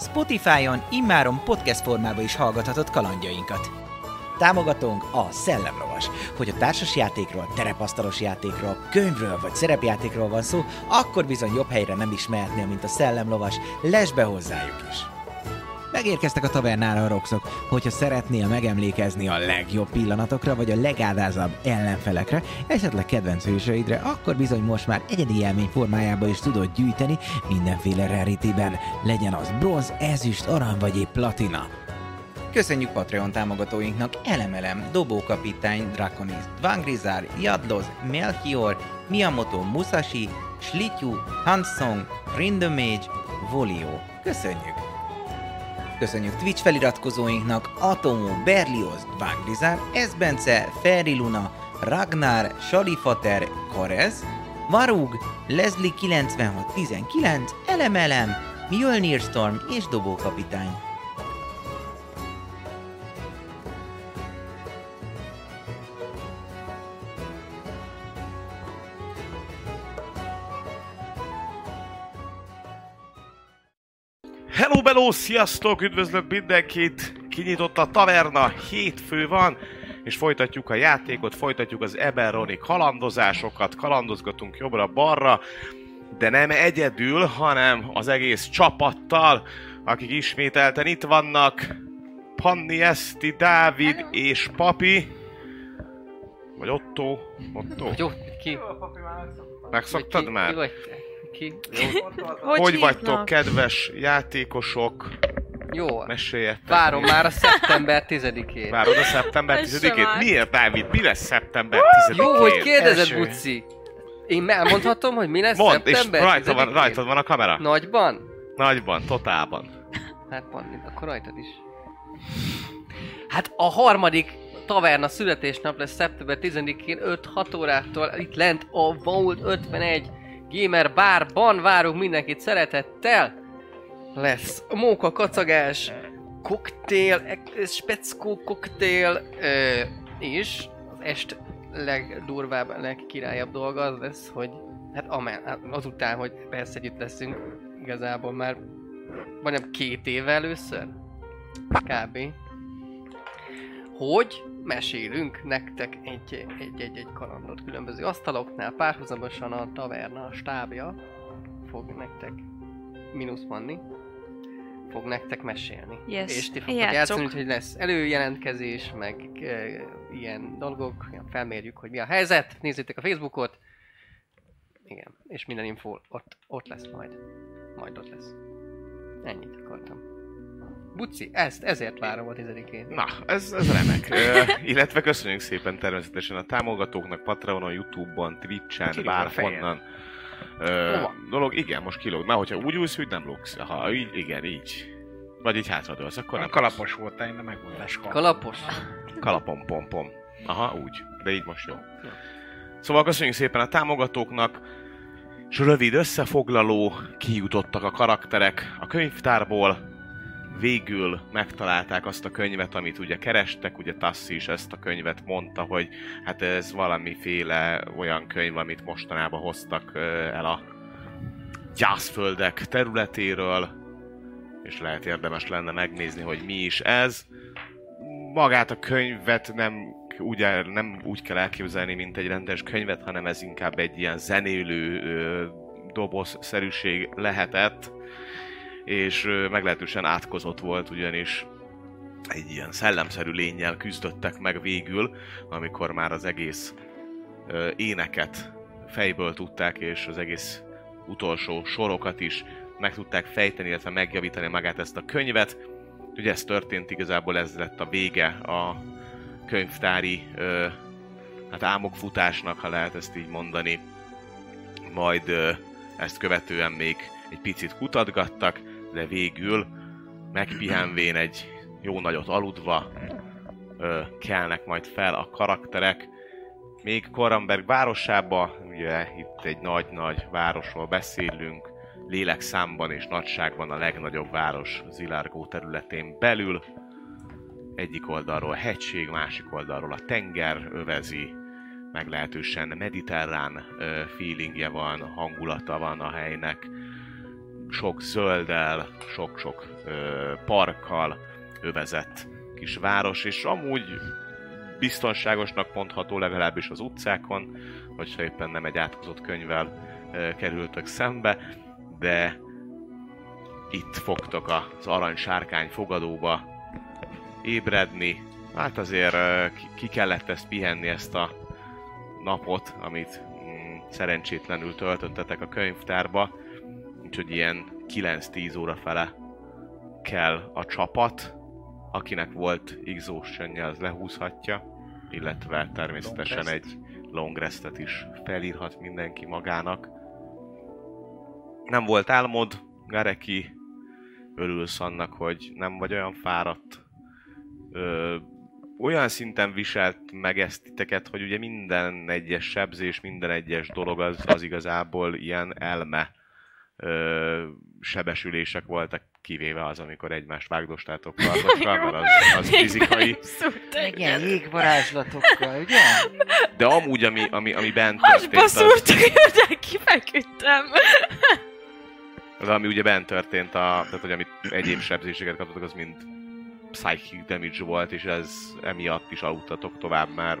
Spotify-on immáron podcast formában is hallgathatod kalandjainkat. Támogatónk a Szellemlovas. Hogy a társas játékról, terepasztalos játékról, könyvről vagy szerepjátékról van szó, akkor bizony jobb helyre nem is mehetnél, mint a Szellemlovas. Lesz be hozzájuk is! Megérkeztek a tavernára a roxok. Hogyha szeretnél megemlékezni a legjobb pillanatokra, vagy a legádázabb ellenfelekre, esetleg kedvenc hősöidre, akkor bizony most már egyedi élmény formájába is tudod gyűjteni mindenféle rarityben. Legyen az bronz, ezüst, arany vagy épp platina. Köszönjük Patreon támogatóinknak Elemelem, Dobókapitány, Draconis, Vangrizár, Jadloz, Melchior, Miyamoto Musashi, Slityu, Hansong, Rindemage, Volio. Köszönjük! Köszönjük Twitch feliratkozóinknak Atomo, Berlioz, Vangrizár, Esbence, Ferri Luna, Ragnar, Salifater, Karez, Varug, Leslie 9619, Elemelem, Mjölnir Storm és Dobókapitány. Hello, bello, sziasztok, üdvözlök mindenkit! Kinyitott a taverna, hétfő van, és folytatjuk a játékot, folytatjuk az Eberronik kalandozásokat, kalandozgatunk jobbra-balra, de nem egyedül, hanem az egész csapattal, akik ismételten itt vannak. Panni, Eszti, Dávid és Papi. Vagy Otto. Otto. Jó, ki? Megszoktad már? Ki vagy te? Ki? Jó. Hogy, hogy vagytok, kedves játékosok? Jó. Meséljetek. Várom már a szeptember 10-ét. Várod a szeptember Ez sem 10-ét? árt. Miért, Dávid? Mi lesz szeptember 10-én? Jó, hogy kérdezed, Első. Buci. Én elmondhatom, hogy mi lesz Mondd, és szeptember rajta van, 10-én? rajtad van a kamera. Nagyban? Nagyban, totálban. Hát van, akkor rajtad is. Hát a harmadik taverna születésnap lesz szeptember 10-én 5-6 órától itt lent a Vault 51 Gamer Barban várunk mindenkit szeretettel. Lesz móka kacagás, koktél, ek- speckó koktél, ö, és az est legdurvább, legkirályabb dolga az lesz, hogy hát amel, hát azután, hogy persze együtt leszünk, igazából már majdnem két éve először, kb. Hogy mesélünk nektek egy, egy, egy, egy kalandot különböző asztaloknál, párhuzamosan a taverna stábja fog nektek mínusz manni, fog nektek mesélni. Yes, És ti fogtok játszani, úgyhogy lesz előjelentkezés, meg e, ilyen dolgok, felmérjük, hogy mi a helyzet, nézzétek a Facebookot, igen, és minden info ott, ott lesz majd. Majd ott lesz. Ennyit akartam. Buci, ezt, ezért várom a tizedikén. Na, ez, ez remek. Ö, illetve köszönjük szépen természetesen a támogatóknak Patreonon, Youtube-on, Twitch-en, bárhonnan. Ö, dolog, igen, most kilóg. Már hogyha úgy újsz, hogy nem lógsz. Ha így, igen, így. Vagy így hátradőlsz, akkor nem kalapos voltál, én de megmondás Kalapos? Kalapom, pom, pom. Aha, úgy. De így most jó. Szóval köszönjük szépen a támogatóknak, és rövid összefoglaló, kijutottak a karakterek a könyvtárból, végül megtalálták azt a könyvet, amit ugye kerestek, ugye Tassi is ezt a könyvet mondta, hogy hát ez valamiféle olyan könyv, amit mostanában hoztak el a gyászföldek területéről, és lehet érdemes lenne megnézni, hogy mi is ez. Magát a könyvet nem úgy, nem úgy kell elképzelni, mint egy rendes könyvet, hanem ez inkább egy ilyen zenélő ö, dobozszerűség lehetett, és meglehetősen átkozott volt, ugyanis egy ilyen szellemszerű lényel küzdöttek meg végül, amikor már az egész éneket fejből tudták, és az egész utolsó sorokat is meg tudták fejteni, illetve megjavítani magát ezt a könyvet. Ugye ez történt, igazából ez lett a vége a könyvtári ö, hát álmokfutásnak, ha lehet ezt így mondani. Majd ö, ezt követően még egy picit kutatgattak, de végül megpihenvén egy jó nagyot aludva ö, kelnek majd fel a karakterek. Még Koramberg városába, ugye itt egy nagy-nagy városról beszélünk, lélekszámban és nagyságban a legnagyobb város Zilárgó területén belül. Egyik oldalról hegység, másik oldalról a tenger övezi, meglehetősen mediterrán feelingje van, hangulata van a helynek, sok zölddel, sok-sok parkkal övezett kis város, és amúgy biztonságosnak mondható legalábbis az utcákon, hogyha éppen nem egy átkozott könyvvel ö, kerültök szembe, de itt fogtok az aranysárkány fogadóba ébredni. Hát azért ö, ki kellett ezt pihenni, ezt a napot, amit mm, szerencsétlenül töltöttetek a könyvtárba, úgyhogy ilyen 9-10 óra fele kell a csapat, akinek volt exhaustionja, az lehúzhatja, illetve természetesen Long egy long restet is felírhat mindenki magának. Nem volt álmod, Gareki, örülsz annak, hogy nem vagy olyan fáradt. Ö, olyan szinten viselt meg ezt titeket, hogy ugye minden egyes sebzés, minden egyes dolog az, az igazából ilyen elme ö, sebesülések voltak, kivéve az, amikor egymást vágdostátok kardokkal, mert az, az fizikai. Igen, jégvarázslatokkal, ugye? De amúgy, ami, ami, ami bent Hasba történt, az, szúrtak, hogy kifeküdtem. az, ami ugye bent történt, a, tehát hogy amit egyéb sebzéseket kaptatok, az mind psychic damage volt, és ez emiatt is aludtatok tovább, mert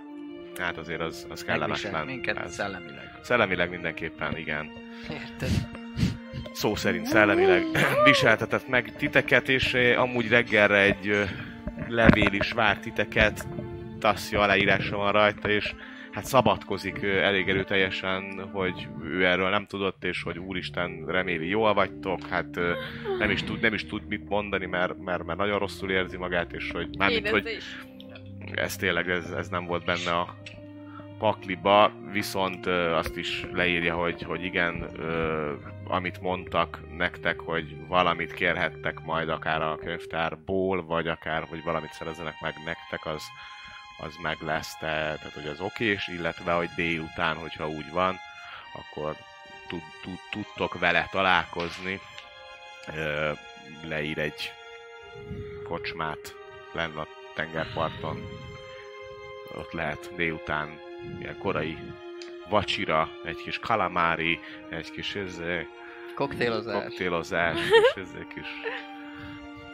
hát azért az, az kellemetlen. minket Ez- szellemileg. Szellemileg mindenképpen, igen. Érted? Szó szerint szellemileg viseltetett meg titeket, és eh, amúgy reggelre egy ö, levél is vár titeket, Tassi aláírása van rajta, és hát szabadkozik ö, elég erőteljesen, hogy ő erről nem tudott, és hogy úristen, reméli jól vagytok, hát nem is tud, nem is tud mit mondani, mert, mert, mert nagyon rosszul érzi magát, és hogy mármint, hogy is. ez tényleg ez, ez nem volt benne a pakliba, viszont azt is leírja, hogy, hogy igen, amit mondtak nektek, hogy valamit kérhettek majd akár a könyvtárból, vagy akár, hogy valamit szerezzenek meg nektek, az, az meg lesz, te, tehát hogy az okés, illetve, hogy délután, hogyha úgy van, akkor tud, tud, tudtok vele találkozni. Ö, leír egy kocsmát lenn a tengerparton, ott lehet délután ilyen korai vacsira, egy kis kalamári, egy kis ezé, Koktélozás. koktélozás, és ezé kis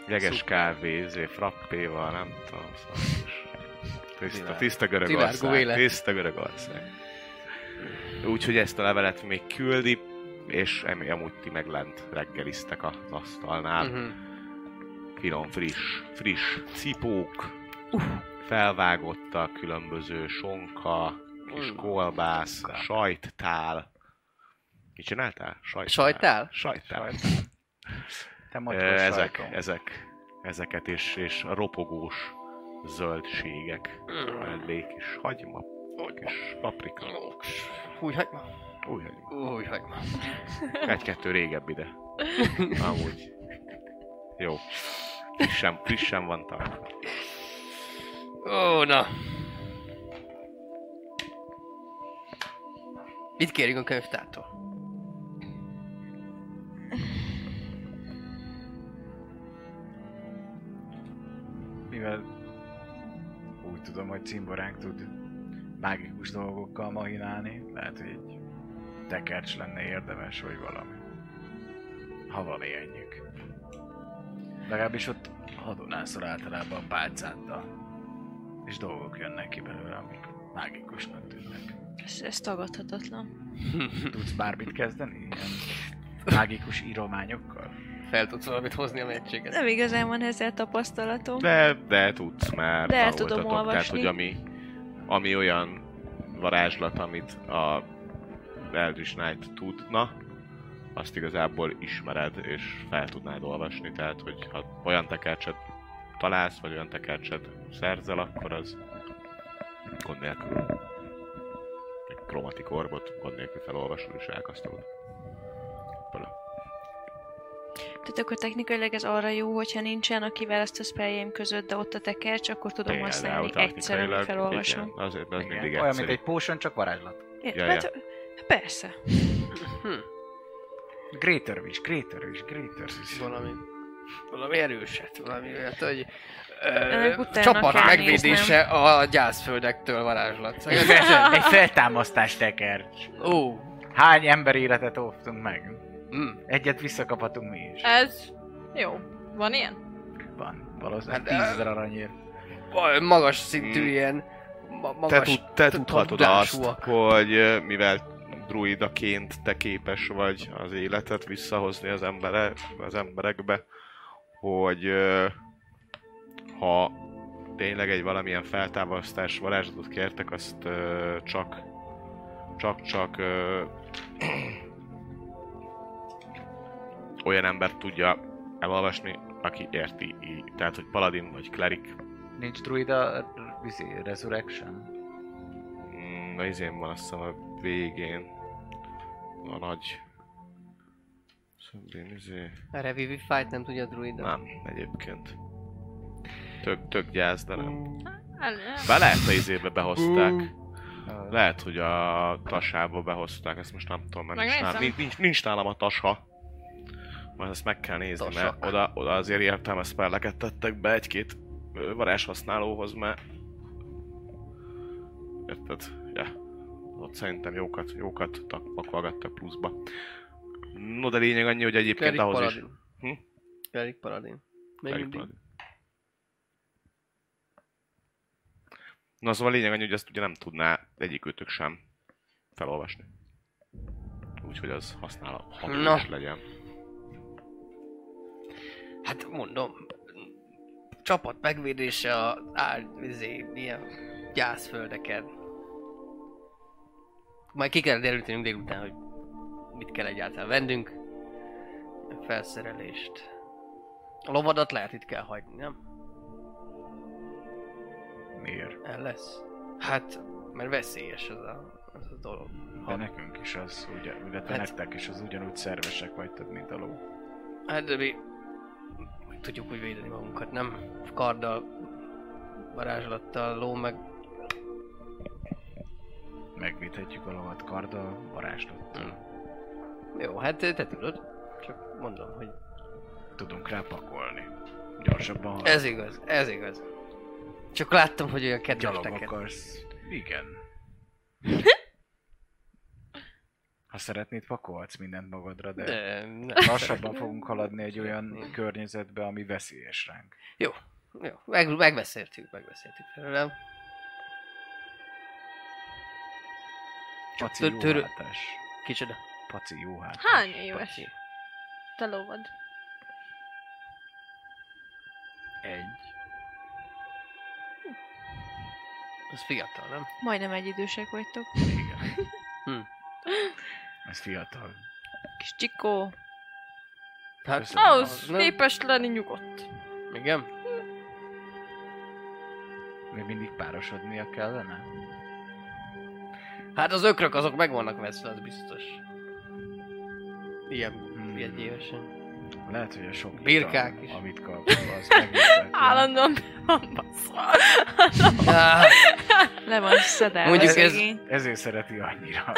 jeges Szuper. kávé, ezé frappéval, nem tudom, szóval kis tiszta, tiszta Görögország, tiszta Görögország. Úgyhogy ezt a levelet még küldi, és emi- amúgy ti meg lent reggeliztek az asztalnál Mhm. finom, friss, friss cipók, felvágottak, különböző sonka, kis kolbász, sajttál. Mit csináltál? Sajttál? Sajtál? Sajttál. Te Ezek, sajtom. ezek, ezeket és, és a ropogós zöldségek. Mellé kis hagyma, kis paprika, Új hagyma. új hagyma. Új hagyma. Egy-kettő régebb ide. Amúgy. Jó. Frissen, frissen van tartva. Ó, na. Mit kérjünk a könyvtártól? Mivel úgy tudom, hogy cimboránk tud mágikus dolgokkal mahinálni, lehet, hogy egy tekercs lenne érdemes, vagy valami. Ha van ilyenjük. Legalábbis ott hadonászol általában pálcáddal. És dolgok jönnek ki belőle, amik mágikusnak tűnnek. Ez, ez tagadhatatlan. Tudsz bármit kezdeni? Ilyen mágikus írományokkal? Fel tudsz valamit hozni a meccséget? Nem igazán van ezzel tapasztalatom. De, de tudsz, mert De el tudom Tehát, olvasni. hogy ami, ami olyan varázslat, amit a Eldritch Knight tudna, azt igazából ismered, és fel tudnád olvasni. Tehát, hogy ha olyan tekercset találsz, vagy olyan tekercset szerzel, akkor az gond nélkül egy kromatik orbot gond nélkül felolvasod és elkasztolod. Bele. Tehát akkor technikailag ez arra jó, hogyha nincsen, akivel ezt a spelljeim között, de ott a tekercs, akkor tudom használni egyszer, amit felolvasom. Igen, azért az Igen. mindig Olyan, egyszerű. mint egy potion, csak varázslat. Ja, Ja, hát, ja. hát persze. Hm, Greater wish, greater wish, greater wish. valami, valami erőset, valami olyat, hogy ö, csapat megvédése a gyászföldektől varázslat. Egy feltámasztás tekercs. Ó, Hány ember életet óvtunk meg? Mm. Egyet visszakaphatunk mi is. Ez jó. Van ilyen? Van, valószínűleg Hát, 10 ezer aranyért. Magas szintű Mm. ilyen, ma- Te, magas tud, te tudhatod azt, hogy mivel druidaként te képes vagy az életet visszahozni az, embere, az emberekbe, hogy ha tényleg egy valamilyen feltámasztás varázslatot kértek, azt csak csak csak ö, olyan ember tudja elolvasni, aki érti így. Tehát, hogy paladin vagy klerik. Nincs druida vizi, resurrection? Mm, Na izén van azt hiszem a végén. A nagy... Szöndén izé... A Revivify-t nem tudja a druida. Nem, egyébként. Tök, tök gyász, de nem. Mm. Be lehet a izébe behozták. Mm. Lehet, hogy a tasába behozták, ezt most nem tudom, mert nincs, nincs, nincs, nincs nálam a tasa. Majd ezt meg kell nézni, Tasak. mert oda, oda azért értelmes spelleket tettek be egy-két ö, varázshasználóhoz, mert... Érted? Ja. Ott szerintem jókat, jókat tak- pakolgattak pluszba. No, de lényeg annyi, hogy egyébként Cleric ahhoz is... Paladin. Hm? Cleric Paladin. Még Cleric mindig. Paladin. Na szóval a lényeg annyi, hogy ezt ugye nem tudná egyikőtök sem felolvasni. Úgyhogy az használható is legyen. Hát mondom, csapat megvédése a ár, izé, ilyen gyászföldeken. Majd ki kell derültenünk délután, hogy mit kell egyáltalán vendünk. Felszerelést. A lovadat lehet itt kell hagyni, nem? Miért? El lesz. Hát, mert veszélyes az a, az a dolog. De nekünk is az, ugye, illetve Hát- nektek is az ugyanúgy szervesek vagytok, mint a ló. Hát de mi tudjuk úgy védeni magunkat, nem? Karddal, varázslattal, ló meg... Megvédhetjük a lovat karddal, varázslattal. Jó, hát te tudod. Csak mondom, hogy Tudunk rá pakolni. Gyorsabban halad. ez igaz, ez igaz. Csak láttam, hogy olyan kedves Gyalog akarsz. Igen. Ha szeretnéd, pakolhatsz mindent magadra, de, De, ne, lassabban fogunk haladni egy olyan környezetbe, ami veszélyes ránk. Jó, meg, megbeszéltük, megbeszéltük felőlem. Paci jó hátás. Kicsoda. Paci jó hátás. Hány éves? Paci. Te lovad. Egy. Az fiatal, nem? Majdnem egy idősek vagytok. Igen. Hm. Ez fiatal. Kis csikó. Hát, Köszönöm. Ahhoz nem- képes lenni nyugodt. Igen? Még mindig párosodnia kellene? Hát az ökrök azok meg vannak veszve, az biztos. Ilyen, Hmm. ilyen évesen. Lehet, hogy a sok Birkák ital, is. amit kap, az. Állandóan van baszva. Ah, Le van szedelve Mondjuk ez-. Ezért szereti annyira.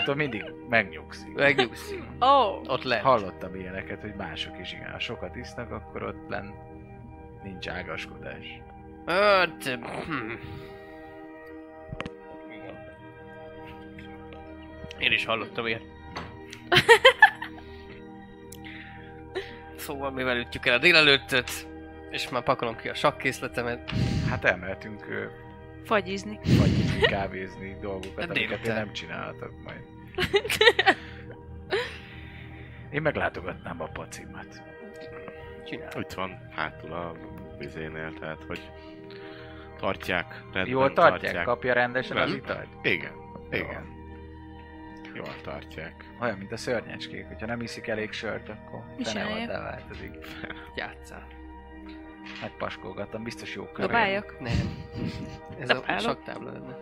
Attól mindig megnyugszik. megnyugszik. Oh, Ott lehet. Hallottam ilyeneket, hogy mások is igen. Ha sokat isznak, akkor ott lenn nincs ágaskodás. Hát, hm. Én is hallottam ilyet. szóval mivel ütjük el a délelőttöt, és már pakolom ki a sakkészletemet, Hát elmehetünk ö, fagyizni. fagyizni, kávézni dolgokat, Hát amiket én délután. nem csinálhatok majd. Én meglátogatnám a pacimat. csinálom. Itt van hátul a vizénél, tehát hogy tartják, rendben Jól tartják? Kapja rendesen az Rendben. italt? Igen, igen. Jól tartják. Olyan, mint a szörnyecskék, hogyha nem iszik elég sört, akkor Mi fene csinálják? van, változik. Játszál. Megpaskolgattam, biztos jó körül. Dobáljak? Nem. Ez a Dobálok? saktábla lenne.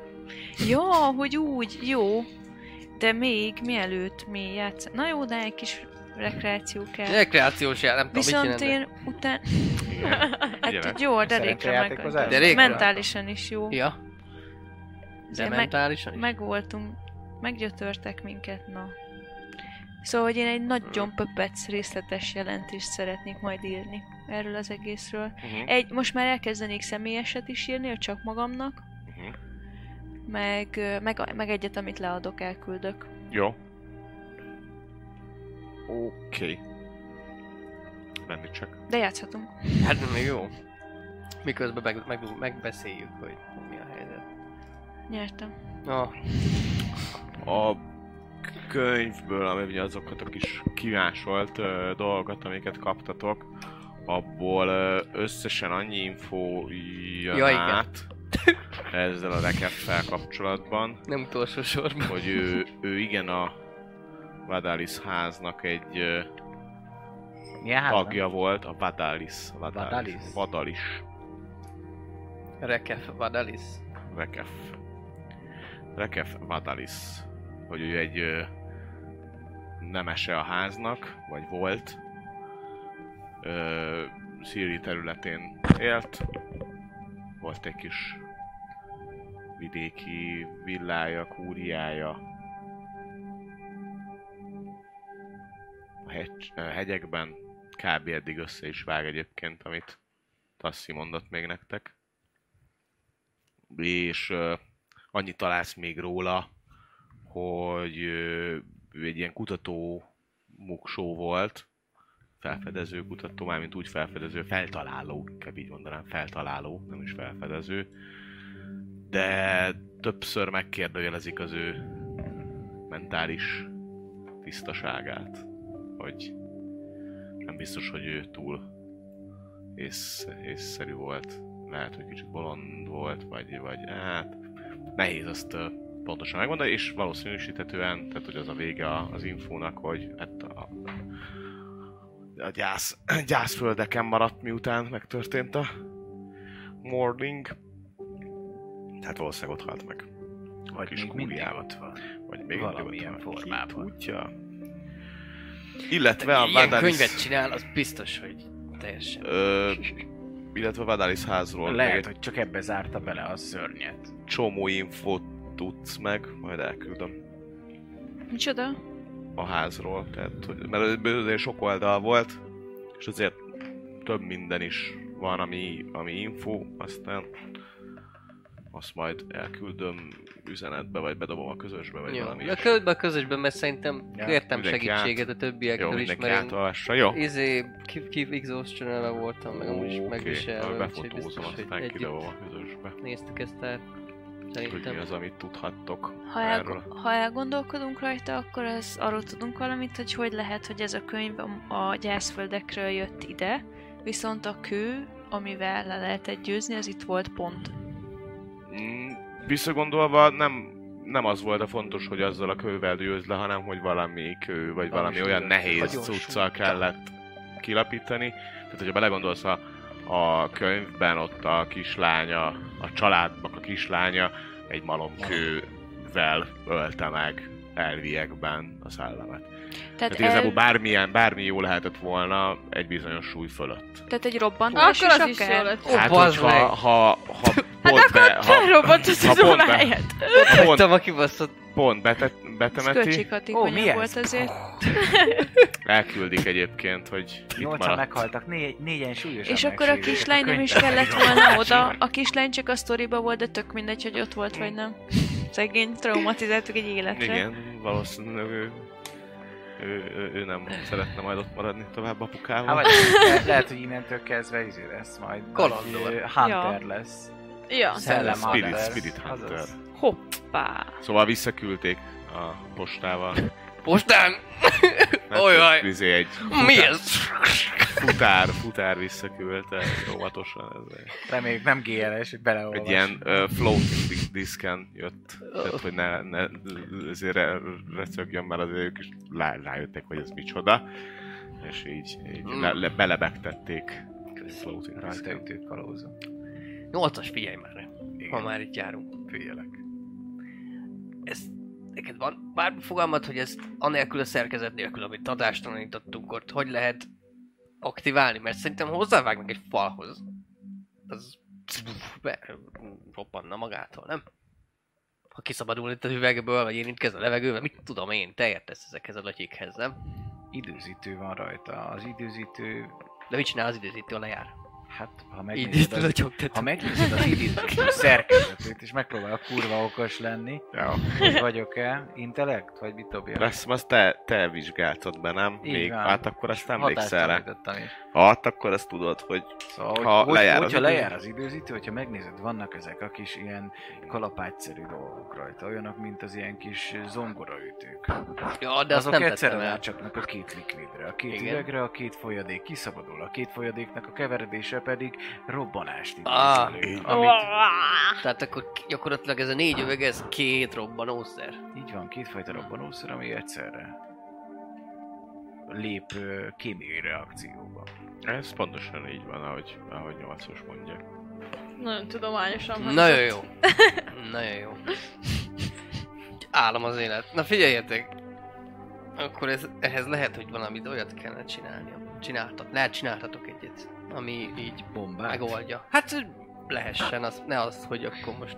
Ja, hogy úgy, jó. De még mielőtt mi játsz... Na jó, de egy kis rekreáció kell. Rekreációs jel, nem tudom, Viszont én után... Igen. Hát jó, a Szerencsejáték meg... Mentálisan is jó. Ja. De Ugye meg- mentálisan is? Meg voltunk, meggyötörtek minket, na. Szóval, hogy én egy nagyon pöpec részletes jelentést szeretnék majd írni erről az egészről. Uh-huh. Egy, most már elkezdenék személyeset is írni, hogy csak magamnak, Uh-huh. meg, meg, meg egyet, amit leadok, elküldök. Jó. Oké. Okay. Menni csak. De játszhatunk. Hát még jó. Miközben meg, meg, megbeszéljük, hogy mi a helyzet. Nyertem. Na, A könyvből, ami ugye azokat a kis kivásolt ö, dolgokat, amiket kaptatok, abból ö, összesen annyi info jön Ja, igen. át ezzel a rekeffel kapcsolatban, nem utolsó sorban. hogy ő, ő igen a Vadalis háznak egy ö, Milyen házban? tagja volt, a Vadalis. Vadalis. Vadalis? Vadalis. Rekef Vadalis. Rekef. Rekef Vadalis. Hogy ő egy ö, nemese a háznak, vagy volt. Ö, Szíri területén élt. Volt egy kis vidéki villája, kúriája. A a hegyekben kb. eddig össze is vág egyébként, amit Tassi mondott még nektek és uh, annyit találsz még róla, hogy egy ilyen kutató muksó volt, felfedező kutató, mármint úgy felfedező, feltaláló, inkább így mondanám, feltaláló, nem is felfedező, de többször megkérdőjelezik az ő mentális tisztaságát, hogy nem biztos, hogy ő túl ész, észszerű volt. Lehet, hogy kicsit bolond volt, vagy, vagy hát nehéz azt pontosan megmondani, és valószínűsíthetően, tehát hogy az a vége az infónak, hogy hát a, a gyász, gyászföldeken maradt, miután megtörtént a morning. Tehát valószínűleg ott halt meg. Vagy kis kúriában. Vagy még Valamilyen formában. Tudja. Illetve a Ilyen Vadalis, könyvet csinál, az biztos, hogy teljesen. ö, illetve a Vadalis házról Lehet, egy hogy csak ebbe zárta bele a szörnyet. csomó infót tudsz meg, majd elküldöm Micsoda? a házról, tehát, hogy, mert azért sok oldal volt, és azért több minden is van, ami, ami info, aztán azt majd elküldöm üzenetbe, vagy bedobom a közösbe, vagy Jó. valami A ilyesmi. ködbe a közösben, mert szerintem Ja, kértem segítséget a Jó, többiektől is, mindenki mert én jó? izé, Keep exhaustion voltam, meg amúgy is megviselve, befotózom, aztán kidobom a közösbe. néztük ezt át. Hogy Szerintem. mi az, amit tudhattok Ha, erről. el, ha elgondolkodunk rajta, akkor az, arról tudunk valamit, hogy hogy lehet, hogy ez a könyv a, gyászföldekről jött ide, viszont a kő, amivel le lehetett győzni, az itt volt pont. Mm, Visszagondolva nem, nem az volt a fontos, hogy azzal a kővel győz le, hanem hogy valami kő, vagy valami Valami olyan nehéz súlyos. kellett kilapítani. Tehát, hogyha belegondolsz a, a könyvben, ott a kislánya, a családnak a kislánya egy malomkővel ölte meg elviekben a szellemet. Tehát, Tehát igazából el, bármilyen, bármi jó lehetett volna egy bizonyos súly fölött. tehát egy robbantás Akkor is az is jó lett. Ó, hát, bazd hogyha, meg! ha, ha pont be, ha, Felrobbant ha az pont, be, óráját. ha pont, Hagytam a kibaszott. Pont betet, Ez betemeti, költséghatékonyabb Ó, mi ez? volt azért. elküldik egyébként, hogy itt Nyolcan maradt. meghaltak, négy, négyen súlyosan És akkor a kislány nem is kellett volna oda. A kislány csak a sztoriba volt, de tök mindegy, hogy ott volt vagy nem. Szegény, traumatizáltuk egy életre. Igen, valószínűleg ő, ő, ő, ő, nem szeretne majd ott maradni tovább apukával. vagy le- lehet, hogy innentől kezdve izé lesz majd. Kalandor. Vagy, Hunter Ja. lesz. Ja. Szellem Spirit, Hunter. Spirit Hunter. Azaz. Hoppá. Szóval visszaküldték a postával. Postán! Hát Ojaj. Izé egy Mi futár, ez? futár, futár visszaküldte óvatosan. Ez egy, Reméljük nem GLS, hogy beleolvas. egy ilyen uh, floating di- diszken jött. Tehát, hogy ne, ne ezért re, recögjön, mert azért ők is lá, rájöttek, hogy ez micsoda. És így, így Mm. le, le, belebegtették. Floating Rajta diszken. ütőt kalózom. Nyolcas, figyelj már, ha Igen, már itt járunk. figyelek. Ez neked van bármi fogalmat, hogy ez anélkül a szerkezet nélkül, amit adástalanítottunk ott, hogy lehet aktiválni? Mert szerintem hozzávágnak egy falhoz. Az be, roppanna magától, nem? Ha kiszabadul itt az üvegből, vagy érintkezz a levegővel, mit tudom én, te értesz ezekhez a latyikhez, nem? Időzítő van rajta. Az időzítő... De mit csinál az időzítő, a lejár? Hát, ha megnézed, az, ha megnézed az időzítő szerkezetét, és megpróbál kurva okos lenni, Ja. hogy vagyok-e, intellekt, vagy mit dobja? Lesz, azt te, te vizsgáltad be, nem? Így Még, van. hát akkor azt emlékszel rá. Hát akkor ezt tudod, hogy Szóval, Ha hogy, lejár hogy, az hogyha időzítő- lejár az időzítő, hogyha megnézed, vannak ezek a kis ilyen kalapágyszerű dolgok rajta, olyanok, mint az ilyen kis zongoraütők. Ja, de azt Azok nem egyszerre tettem el. rácsapnak a két likvidre, a két Igen. üvegre, a két folyadék kiszabadul, a két folyadéknak a keveredése pedig robbanást Ah. elő, amit, Tehát akkor gyakorlatilag ez a négy üveg, ez két robbanószer. így van, kétfajta robbanószer, ami egyszerre lép kémiai reakcióba. ez pontosan így van, ahogy, ahogy nyolcos mondja. Nagyon tudományosan Nagyon jó. Nagyon jó. Állam az élet. Na figyeljetek! Akkor ez, ehhez lehet, hogy valamit olyat kellene csinálni. Csináltat, lehet csináltatok egyet, ami így Bombát. megoldja. Hát lehessen, az, ne az, hogy akkor most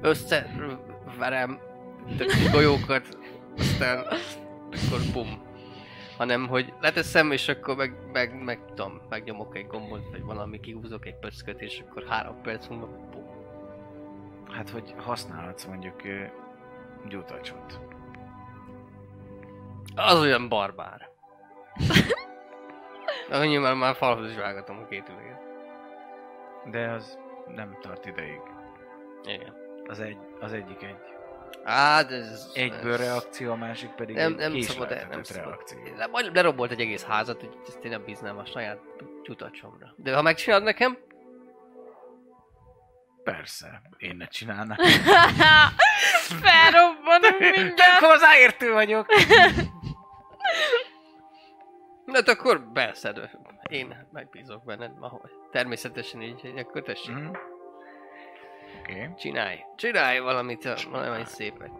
összeverem tök golyókat, aztán akkor bum. Hanem, hogy leteszem, és akkor meg, meg, meg tudom, megnyomok egy gombot, vagy valami, kihúzok egy pöcköt, és akkor három perc múlva bum. Hát, hogy használhatsz mondjuk ö, gyutacsot. Az olyan barbár. Annyi már, már falhoz is vágatom a két üveget. De az nem tart ideig. Igen. Az, egy, az egyik egy Á, de ez... egyből ez- reakció, a másik pedig Nem, egy nem szabad, késleltetett nem szabad. reakció. Le, majd lerobolt egy egész házat, hogy ezt én nem bíznám a saját csutacsomra. De ha megcsinálod nekem, Persze, én ne csinálnám. Felrobbanunk mindjárt. hozzáértő vagyok. hát akkor beszed. Én megbízok benned, ahogy. Természetesen így, hogy akkor tessék. Oké. Okay. Csinálj, csinálj valamit, valami szépet.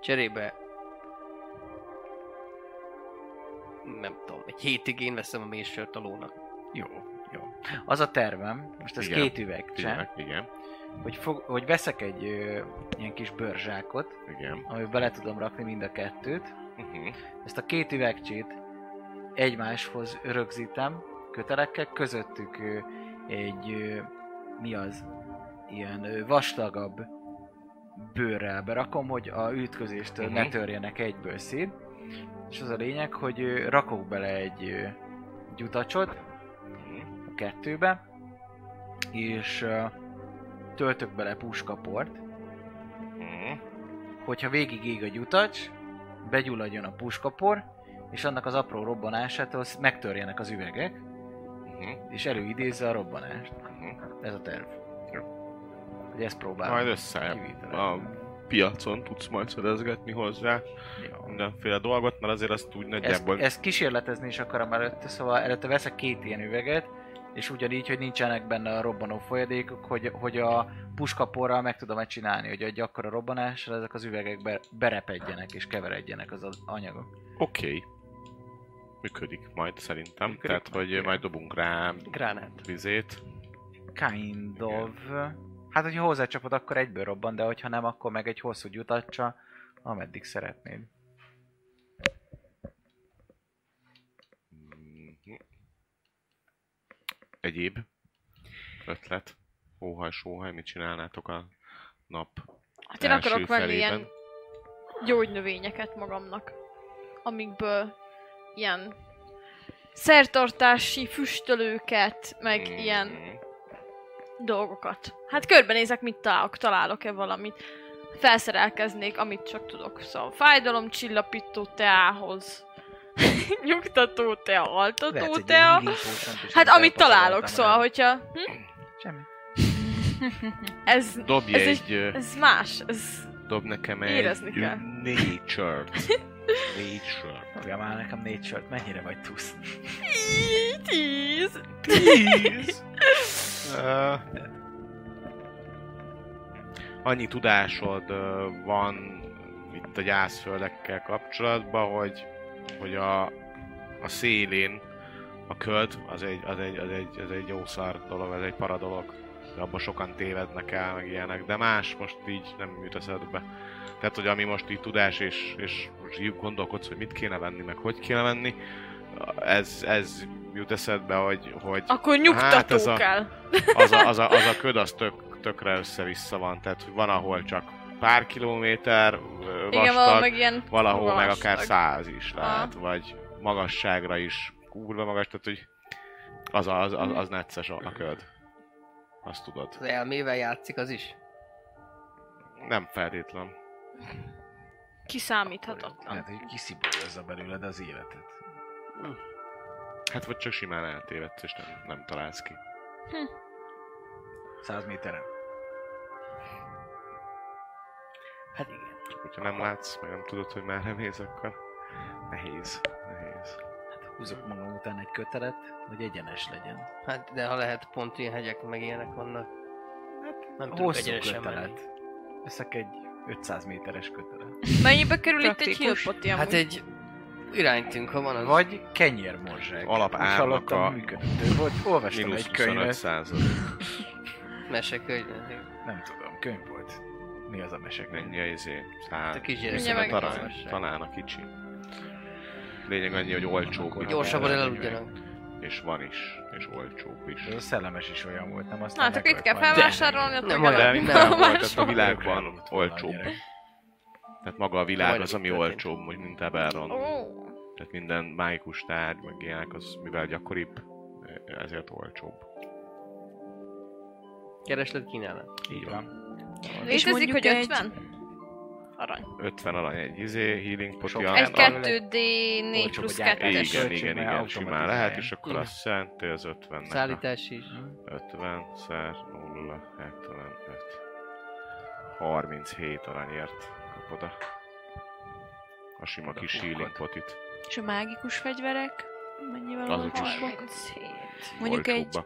Cserébe... Nem tudom, egy hétig én veszem a mélysört a lónak. Jó, jó. Az a tervem, most ez Igen. két üveg Igen, se, igen, hogy, fog, hogy veszek egy ö, ilyen kis bőrzsákot, igen. amiben bele tudom rakni mind a kettőt, Uh-huh. ezt a két üvegcsét egymáshoz rögzítem kötelekkel, közöttük ö, egy, ö, mi az, ilyen ö, vastagabb bőrrel berakom, hogy a ütközéstől uh-huh. ne törjenek egyből szét. És az a lényeg, hogy ö, rakok bele egy ö, gyutacsot a kettőbe, és ö, töltök bele puskaport, Uh-huh. hogyha végig ég a gyutacs, begyulladjon a puskapor, és annak az apró robbanásától megtörjenek az üvegek, Uh-huh. és előidézze a robbanást. Uh-huh. Ez a terv. Jó. Hogy ezt próbálom. Majd össze a piacon tudsz majd szedezgetni hozzá Jó. mindenféle dolgot, mert azért azt úgy Ezt, nagyjából... ezt kísérletezni is akarom előtte, szóval előtte veszek két ilyen üveget, és ugyanígy, hogy nincsenek benne a robbanó folyadékok, hogy, hogy a puskaporral meg tudom ezt csinálni, hogy egy akkora robbanással ezek az üvegek be, berepedjenek és keveredjenek az, az anyagok. Oké. Okay. Működik majd szerintem, Működik tehát majd, hogy igen. majd dobunk rá Gránát. vizét. Kind of. Hát, hogyha hozzácsapod, akkor egyből robban, de hogyha nem, akkor meg egy hosszú gyutacsa, ameddig szeretnéd. Egyéb ötlet? Óhaj, sóhaj, mit csinálnátok a nap Hát én akarok venni ilyen gyógynövényeket magamnak, amikből ilyen szertartási füstölőket, meg Mm, ilyen dolgokat. Hát körbenézek, mit találok, találok-e valamit. Felszerelkeznék, amit csak tudok. Szóval fájdalomcsillapító teához. Nyugtató tea, altató egy tea. Hát amit találok, szóval, rá. hogyha... Hm? Semmi. Ez, Dobj Ez egy, ez más, ez... dob nekem egy érezni kell. nature-t. nature. Dobja már nekem négy sört, mennyire vagy tusz? Tíz! Tíz. Uh, annyi tudásod van itt a gyászföldekkel kapcsolatban, hogy, hogy a, a szélén a köd, az egy, az egy, az egy, az egy jó szar dolog, ez egy paradolog. De abban sokan tévednek el, meg ilyenek, de más most így nem jut eszedbe. Tehát, hogy ami most így tudás, és, és most így gondolkodsz, hogy mit kéne venni, meg hogy kéne venni, ez, ez jut eszedbe, hogy, hogy Akkor nyugtató Hát ez a- kell. az a, az a, az a köd az tök, tökre össze-vissza van, tehát hogy van, ahol csak pár kilométer ö, Igen, valahol vastag, meg ilyen valahol meg vastag. akár száz is lehet, Aha. vagy magasságra is kurva magas, tehát hogy az, a- az, az, az necces a, a köd. Azt tudod. Az elmével játszik az is. Nem feltétlen. Kiszámíthatatlan. Hát, hogy kiszibolyozzza belőled az életet. Hát vagy csak simán eltévedsz, és nem, nem találsz ki. 100 méteren. Hát igen. Csak hogyha nem látsz, meg nem tudod, hogy merre mész, akkor nehéz. Nehéz. Hát húzok magam után egy kötelet, hogy egyenes legyen. Hát de ha lehet, pont ilyen hegyek meg ilyenek vannak. Nem tudok Hosszú egyenesen menni. kötelet. Veszek egy 500 méteres kötelet. Mennyibe kerül itt egy hillpoti Hát egy iránytünk, ha van az... Vagy kenyérmorzsák. Alap Úgy árnak hallottam, a- működő. Vagy olvastam Mínusz egy 25 könyvet. század. mesekönyv. Nem tudom, könyv volt. Mi az a mesekönyv? Mennyi a izé? Szá... A kisgyerek. Viszont Mindjárt arany, megnézem. talán a kicsi. Lényeg annyi, hogy olcsóbb. Gyorsabban elaludjanak. És van is. És olcsóbb is. Ez a szellemes is olyan volt, nem? Na, Aztán hát akkor itt meg kell felvásárolni, Nem nem nem, volt, tehát a világban olcsóbb. Tehát maga a világ az, ami olcsóbb, hogy mint Eberron. Tehát minden mágikus tárgy, meg ilyenek, az mivel gyakoribb, ezért olcsóbb. Kereslet kínálat. Így van. Létezik, mondjuk hogy egy- 50? Arany. 50 arany egy izé, healing ami- Egy Olyan- 2D4 Olcsóbb plusz a gyártás. 2-es. Igen, igen, igen, simán lehet, és akkor azt jelenti, az 50 nek a Szállítás is. 50 szer 0, 75. 37 aranyért kapod a, a sima kis healing potit. És a mágikus fegyverek? Mennyivel Azok is. olcsóbbak? 37. Mondjuk egy,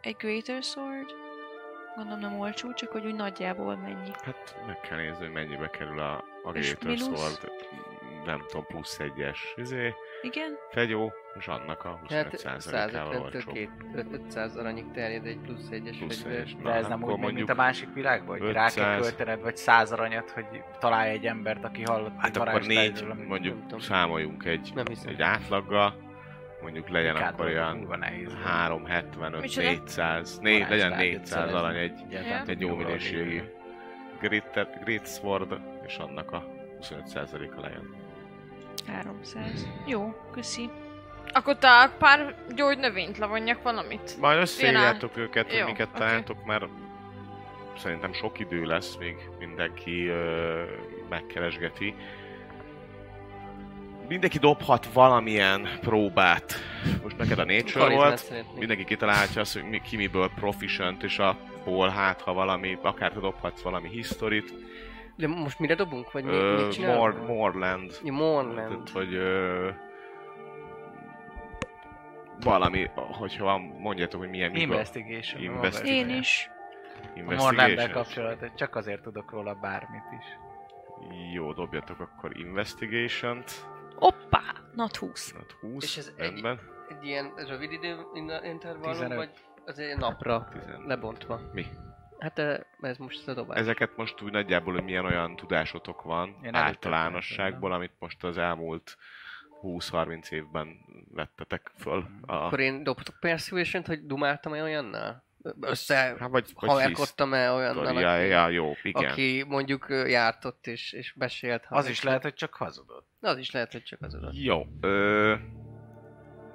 egy Greater Sword? Gondolom nem olcsó, csak hogy úgy nagyjából mennyi. Hát meg kell nézni, hogy mennyibe kerül a, a mínusz? Sword. Nem tudom, plusz egyes izé, Igen? fegyó, és annak a Hát 25%-ával 150-től olcsóbb. 2 500 aranyig terjed egy plusz egyes Plusz fegyver. egyes. De ez nem akkor úgy megy, mint a másik világban, hogy rá kell 500. költened, vagy száz aranyat, hogy találj egy embert, aki hallott egy Hát akkor varázstárgyról, négy, mondjuk számoljunk egy, Nem hiszem. egy átlaggal, mondjuk legyen Kádban akkor olyan kurva nehéz. 375, Micsoda? 400, né, legyen Varázstárgyat 400 szerezni. arany egy, Egyáltalán egy jó minőségű. Grit, Grit Sword, és annak a 25%-a legyen. 300. Jó, köszi. Akkor találok pár gyógynövényt, levonjak valamit. Majd összeírjátok őket, hogy Jó, miket oké. találtok, mert szerintem sok idő lesz, még mindenki ö, megkeresgeti. Mindenki dobhat valamilyen próbát. Most neked a Nature volt, mindenki kitalálhatja azt, hogy ki miből proficient, és abból hát, ha valami, akár te dobhatsz valami historit. De most mire dobunk? Vagy mi, Ö, mit csinálunk? more, Moreland. Ja, Morland. Tehát, hogy ö, valami, hogyha van, mondjátok, hogy milyen. Investigation. Investigation. Én is. A Investigation. kapcsolatban csak azért tudok róla bármit is. Jó, dobjatok akkor Investigation-t. Hoppá! Nat 20. Hát 20, És ez egy- rendben. Egy ilyen rövid idő in- intervallum, 15. vagy az egy napra 15. lebontva? Mi? Hát ez most ez a dobás. Ezeket most úgy nagyjából, hogy milyen olyan tudásotok van Én általánosságból, amit most az elmúlt 20-30 évben vettetek föl. A, Akkor én dobhatok persuasion hogy dumáltam-e olyannal? Össze hát vagy, vagy haverkodtam-e olyannal, ja, aki, ja, jó, igen. aki mondjuk ö, jártott és, és besélt. Az is lehet, hogy csak hazudott. Az is lehet, hogy csak az oda. Jó, ö,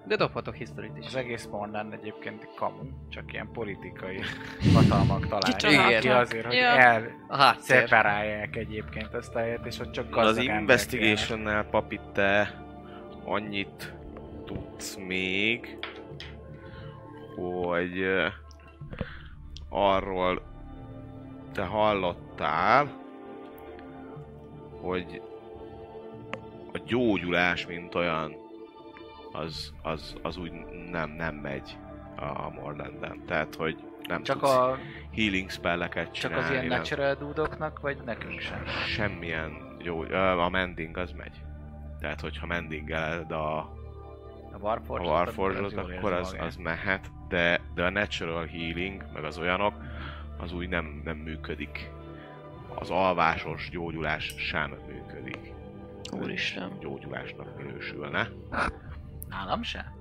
De dobhatok historit is. Az egész Morland egyébként kamu, csak ilyen politikai hatalmak találják ki azért, hogy Ja. el A háttér. szeparálják egyébként ezt a helyet, és ott csak az gazdag emberek Investigation-nel, papi, te annyit tudsz még, hogy arról te hallottál, hogy a gyógyulás, mint olyan, az, az, az úgy nem, nem megy a Morlanden. Tehát, hogy nem Csak, tudsz a, healing spelleket csak az ilyen nem. natural dúdoknak, vagy nekünk sem? Semmilyen jó, a mending az megy. Tehát, hogyha mendingeled a, A Warforged? a Warforged-ot, akkor az, az mehet, de, de a natural healing, meg az olyanok, az úgy nem, nem működik. Az alvásos gyógyulás sem működik. Úristen. Gyógyulásnak minősülne. Nálam se?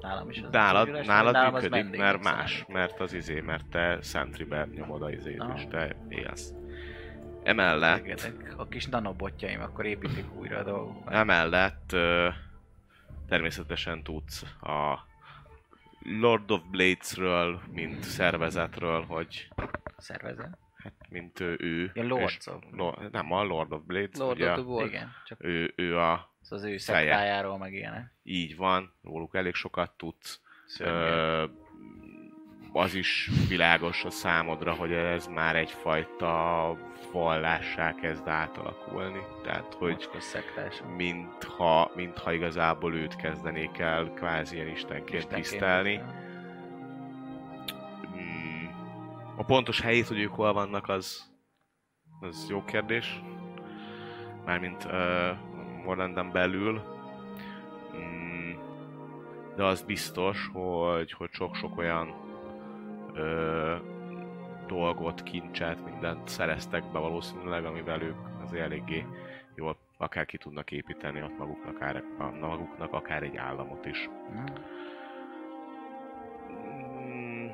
Nálam is az Nálad, gyógyulás, vagy nálad nálam az működik, mending mert más, mert az izé, mert te sentrybe nyomod a izét, Aha. és te élsz. Emellett, Engedek. A kis nanobotjaim akkor építik újra a dolgokat. emellett ö, természetesen tudsz a Lord of Blades-ről, mint szervezetről, hogy Szervezet. hát mint ő, ő Ja, Lords és, of- Lo- nem a Lord of Blades, Lord ugye of the World. Igen, csak ő, ő a, az az ő szektájáról meg ilyenek. így van, róluk elég sokat tudsz. Szörnyű. Ö, az is világos a számodra, hogy ez már egyfajta vallássá kezd átalakulni. Tehát, hogy mintha, mintha igazából őt kezdenék el kvázi ilyen istenként Istenként tisztelni. Mm, A pontos helyét, hogy ők hol vannak, az, az jó kérdés. Mármint uh, Morlanden belül. Mm, de az biztos, hogy, hogy sok-sok olyan ö, dolgot, kincset, mindent szereztek be valószínűleg, amivel ők azért eléggé jól akár ki tudnak építeni ott maguknak, akár, maguknak akár egy államot is. Mm,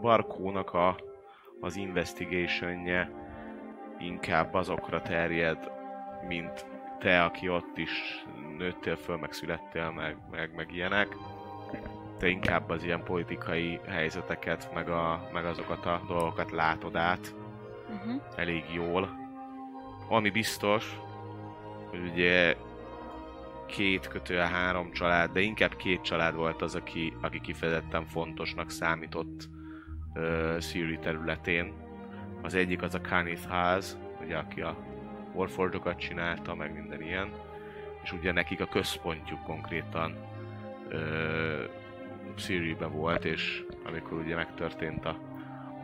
Barkónak a, az investigationje inkább azokra terjed, mint te, aki ott is nőttél föl, meg születtél, meg, meg, meg ilyenek. Te inkább az ilyen politikai helyzeteket, meg, a, meg azokat a dolgokat látod át Uh-huh. elég jól. Ami biztos, hogy ugye két kötője három család, de inkább két család volt az, aki, aki kifejezetten fontosnak számított uh, Siri területén. Az egyik az a Kenneth ház, ugye aki a Warfordokat csinálta, meg minden ilyen. És ugye nekik a központjuk konkrétan Siri-be volt, és amikor ugye megtörtént a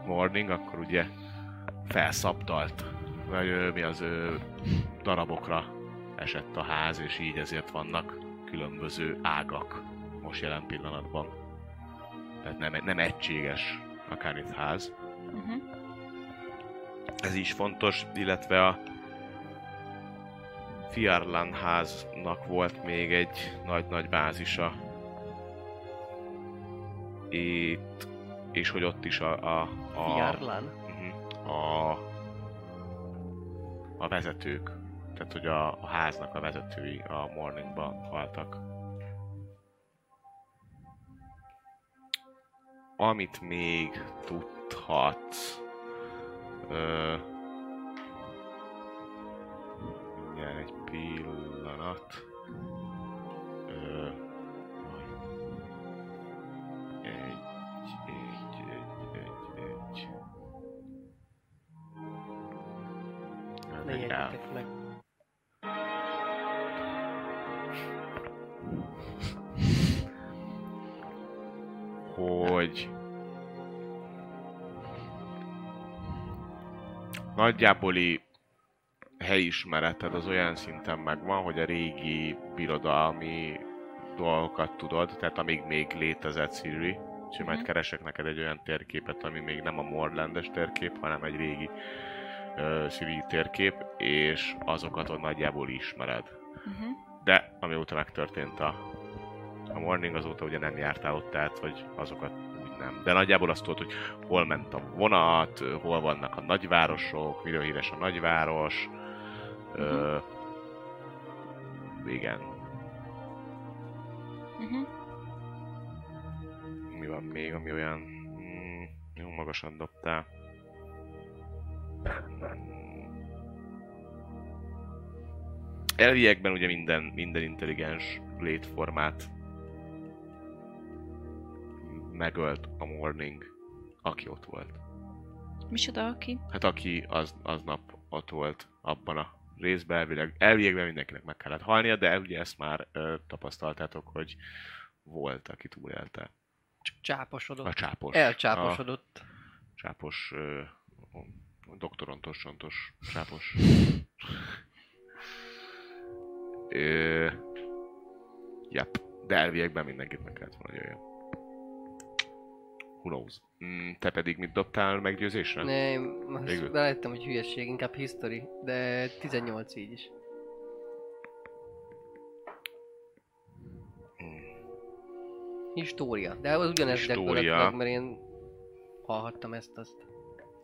Morning, akkor ugye felszabdalt, vagy mi az ő darabokra esett a ház, és így ezért vannak különböző ágak most jelen pillanatban. Tehát nem, nem egységes a Kanith ház. Uh-huh. Ez is fontos, illetve a Fiarlan háznak volt még egy nagy-nagy bázisa. Itt, és hogy ott is a, a, a Fiarlan? Mhm. a, a vezetők, tehát hogy a, a háznak a vezetői a morningban haltak. Amit még tudhatsz, ö, mindjárt egy pillanat. Ö, Ne jegyetek meg. hogy nagyjáboli helyismereted az olyan szinten megvan, hogy a régi birodalmi dolgokat tudod, tehát amíg még létezett Siri, és majd Mhm. keresek neked egy olyan térképet, ami még nem a Morlandes térkép, hanem egy régi Siri térkép, és azokat ott nagyjából ismered. Uh-huh. De amióta megtörtént a, a morning, azóta ugye nem jártál ott, tehát hogy azokat úgy nem. De nagyjából azt tudod, hogy hol ment a vonat, hol vannak a nagyvárosok, videóhíres a nagyváros. Ö, igen. Uh-huh. Mi van még, ami olyan... Mm, jó magasan dobtál. Elviekben ugye minden, minden intelligens létformát megölt a Morning, aki ott volt. Micsoda, aki? Hát aki az, aznap ott volt abban a részben, elvileg, elviekben mindenkinek meg kellett halnia, de ugye ezt már ö, tapasztaltátok, hogy volt, aki túlélte. Csak csáposodott. A csápos. Elcsáposodott. A csápos... Ö, doktorontos, sontos csápos. Ö, yep. De elviekben mindenkit meg kellett volna jöjjön. Who knows? Mm, te pedig mit dobtál meggyőzésre? Ne, Végül. belejöttem, hogy hülyeség, inkább history, de 18 így is. História, de az ugyanez História. gyakorlatilag, mert én hallhattam ezt azt.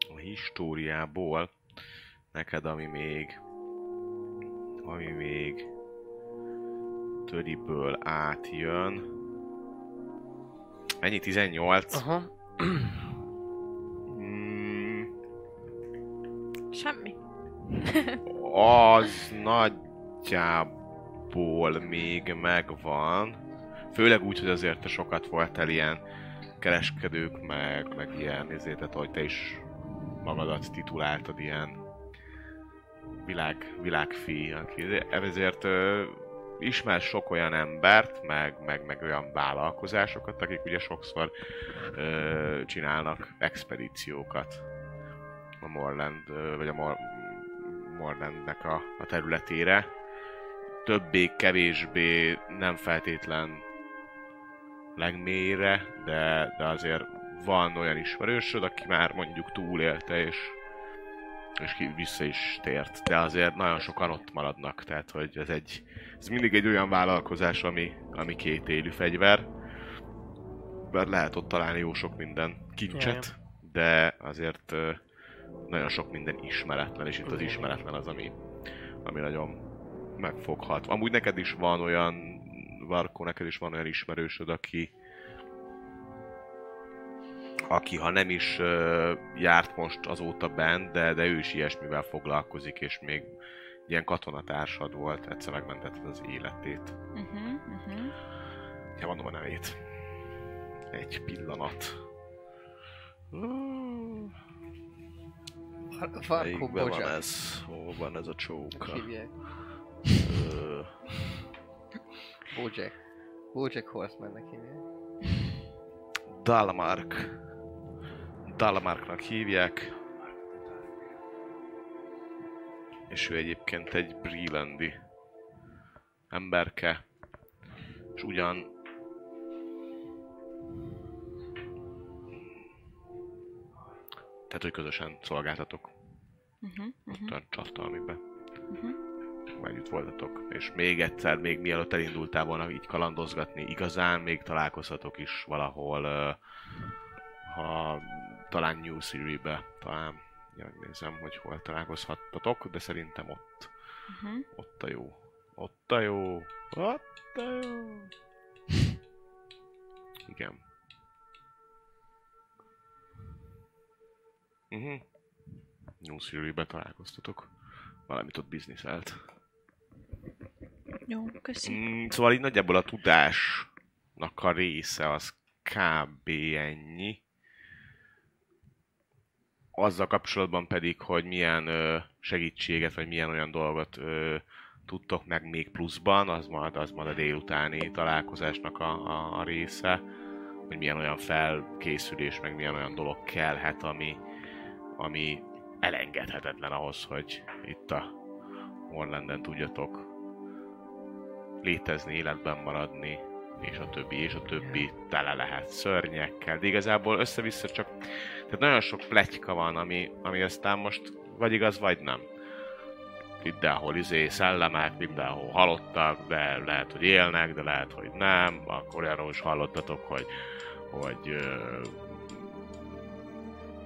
A históriából neked ami még ami még töriből átjön ennyi 18 Aha. mm, Semmi. az nagyjából még megvan főleg úgy, hogy azért te sokat voltál ilyen kereskedők, meg, meg ilyen, ezért, tehát, hogy te is magadat tituláltad ilyen világ, világfi, aki ezért ö, ismer sok olyan embert, meg, meg, meg olyan vállalkozásokat, akik ugye sokszor ö, csinálnak expedíciókat a Morland, vagy a Mor- Morlandnek a, a területére. Többé-kevésbé nem feltétlen legmélyre, de, de azért van olyan ismerősöd, aki már mondjuk túlélte, és, és ki vissza is tért. De azért nagyon sokan ott maradnak, tehát hogy ez egy, ez mindig egy olyan vállalkozás, ami, ami két élő fegyver. Bár lehet ott találni jó sok minden kincset, de azért nagyon sok minden ismeretlen, és itt az ismeretlen az, ami, ami nagyon megfoghat. Amúgy neked is van olyan, Varkó, neked is van olyan ismerősöd, aki aki ha nem is járt most azóta bent, de, de ő is ilyesmivel foglalkozik, és még ilyen katonatársad volt, egyszer megmentetted az életét. Uh-huh, uh-huh. Ja, mondom a nevét. Egy pillanat. Melyikben van ez? Hol van ez a csóka? Bojack. Bojack Horsemannek hívják. Dalmark. Dalmarknak hívják. És ő egyébként egy Brillandi emberke. És ugyan... Tehát, hogy közösen szolgáltatok Uh-huh, uh-huh. a. Uh-huh. Együtt voltatok. És még egyszer, még mielőtt elindultál volna így kalandozgatni, igazán még találkozhatok is valahol, ö, ha talán New City-be, talán ja, megnézem, hogy hol találkozhattatok, de szerintem ott, Uh-huh. ott a jó. Ott a jó. Ott a jó. Igen. Uh-huh. New City-be találkoztatok. Valamit ott bizniszelt. Jó, köszi. Mm, szóval így nagyjából a tudásnak a része az kb. ennyi. Azzal kapcsolatban pedig, hogy milyen ö, segítséget, vagy milyen olyan dolgot ö, tudtok meg még pluszban, az majd, az majd a délutáni találkozásnak a, a, a része, hogy milyen olyan felkészülés, meg milyen olyan dolog kellhet, ami, ami elengedhetetlen ahhoz, hogy itt a Morlanden tudjatok létezni, életben maradni, és a többi, és a többi tele lehet szörnyekkel. De igazából össze-vissza csak... Tehát nagyon sok pletyka van, ami, ami aztán most vagy igaz, vagy nem. Mindenhol izé szellemek, mindenhol halottak, de lehet, hogy élnek, de lehet, hogy nem. Akkor olyanról is hallottatok, hogy, hogy ö,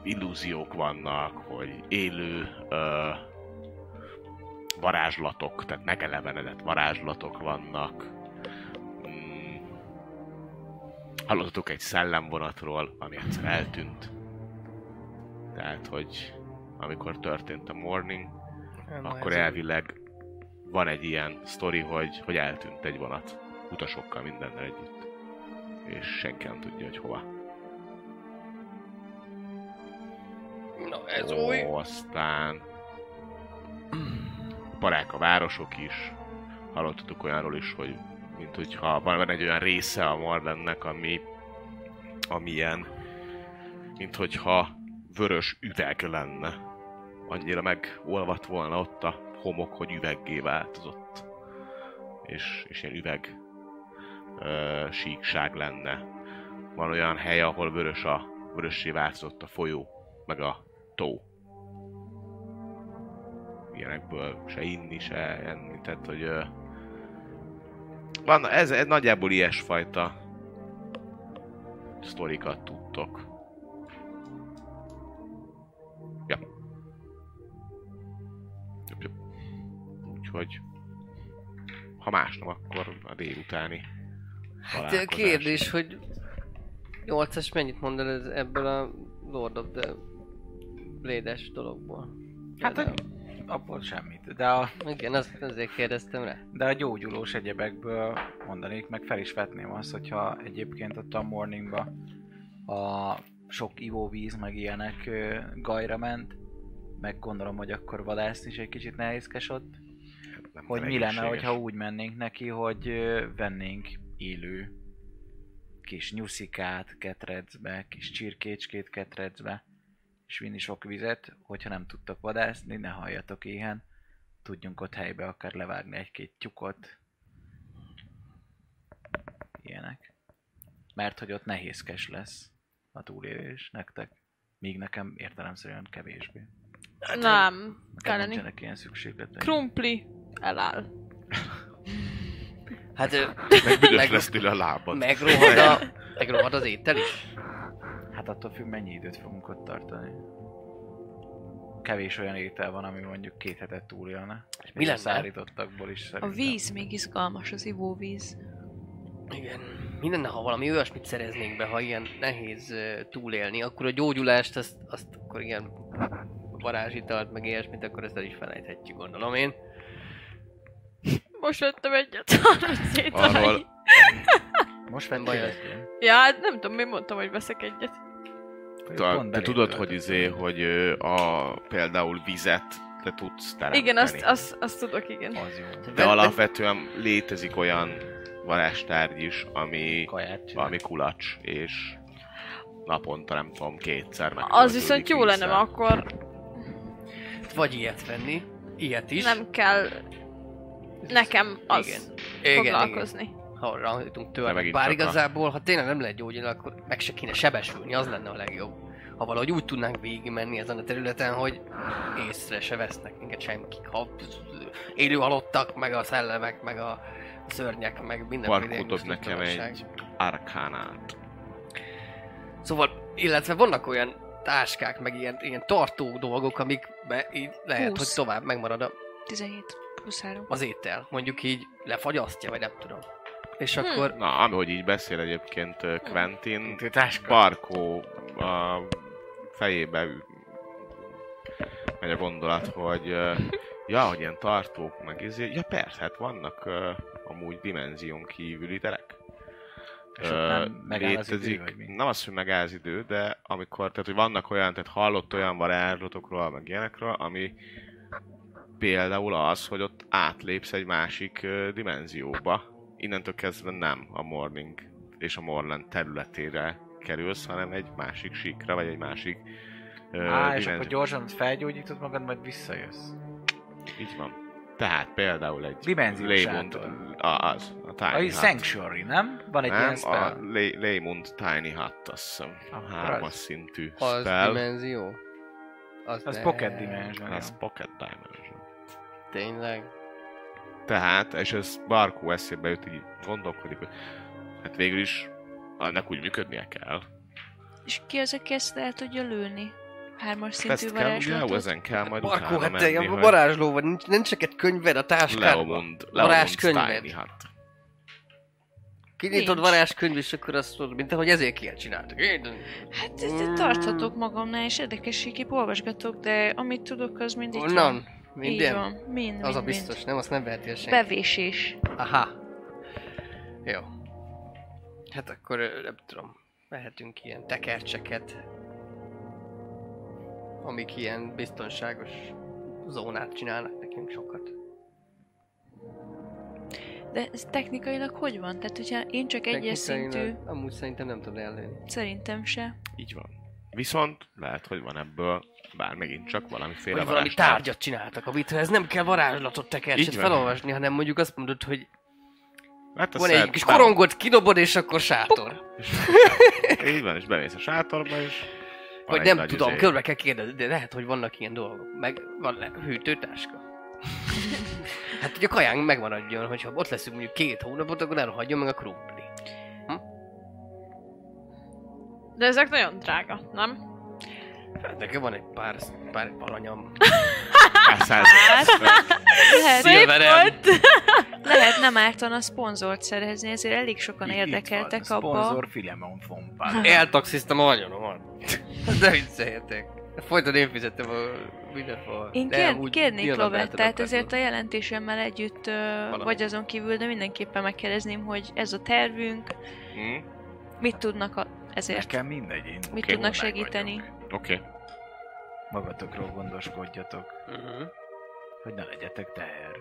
illúziók vannak, hogy élő ö, varázslatok, tehát megelevenedett varázslatok vannak. Hallottatok egy szellemvonatról, ami egyszer eltűnt. Tehát, hogy amikor történt a morning, akkor elvileg van egy ilyen sztori, hogy, hogy eltűnt egy vonat. Utasokkal mindennel együtt. És senki nem tudja, hogy hova. Na, ez új. Ó, aztán parák a városok is. Hallottatok olyanról is, hogy mint hogyha van egy olyan része a Marlennek, ami amilyen, mint hogyha vörös üveg lenne. Annyira megolvadt volna ott a homok, hogy üveggé változott. És, és ilyen üveg ö, síkság lenne. Van olyan hely, ahol vörös a, vörössé változott a folyó, meg a tó. Ilyenekből se inni, se enni, tehát hogy van, ez, ez nagyjából ilyesfajta sztorikat tudtok. Ja. Jobb, jobb. Úgyhogy ha más nem, akkor a délutáni Hát találkozás. kérdés, hogy 8-as mennyit mondan ez ebből a Lord of the Blade-es dologból? Hát, hogy abból semmit. De a, Igen, azt azért kérdeztem rá. de a gyógyulós egyebekből mondanék, meg fel is vetném azt, hogyha egyébként ott a morningba a sok ivóvíz, meg ilyenek gajra ment, meg gondolom, hogy akkor vadászni is egy kicsit nehézkes ott, Nem hogy mi lenne, hogyha úgy mennénk neki, hogy vennénk élő kis nyuszikát ketrecbe, kis csirkécskét ketrecbe, és vinni sok vizet, hogyha nem tudtok vadászni, ne halljatok éhen, tudjunk ott helybe akár levágni egy-két tyukot. Ilyenek. Mert hogy ott nehézkes lesz a túlélés nektek, míg nekem értelemszerűen kevésbé. Nem. Nekem Kelleni. nincsenek ilyen szükségleteim. Krumpli eláll. Hát ö, Meg büdös meg- lesz tőle a lábad. megrohad, a, megrohad az étel is? Hát attól függ, mennyi időt fogunk ott tartani. Kevés olyan étel van, ami mondjuk két hetet túlélne. És Mi a lenne? Szárítottakból is A szerintem. víz még izgalmas, az ivóvíz. Igen. Mi lenne, ha valami olyasmit szereznénk be, ha ilyen nehéz túlélni, akkor a gyógyulást, azt, azt akkor ilyen varázsitalt, meg ilyesmit, akkor ezt el is felejthetjük, gondolom én. Most vettem egyet. 30 étel. Arról Most Nem vettél baj. egy Ja, hát nem tudom, mi mondtam, hogy veszek egyet. Te, te tudod, hogy izé, hogy a, például vizet te tudsz teremteni. Igen, azt, azt, azt tudok, igen. Az jó. De alapvetően létezik olyan varázstárgy is, ami valami kulacs, és naponta nem tudom, kétszer meg. Az viszont jó lenne, akkor Vagy ilyet venni, ilyet is. nem kell nekem az Igen, foglalkozni. Igen. Ha rajtunk De törnek. megint Bár igazából, ha tényleg nem lehet gyógyulni, akkor meg se kéne sebesülni, az lenne a legjobb. Ha valahogy úgy tudnánk végigmenni ezen a területen, hogy észre se vesznek minket semmikik. Ha élő halottak, meg a szellemek, meg a szörnyek, meg minden Barkó dob nekem egy arkánát. Szóval, illetve vannak olyan táskák, meg ilyen, ilyen tartó dolgok, amikbe így lehet, Húsz. hogy tovább megmarad a, 17 plusz 3. az étel. Mondjuk így lefagyasztja, vagy nem tudom. És Hm. akkor Na, ahogy így beszél egyébként Quentin. Barkó a fejébe megy a gondolat, hogy ja, hogy ilyen tartók, meg izé, ja persze, hát vannak amúgy dimenzión kívüli terek. És nem megáll az idő, nem az, hogy megáll az idő, de amikor, tehát hogy vannak olyan, tehát hallott olyan varázslatokról, meg ilyenekről, ami például az, hogy ott átlépsz egy másik dimenzióba. Innentől kezdve nem a Morning és a Morland területére kerülsz, hanem egy másik síkra, vagy egy másik ö, Á, és akkor dimenzió. gyorsan felgyógyítod magad, majd visszajössz. Így van. Tehát például egy Dimenziós a, az, a Tiny A Hut. Sanctuary, nem? Van egy ilyen nem, a spell. Le- Leymund Tiny Hut, azt hiszem. Akkor Hármas az. szintű az spell. dimenzió. Az, Az ne- Pocket Dimension. Jó. Pocket Dimension. Tényleg. Tehát, és ez Barkó eszébe jut, így gondolkodik, hogy hát végül is annak úgy működnie kell. És ki az, aki ezt el tudja lőni? Hármas szintű Ezt kell, ugye, jó, varázslatot? ezen kell majd Barkó, utána hát menni, te a hogy varázsló vagy, nincs, nincs csak egy könyved a táskádban. Leomund Varázskönyved. Tiny Hut. Kinyitod varázskönyv, és akkor azt mondod, mint ahogy ezért ilyet csináltak. Én- Hát ezt tarthatok magamnál, és érdekességképp olvasgatok, de amit tudok, az mind itt Onnan? Így Minden? van, mind, Az a mind, biztos, mind. nem? Azt nem veheti senki. Bevésés. Aha. Jó. Hát akkor nem tudom, vehetünk ilyen tekercseket, amik ilyen biztonságos zónát csinálnak nekünk sokat. De ez technikailag hogy van? Tehát, hogyha én csak egyes szintű, Amúgy szerintem nem tudod ellőni. szerintem se. Így van. Viszont lehet, hogy van ebből bár megint csak valamiféle Vagy valami tárgyat csináltak, amit ez nem kell varázslatot tekercset felolvasni, hanem mondjuk azt mondod, hogy Hát van egy kis korongot, kidobod, és akkor sátor. Így van, és bemész a sátorba, és... Vagy nem tudom, izé. körbe kell kérdezni, de lehet, hogy vannak ilyen dolgok. Meg van le, hűtőtáska. hát, hogy a kajánk megmaradjon, hogyha ott leszünk mondjuk két hónapot, akkor hagyjon meg a krumpli. De ezek nagyon drága, nem? Hát nekem van egy pár, pár alanyam. Pár száz- Lehet, Szép volt! lehet nem ártana szponzort szerezni, ezért elég sokan Itt érdekeltek van, abba. Szponzor Filemon Fompán. Eltaxiztam a vagyonomat. De vicceljetek. Folyton én fizettem a mindenhol. Én kér, kérnék tehát ezért a jelentésemmel együtt, ö, vagy azon kívül, de mindenképpen megkérdezném, hogy ez a tervünk, Hm? mit tudnak a, ezért, Nekem mindegy, én mit Oké, tudnak segíteni. Oké. Magatokról gondoskodjatok, Mhm. hogy ne legyetek teher.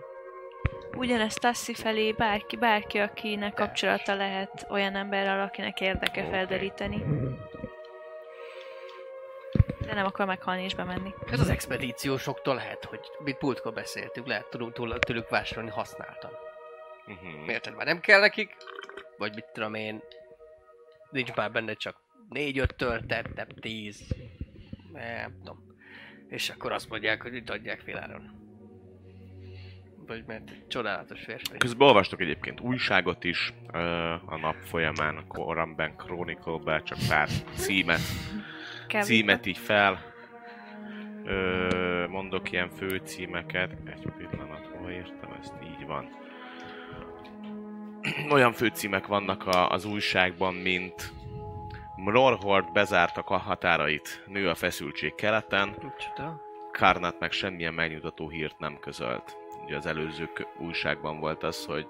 Ugyanezt Tassi felé bárki, bárki, akinek kapcsolata lehet olyan emberrel, akinek érdeke Oké. felderíteni. De nem akar meghalni és bemenni. Ez az expedíciósoktól lehet, hogy mit múltkor beszéltük, lehet tudunk túl- tőlük vásárolni használtan. Mhm. Érted? Már nem kell nekik? Vagy mit tudom én, nincs már benne csak négy-öt töltet, nem tíz. Nem tudom. És akkor azt mondják, hogy itt adják féláron. Vagy mert csodálatos férfi. Közben olvastok egyébként újságot is ö, a nap folyamán, a Koramben Chronicle-be, csak pár címet, címet így fel. Ö, mondok ilyen főcímeket. Egy pillanat, hol értem ezt? Így van. Olyan főcímek vannak a, az újságban, mint Mrorhord bezártak a határait, nő a feszültség keleten, Micsoda? Karnat meg semmilyen megnyugtató hírt nem közölt. Ugye az előző újságban volt az, hogy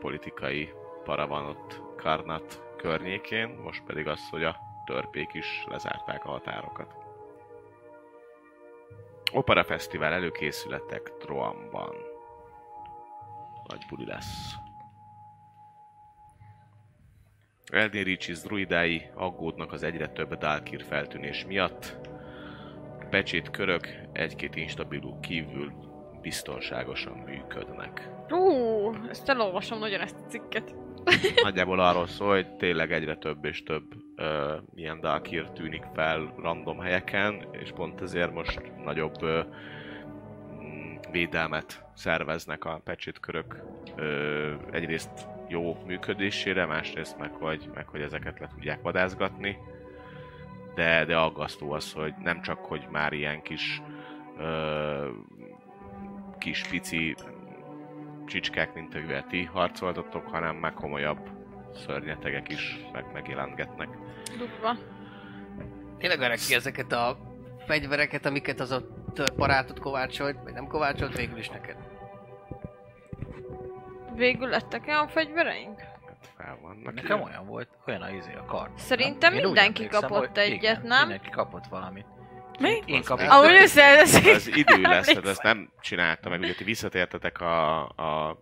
politikai para van ott Karnat környékén, most pedig az, hogy a törpék is lezárták a határokat. Opera Fesztivál előkészületek Troamban. Nagy buli lesz. Eldin Riches druidái aggódnak az egyre több Dalkir feltűnés miatt, pecsét körök egy-két instabilú kívül biztonságosan működnek. Ú, ezt elolvasom nagyon ezt a cikket. Nagyjából arról szól, hogy tényleg egyre több és több ö, ilyen Dalkir tűnik fel random helyeken, és pont ezért most nagyobb ö, védelmet szerveznek a pecsét körök ö, egyrészt jó működésére, másrészt meg hogy, meg hogy ezeket le tudják vadászgatni. De, de aggasztó az, hogy nem csak, hogy már ilyen kis ö, kis pici csicskák, mint amivel ti harcoltatok, hanem meg komolyabb szörnyetegek is meg megjelentgetnek. Dugva. Tényleg verek ki ezeket a fegyvereket, amiket az a törparátot kovácsolt, vagy nem kovácsolt végül is neked. Végül lettek olyan fegyvereink? Hát fel vannak. Nekem írva. olyan volt, olyan a izé a kard. Szerintem úgy mindenki kapott hogy egyet, igen, nem? Mindenki kapott valamit. Mi? Én kaptam. Ahogy összeeszik. Az idő lesz, tehát ezt nem csinálta meg, ugye ti visszatértetek a, a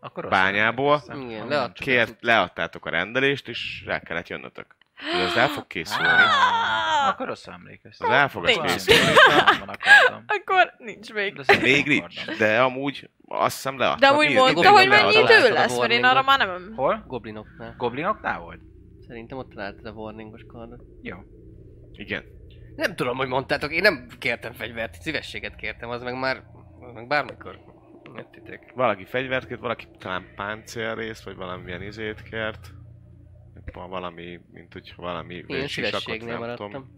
Akkor Bányából. Igen, Nem leadtuk. kért, leadtátok a rendelést, és rá kellett jönnötök. Ez el fog készülni. Akkor rosszul emlékeztem. Az el fog Nincs. készülni. Nem van akartam. Akkor nincs még. Még nincs, de amúgy azt hiszem leadtam. De úgy mondta, hogy mennyi idő lesz, mert én arra már nem... Hol? Goblinoknál. Goblinoknál volt? Szerintem ott találtad a warningos kardot. Jó. Igen. Nem tudom, hogy mondtátok, én nem kértem fegyvert, szívességet kértem, az meg már, az meg bármikor jöttitek. Valaki fegyvert kért, valaki talán páncélrészt, vagy valamilyen izét kért. Va- Valami, mint hogy valami Én sisakot, nem tudom.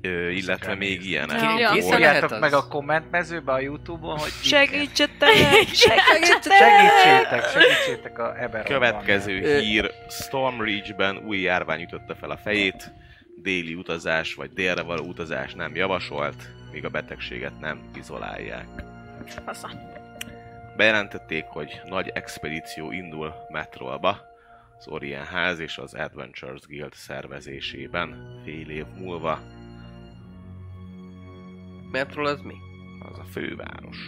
Ö, illetve még ilyenek. Ja. Írjátok meg a kommentmezőbe a Youtube-on, hogy Segítsetek! Segítsetek! Segítsétek, segítsétek a Eberron. Következő hír, Storm Reach-ben új járvány ütötte fel a fejét, déli utazás vagy délre való utazás nem javasolt, míg a betegséget nem izolálják. Fasza. Bejelentették, hogy nagy expedíció indul Metrolba, az Orient ház és az Adventures Guild szervezésében fél év múlva. Metról az mi? Az a főváros.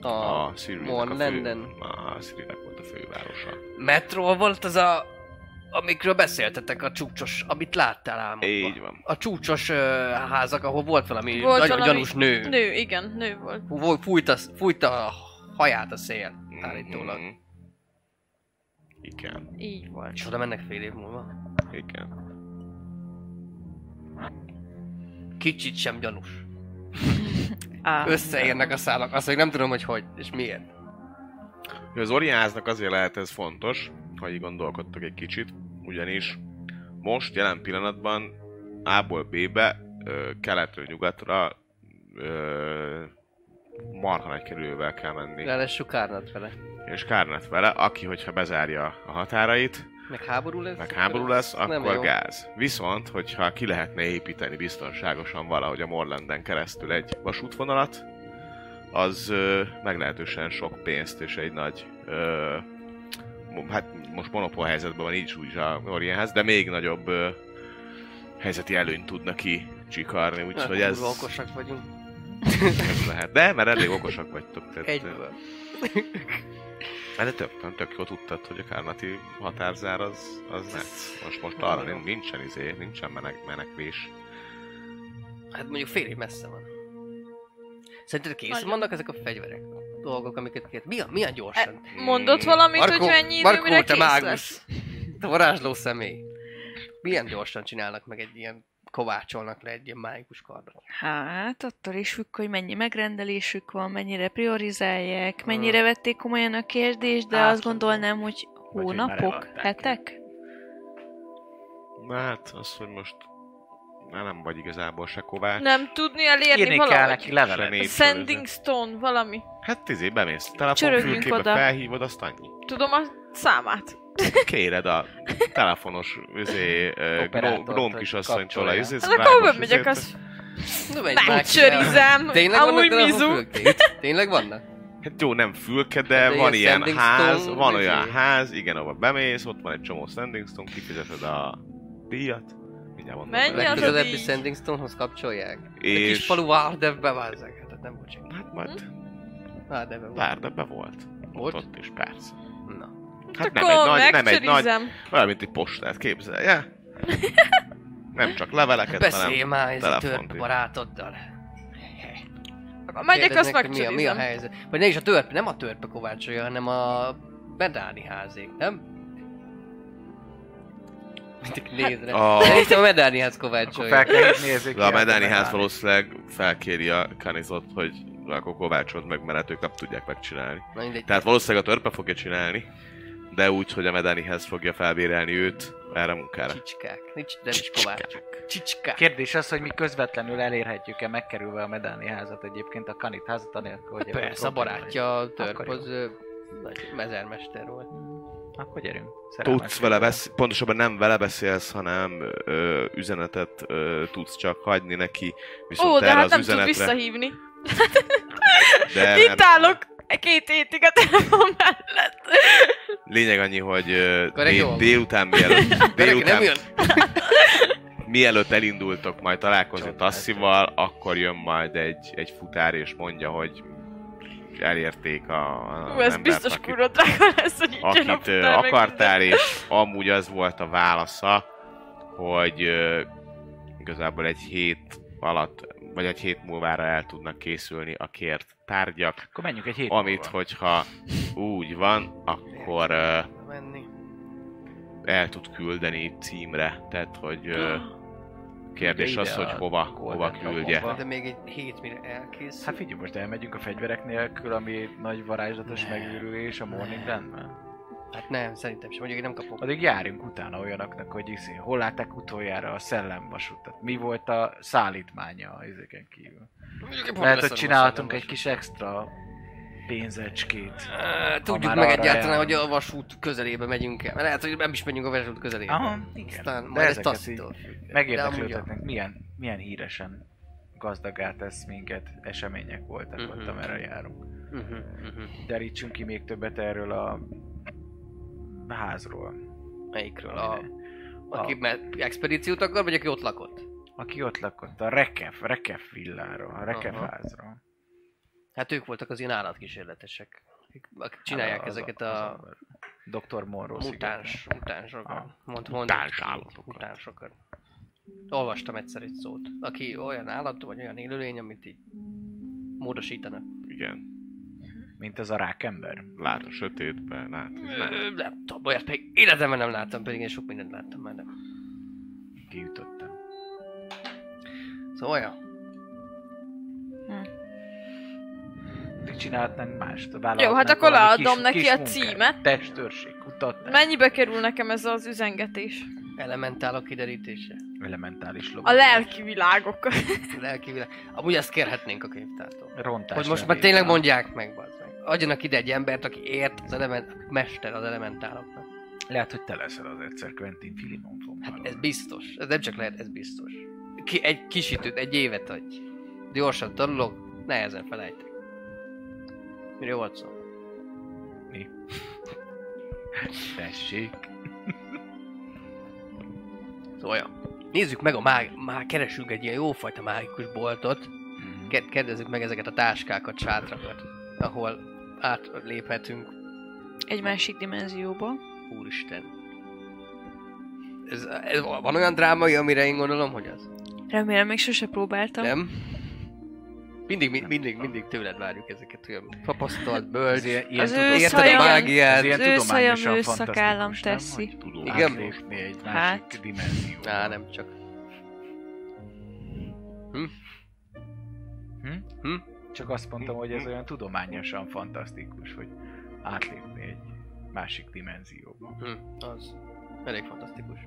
A, A Siriusnak a fő, a Siriusnak volt a fővárosa. Metro volt az a... Amikről beszéltetek, a csúcsos, amit láttál álmodban. Így van. A csúcsos uh, házak, ahol volt valami, Volt nagy, valami gyanús nő. Nő, igen, nő volt. Fú- Fújta, fújta a haját a szél, állítólag. Mhm. Igen, Így volt. És oda mennek fél év múlva. igen. Kicsit sem gyanús. Á, Összeérnek a szálak, azt még nem tudom, hogy hogy, és miért. Az Oriáznak azért lehet ez fontos, ha így gondolkodtak egy kicsit, ugyanis most jelen pillanatban A-ból B-be, ö, keletről nyugatra ö, marha nagy kerülővel kell menni. Ráadásul kárnat vele. És Kárnet vele, aki, hogyha bezárja a határait, Meg háború lesz? meg háború lesz, Nem akkor jó. gáz. Viszont, hogyha ki lehetne építeni biztonságosan valahogy a Morlanden keresztül egy vasútvonalat, az ö, meglehetősen sok pénzt és egy nagy ö, hát most monopól helyzetben van így úgy a Orienhez, de még nagyobb ö, helyzeti előnyt tudna ki csikarni, úgyhogy ez, Kurva okosak vagyunk. Ez lehet. De, mert elég okosak vagytok. Tehát, Egyből. Hát de tök, nem tök jó tudtad, hogy a Kárnati határzár az, az nem. Most, most arra nin- nincsen izé, nincsen menek, menekvés. Hát mondjuk fél év messze van. Szerinted készen Nagyon. vannak ezek a fegyverek? Dolgok, amiket kért. Milyen, milyen gyorsan? Mondott valamit, Markó- hogy mennyi Markó, mire te kész mágus. lesz? Te varázsló személy. Milyen gyorsan csinálnak meg egy ilyen kovácsolnak le egy ilyen mágikus kardot. Hát, attól is függ, hogy mennyi megrendelésük van, mennyire priorizálják, mennyire vették komolyan a kérdést, de Hát, azt gondolnám, hogy hónapok, hetek? Na hát, az, hogy most már nem vagy igazából se kovács. Nem tudni elérni Írni kell valahogy. neki levelet. Sending stone, valami. Hát izé, bemész telefonfülkébe, felhívod, azt annyi. Tudom a számát. Kéred a telefonos Operátort, gnóm- kisasszonytól a izé, Az akkor bemegyek, izét. az megcsörizem. Amúgy mizu. Tényleg vannak? Hát jó, nem fülke, de, De van ilyen ház, Stone, van olyan ház, igen, ahol bemész, ott van egy csomó standing stone, kifizeted a díjat, mindjárt mondom. Mennyi az a díj? Sanding Stonehoz kapcsolják. És... A kis falu Várdevbe vázzák. Hát nem senki. Hát majd Várdevbe volt. Várdebbe volt. Volt? Ott, ott is, persze. Hát nem egy nagy, nem egy nagy, megcsörizem. olyan, mint egy postát, képzelje. Nem csak leveleket, Beszélj hanem már ez a törp barátoddal. Akkor megyek, azt Kérdeznek, mi a, mi a helyzet. Vagy ne is a törpe, nem a törpe kovácsolja, hanem a Bedáni házék, nem? Mindig nézre. A- Szerintem a Medáni ház Akkor kovácsolja. fel kell hívni, nézzük De a Medáni akkor ház valószínűleg felkéri a Kanizot, hogy akkor kovácsolt meg, mert ők nem tudják megcsinálni. Na mindegy. Tehát valószínűleg a törpe fogja csinálni, de úgy, hogy a Medánihez fogja felbérelni őt erre a munkára. Csicskák. Nincs, nem is kovácsok. Csicskák. Kérdés az, hogy mi közvetlenül elérhetjük-e megkerülve a Medáni házat egyébként a Kanit házat, anélkül, hogy Persze, a barátja a törp az mezermester volt. legyen. Akkor gyerünk. Tudsz vele beszélni, pontosabban nem vele beszélsz, hanem ö, üzenetet ö, tudsz csak hagyni neki, viszont Ó, de hát az nem tud üzenetre... visszahívni. de Itt nem- állok két hétig a telefon mellett. Lényeg annyi, hogy jól van. délután mielőtt, Délután... Nem délután, jön? mielőtt elindultok majd találkozni Csodát. Tasszival, akkor jön majd egy, egy futár és mondja, hogy elérték a, a Ú, ez embert, biztos akit- kurva drága lesz, hogy a akit ö, futár, meg akartál, minden. és amúgy az volt a válasza, hogy ö, igazából egy hét alatt, vagy egy hét múlvára el tudnak készülni a kért tárgyak, Akkor menjünk egy hét amit, múlva. hogyha úgy van, akkor Menni. el tud küldeni címre, tehát hogy ö, kérdés az, hogy hova, hova küldje. De még egy hét mire elkészül. Hát figyelj, most elmegyünk a fegyverek nélkül, ami nagy varázslatos megőrülés a Morning Landben. Hát nem, szerintem sem. Mondjuk én nem kapok. Addig járjunk utána olyanoknak, hogy izé, hol látták utoljára a szellemvasút, tehát mi volt a szállítmánya az izéken kívül. Mondjuk Lehet, hogy a csinálhatunk egy kis extra pénzecskét. Á, Tudjuk meg egyáltalán, jár. hogy a vasút közelébe megyünk el. Mert lehet, hogy nem is megyünk a vasút közelébe. Aha, igen. Aztán De majd amúgy Megérdeklődhetnek, milyen, milyen híresen gazdagát tesz minket, események voltak Mhm. ott, amerre járunk. a- Mhm, mhm. Derítsünk ki még többet erről a házról. Melyikről? A, aki a- expedíciót akar, vagy aki ott lakott? Aki ott lakott, a Rekef, Rekef villáról, a Rekef Aha. házról. Hát ők voltak az ilyen állatkísérletesek. akik- Akik csinálják Az a- ezeket az a Dr. Monroe mutáns, mutánsokat. Mond, Mutáns állatokat. Mutánsokat. Olvastam egyszer egy szót. Aki olyan állat, vagy olyan élőlény, amit így módosítanak. Igen. Mint az a rákember. Lát a sötétben, lát. Nem. Nem tudom, olyat még életemben nem láttam, pedig én sok mindent láttam már. Nem. Kiütöttem. Szóval olyan. Még csinálhatnánk mást. Jó, hát akkor leadom neki a címet. Testőrség, kutatás. Mennyibe kerül nekem ez az üzengetés? Elementálok kiderítése. Elementális A lovaglás. lelki világok. Lelki világ. Amúgy ezt kérhetnénk a könyvtártól. Rontás. Hogy most már tényleg mondják meg, bazd. Adjanak ide egy embert, aki ért az element, mester az elementáloknak. Lehet, hogy te leszel az egyszer Quentin Filimon Hát ez biztos. Ez nem csak lehet, ez biztos. Ki, egy kis időt, egy évet adj. Gyorsan tanulok, nehezen felejtek. Mire volt szó? Mi? Tessék. Szóval. Nézzük meg a mág... Már keresünk egy ilyen jófajta mágikus boltot. Ke- Kérdezzük meg ezeket a táskákat, sátrakat, ahol átléphetünk. Egy másik dimenzióba. Úristen. Ez, ez, van olyan drámai, amire én gondolom, hogy az? Remélem, még sose próbáltam. Nem? Mindig, mi- mindig, mindig tőled várjuk ezeket, olyan tapasztalt, bölcs, ilyen, ilyen Az tudom- érted a mágiát. ez ilyen az ő szajam tudományosan ő szakállam nem? teszi. Hogy tudod Igen. átlépni egy másik Hát. dimenzióba. Á, nem csak. Hm? Hm? Csak azt mondtam, hogy ez olyan tudományosan fantasztikus, hogy átlépni egy másik dimenzióba. Hm, az. Elég fantasztikus.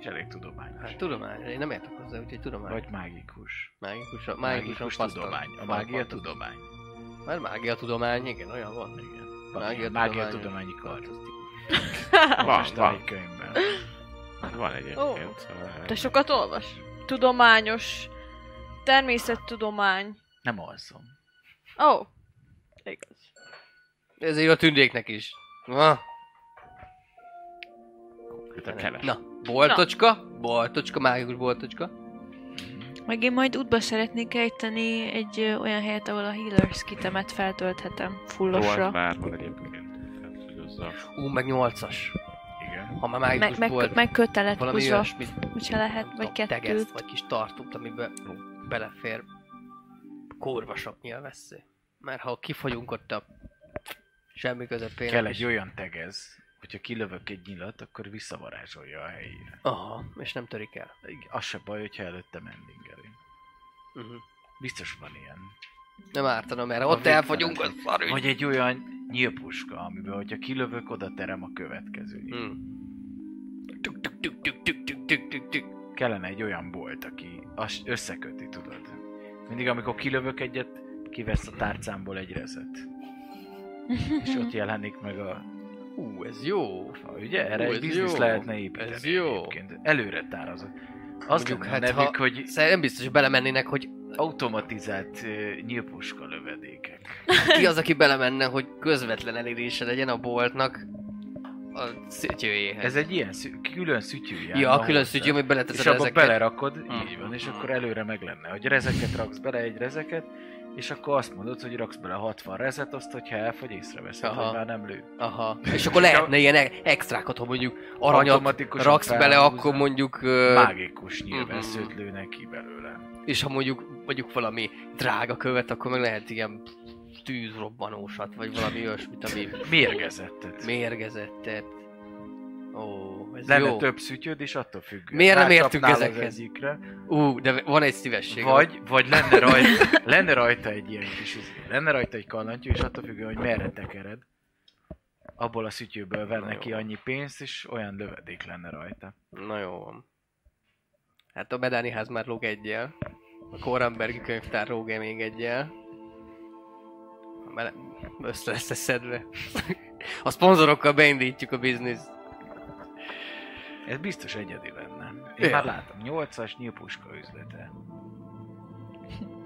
És elég tudományos. Hát tudomány, én nem értek hozzá, úgyhogy tudomány. Vagy mágikus. mágikus, mágikus, Mágikus fasztal. tudomány. A Van mágia tudomány. Már mágia tudomány, igen, olyan van. Igen. Mágia Mágia, mágia tudomány. tudományi kar. Van, van. egy könyvben. Van egyébként. szóval- Te sokat olvas? Tudományos, természettudomány. Nem alszom. Ó, oh, igaz. Ez jó a tündéknek is. Na, Konkrétan keles. na, boltocska, boltocska, mágikus boltocska. Meg én majd útba szeretnék ejteni egy ö, olyan helyet, ahol a healers kitemet feltölthetem fullosra. vár van egyébként. Tehát, hogy azzal- Ú, meg nyolcas. Igen. Ha már Meg, mágikus meg, bolt, meg kötelet valami húzva, olyasmit, hogyha lehet, vagy tudom, tegeszt, kettőt. vagy kis tartót, amiben belefér kurva sok nyilvessző. Mert ha kifagyunk ott a semmi közepén. Kell egy olyan tegez, hogyha kilövök egy nyilat, akkor visszavarázsolja a helyére. Aha, és nem törik el. Az se baj, hogyha előtte mendingeli. Uh-huh. Biztos van ilyen. Nem ártana, mert ha ott elfogyunk, az szarű. Vagy egy olyan nyílpuska, amiben, hogyha kilövök, oda terem a következő. Hmm. Tuk, tuk, tuk, tuk, tuk, tuk, tuk, tuk. Kellene egy olyan bolt, aki azt összeköti, tudod. Mindig, amikor kilövök egyet, kivesz a tárcámból egy rezet. És ott jelenik meg a... Ú, ez jó. Ha, ugye? Erre Ú, egy ez biznisz jó. lehetne építeni Ez jó. egyébként. Előre tározott. Az Mondjuk, hát nevük, ha- hogy nem biztos, hogy belemennének, hogy automatizált uh, nyílpuska lövedékek. ki az, aki belemenne, hogy közvetlen elérése legyen a boltnak a szütyőjéhez. Ez egy ilyen szü- külön szütyű Ja, a külön amit És beleteszed abba ezeket. belerakod, Hmm. így van, és akkor előre meg lenne, hogy rezeket raksz bele, egy rezeket, és akkor azt mondod, hogy raksz bele 60 rezet, azt, hogyha elfogy, észreveszed, Aha. hogy már nem lő. Aha. És akkor lehetne ilyen e- extrákat, ha mondjuk aranyat raksz bele, akkor mondjuk... Ö, Mágikus nyilvesszőt Mhm. lőnek ki belőle. és ha mondjuk, mondjuk valami drága követ, akkor meg lehet ilyen tűzrobbanósat, vagy valami olyasmit, ami Mérgezettet. mérgezettet. Ó, ez Lenne jó. több szütyöd, és attól függ. Miért nem értünk ezekhez? Egyikre, Ú, de van egy szívesség. vagy, vagy lenne, rajta, lenne rajta egy ilyen kis, izé, lenne rajta egy kallantyú, és attól függően, hogy merre tekered, abból a szütyőből verne ki annyi pénzt, és olyan lövedék lenne rajta. Na jó van. Hát a Bedáni ház már lóg egyel. A Korenbergi könyvtár lóg még egyel. Bele, össze lesz szedve. A szponzorokkal beindítjuk a bizniszt. Ez biztos egyedi lenne. Én Ja. már látom, 8-as nyílpuska üzlete.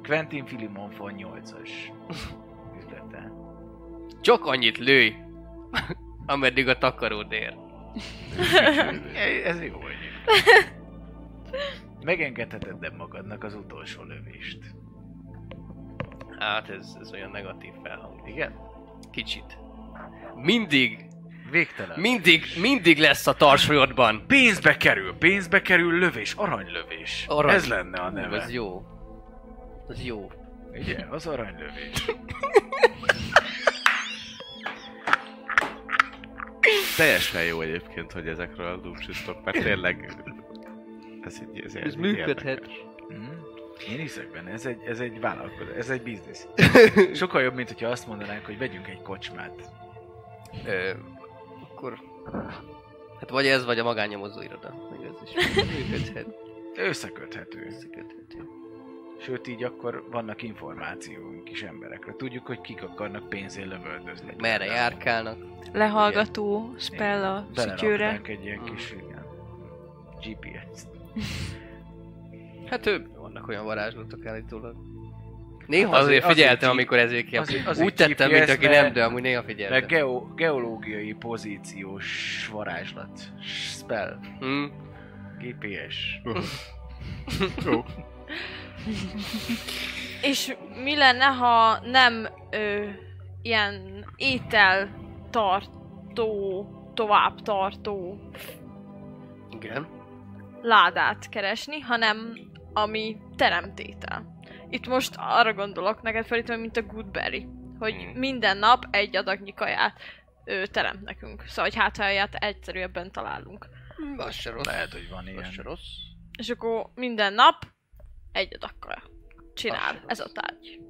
Quentin Filimon von 8-as üzlete. Csak annyit lőj, ameddig a takaród ér. Ez jó egyébként. Megengedheted magadnak az utolsó lövést. Hát ez, ez olyan negatív felhang. Igen? Kicsit. Mindig, Végtelen. mindig, mindig lesz a tarsajodban. Pénzbe kerül, pénzbe kerül lövés, aranylövés. Arany. Ez lenne a neve. Ez jó. Ez jó. Ugye, az aranylövés. Teljesen jó egyébként, hogy ezekről dúsítok, mert tényleg... Ez, egy, ez, Ez működhet. érdekes. Mhm. Én hiszek benne, ez egy, ez egy vállalkozás, ez egy biznisz. Sokkal jobb, mint hogyha azt mondanánk, hogy vegyünk egy kocsmát. Ö, akkor... Hát vagy ez, vagy a magánnyomozó iroda. Meg ez is működhet. Összeköthető. Összeköthető. Sőt, így akkor vannak információink is emberekre. Tudjuk, hogy kik akarnak pénzén lövöldözni. Merre járkálnak. Lehallgató spell a. Belerakták egy ilyen Mm. kis, igen, GPS-t. Hát ő, vannak olyan varázslatok állítólag. Néha azért, azért- figyeltem, azért amikor ezért ki. azért- azért Úgy tettem, mint aki mert- nem, de amúgy néha figyeltem. geo, geológiai pozíciós varázslat. Spell. Hm? GPS. És mi lenne, ha nem ö, ilyen étel tartó, tovább tartó Igen. ládát keresni, hanem ami teremtétel. Itt most arra gondolok neked felítem, mint a Goodberry, hogy Mm. minden nap egy adagnyi kaját ő teremt nekünk. Szóval, hogy hát ilyet egyszerűbben találunk. Az se rossz. Lehet, hogy van Az ilyen. se rossz. És akkor minden nap egy. Az Csinál. Ez a tárgy.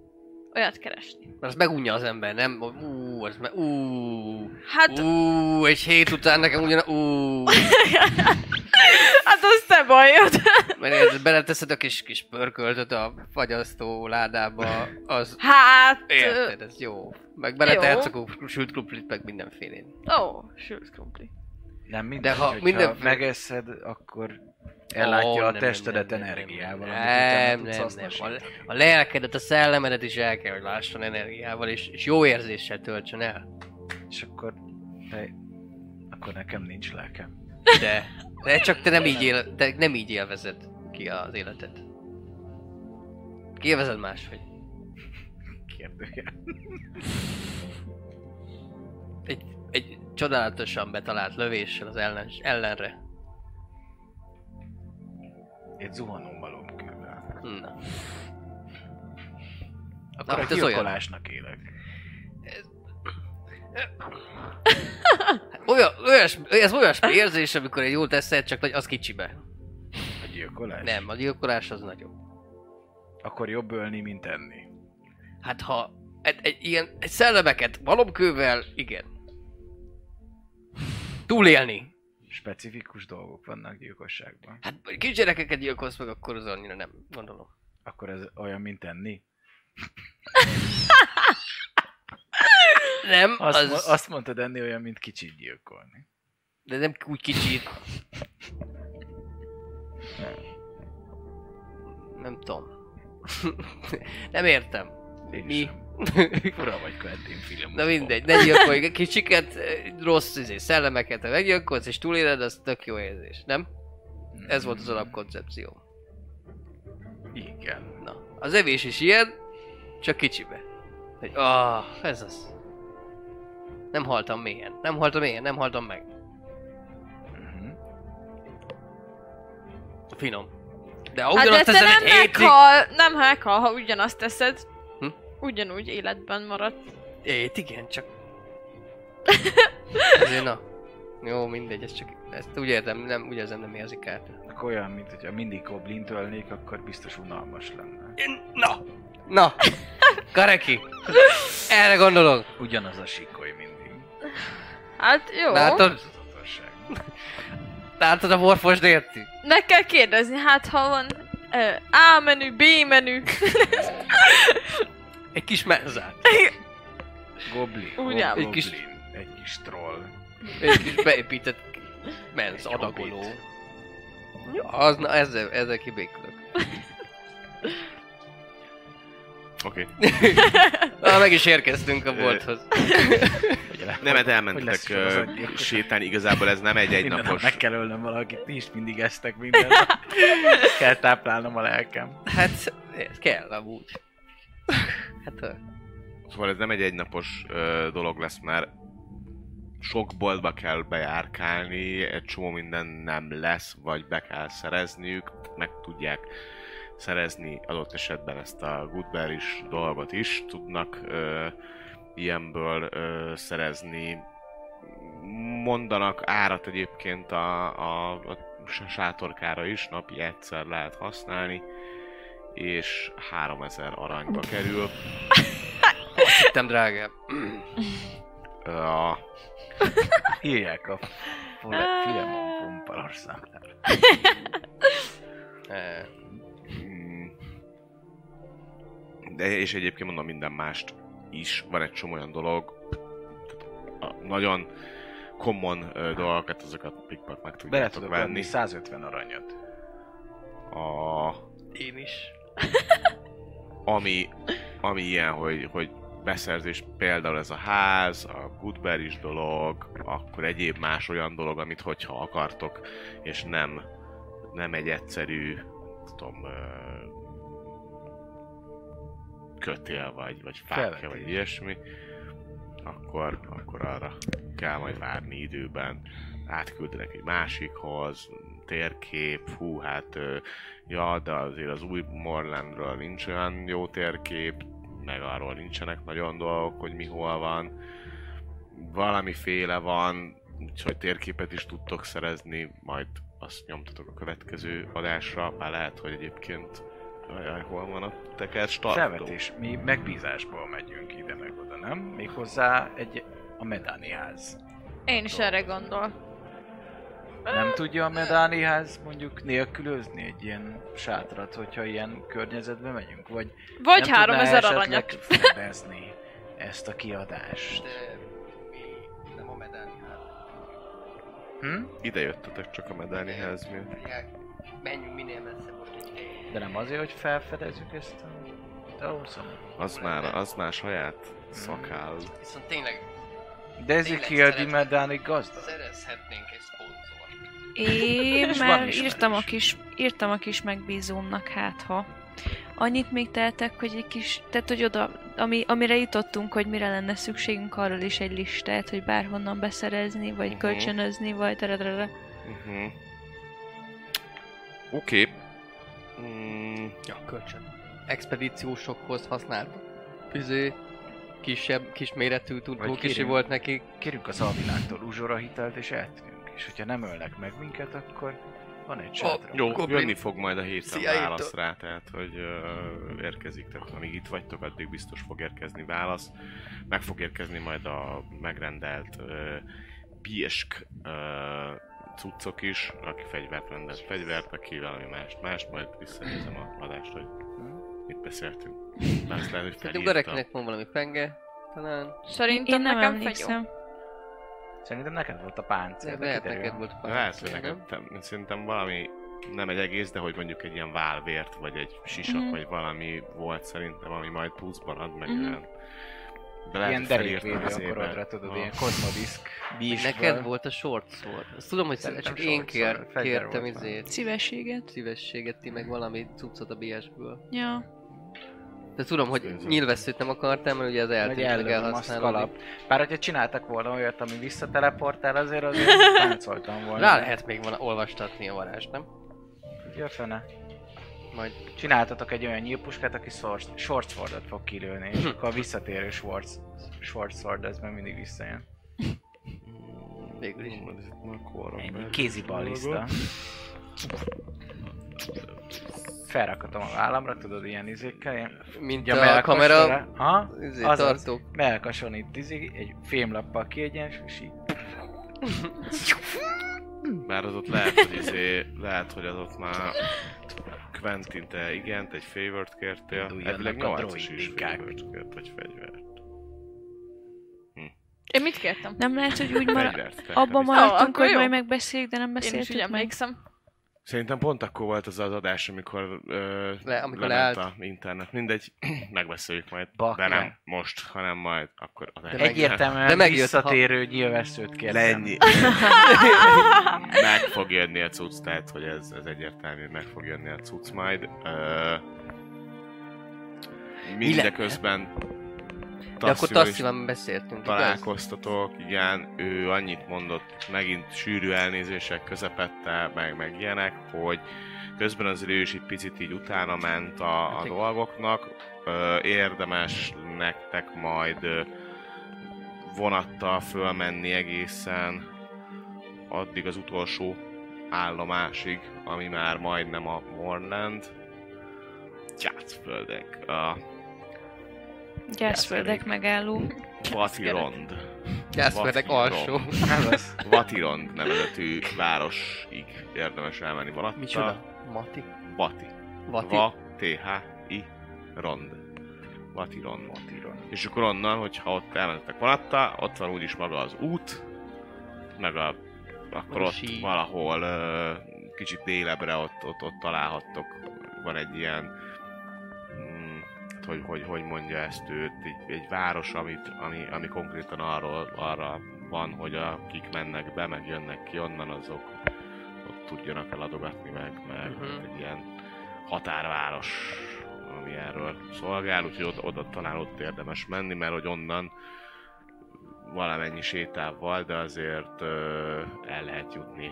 Olyat keresni. Mert az megunja az ember, nem? Ú, az me... Ú, Hát, ú, egy hét után nekem ugyan... Ú, az te bajod. mert beleteszed a kis, kis pörköltöt a fagyasztó ládába, az... Hát... Érted, ez jó. Meg beletehetsz a sült krumplit, meg mindenfélét. Ó, sült krumpli. Nem mindegy, De ha hogyha minden- megeszed, akkor ellátja Ó, a nem, testedet nem, nem, nem, energiával. Nem, nem, tudsz nem. A, a lelkedet, a szellemedet is el kell, hogy lásson energiával, és, és jó érzéssel töltsön el. És akkor... De, akkor nekem nincs lelkem. De, de csak te nem így, él, te nem így élvezed ki az életet. Kiélvezed máshogy. Kérdője. Egy, egy csodálatosan betalált lövéssel az ellen, ellenre. Egy zuhanó malomkővel. Na. Akkor hát a gyilkolásnak élek. Olyan, olyas, ez olyasmi érzés, amikor egy jót teszed, csak az kicsibe. A gyilkolás? Nem, a gyilkolás az nagyobb. Akkor jobb ölni, mint enni. Hát ha egy, egy ilyen egy szellemeket valomkővel, igen. Túlélni. Specifikus dolgok vannak gyilkosságban. Hát kisgyerekeket gyilkolsz meg, akkor az annyira nem, gondolom. Akkor ez olyan, mint enni? Nem, Azt, az... mo- azt mondtad enni olyan, mint kicsit gyilkolni. De nem úgy kicsit. Nem tudom. nem értem. Én Mi? Fura vagy Quentin film. Na mindegy, ne gyilkolj kicsiket, rossz izé, szellemeket, ha meggyilkolsz és túléled, az tök jó érzés, nem? Ez volt az alapkoncepció. Igen. Na, az evés is ilyen, csak kicsibe. Hogy, ah, ez az. Nem haltam mélyen, nem haltam mélyen, nem haltam meg. Mhm. Finom. De ha Hát de ugyanazt te teszed nem egy hétig... meghal, nem meghal, ha ugyanazt teszed. Hm? Ugyanúgy életben marad. Ét, igen, csak... Ezért na. Jó, mindegy, ez csak... Ezt úgy értem, nem, úgy érzem, nem érzik át. Akkor olyan, mint hogyha mindig goblin ölnék, akkor biztos unalmas lenne. Na! Na! Kareki! Erre gondolok! Ugyanaz a sikoly mindig. Hát jó. Látod? Látod a morfost érti? Meg kell kérdezni, hát ha van ö, A menü, B menü. Egy kis menzát. Goblin. Goblin. Egy kis- Egy kis troll. Egy kis beépített menz adagoló. Ja, az, na ezzel, ezzel kibékülök. Oké. Na, meg is érkeztünk a bolthoz. Nem, mert ö, sorozatgyilkos? sétálni, igazából ez nem egy egynapos... meg kell ölnöm valakit, ti is mindig esztek minden kell táplálnom a lelkem. Hát, ez kell amúgy. Hát Szóval ez nem egy egynapos ö, dolog lesz, mert sok boltba kell bejárkálni, egy csomó minden nem lesz, vagy be kell szerezniük, meg tudják szerezni adott esetben ezt a Goodberry-s dolgot is, tudnak ö, ilyenből ö, szerezni. Mondanak árat egyébként a, a, a sátorkára is, napi egyszer lehet használni, és 3000 aranyba kerül. azt hittem drágább. A, Írják a Filemon számlára. De és egyébként mondom minden mást is. Van egy csomó olyan dolog, a nagyon common ö, dolgokat, azokat pikpak meg Bele tudjátok tudok venni. venni 150 aranyat. A, Én is. ami, ami ilyen, hogy, hogy beszerzés, például ez a ház, a Goodberry-s dolog, akkor egyéb más olyan dolog, amit hogyha akartok, és nem, nem egy egyszerű, tudom, ö, kötél, vagy, vagy fákja, vagy ilyesmi, akkor, akkor arra kell majd várni időben. Átküldenek egy másikhoz, térkép, hú, hát Ja, de azért az új Morlandről nincs olyan jó térkép, meg arról nincsenek nagyon dolgok, hogy mi hol van. Valamiféle van, úgyhogy térképet is tudtok szerezni, majd azt nyomtatok a következő adásra, bár lehet, hogy egyébként Ajaj, hol van a teker startó? Felvetés, mi megbízásból megyünk ide meg oda, nem? Méghozzá egy a Medáni ház. Én is erre gondol. Nem tudja a Medáni ház mondjuk nélkülözni egy ilyen sátrat, hogyha ilyen környezetbe megyünk? Vagy Vagy nem tudná 3000 esetleg aranyat. fedezni ezt a kiadást? De mi nem a medáni ház. Hm? Ide jöttetek csak a medányhez miatt. Menjünk minél messzebb. De nem azért, hogy felfedezzük ezt a Dawson? Az már, az már saját szakáll. Viszont tényleg De ez ki a. Dimedáni gazda? szerezhetnénk egy szponzort. Én már írtam a, kis, írtam a kis megbízómnak, hát ha. Annyit még teltek, hogy egy kis, tehát hogy oda, ami, amire jutottunk, hogy mire lenne szükségünk, arról is egy listát, hogy bárhonnan beszerezni, vagy Mhm. kölcsönözni, vagy dadadada. Uh-huh. Oké. Okay. Mm, Ja, kölcsön. Expedíciósokhoz használt. Üző, kisebb, kisméretű tudó Vagy kisi volt neki. Kérjük az alvilágtól uzsora hitelt és eltűnünk. És hogyha nem ölnek meg minket, akkor van egy sátra. Jó, Goblin. jönni fog majd a héten válasz rá, tehát hogy uh, érkezik, tehát amíg itt vagytok, addig biztos fog érkezni válasz. Meg fog érkezni majd a megrendelt uh, Biesk uh, cuccok is, aki fegyvert rendelt fegyvert, aki valami mást, mást, majd visszanézem a adást, hogy mit beszéltünk. Azt lehet, hogy Szerintem. Gareknek van valami penge, talán. Szerintem Én nem nekem fegyó. emlékszem. Szerintem neked volt a páncél. De lehet neked volt a Lehet, hogy páncél, nem? nekem, te- szerintem valami, nem egy egész, de hogy mondjuk egy ilyen válvért, vagy egy sisak, Mhm. vagy valami volt szerintem, ami majd pluszban ad, meg Mhm. olyan. De Ilyen derékvédő a korodra, tudod, Ah. ilyen kozmodiszk bízsből. Neked volt a short sword. Azt tudom, hogy Szerintem csak én kér, kértem izét. Szívességet. Szívességet, ti meg valami cuccot a BS-ből. Ja. De tudom, hogy nyilvesszőt nem akartam, mert ugye az eltűnt meg elhasználódik. Bár hogyha csináltak volna olyat, ami visszateleportál, azért azért táncoltam volna. Rá lehet még van olvastatni a varázs, nem? Ja, fene. Majd Csináltatok egy olyan nyílpuskát, aki swordot fog kilőni, és akkor a visszatérő sword, ez meg mindig visszajön. végül is. Ez itt már korra Ennyi kézi ballista. Felrakatom a vállamra, tudod, ilyen izékkel, ilyen Mint a melkasra- kamera Ha? izé, Azaz. tartók. Melkason itt izé, egy fémlappal kiegyensúly, és így Bár az ott lehet, hogy izé, lehet, hogy az ott már Quentin, te igent, egy favort kértél. Induljanak Elvileg a 8 is droidikák. favort kért, vagy fegyvert. Én mit kértem? Nem lehet, hogy úgy mar... Fegyvert kell abban maradtunk, akkor hogy jó. majd megbeszéljük, de nem Én is úgy beszéltük meg. emlékszem. Szerintem pont akkor volt az az adás, amikor, ö, Le- amikor lement leállt. a internet. Mindegy, megbeszéljük majd. Bakker. De nem most, hanem majd. Akkor az meg- egyértelműen De megjött, visszatérő nyilvesszőt kértem. Lenni. meg fog jönni a cucc, tehát hogy ez, ez egyértelmű, meg fog jönni a cucc majd. Ö, mindeközben De akkor mi beszéltünk, igaz? találkoztatok, igen, ő annyit mondott, megint sűrű elnézések közepette, meg, meg ilyenek, hogy közben azért ő is egy picit így utána ment a, a Hát dolgoknak. Ö, érdemes nektek majd ö, vonattal fölmenni egészen addig az utolsó állomásig, ami már majdnem a Morland. Gyászföldek. A Gyászföldek megálló. Vatirond. Gyászföldek alsó. Vatirond nevezetű városig érdemes elmenni vonattal. Micsoda? Mati? Vati. Vati? Va, T-H-I, Rond. Vatiron. Motiron. És akkor onnan, hogyha ott elmentek vonattal, ott van úgyis maga az út, meg a, akkor A ott sí. valahol kicsit délebbre ott, ott, ott találhattok, van egy ilyen, hogy, hogy, hogy mondja ezt őt, egy, egy város, amit, ami, ami konkrétan arról, arra van, hogy akik mennek be, meg jönnek ki onnan, azok ott tudjanak eladogatni meg, meg Mhm. egy ilyen határváros, ami erről szolgál, úgyhogy oda, oda talán ott érdemes menni, mert hogy onnan valamennyi sétával, de azért ö, el lehet jutni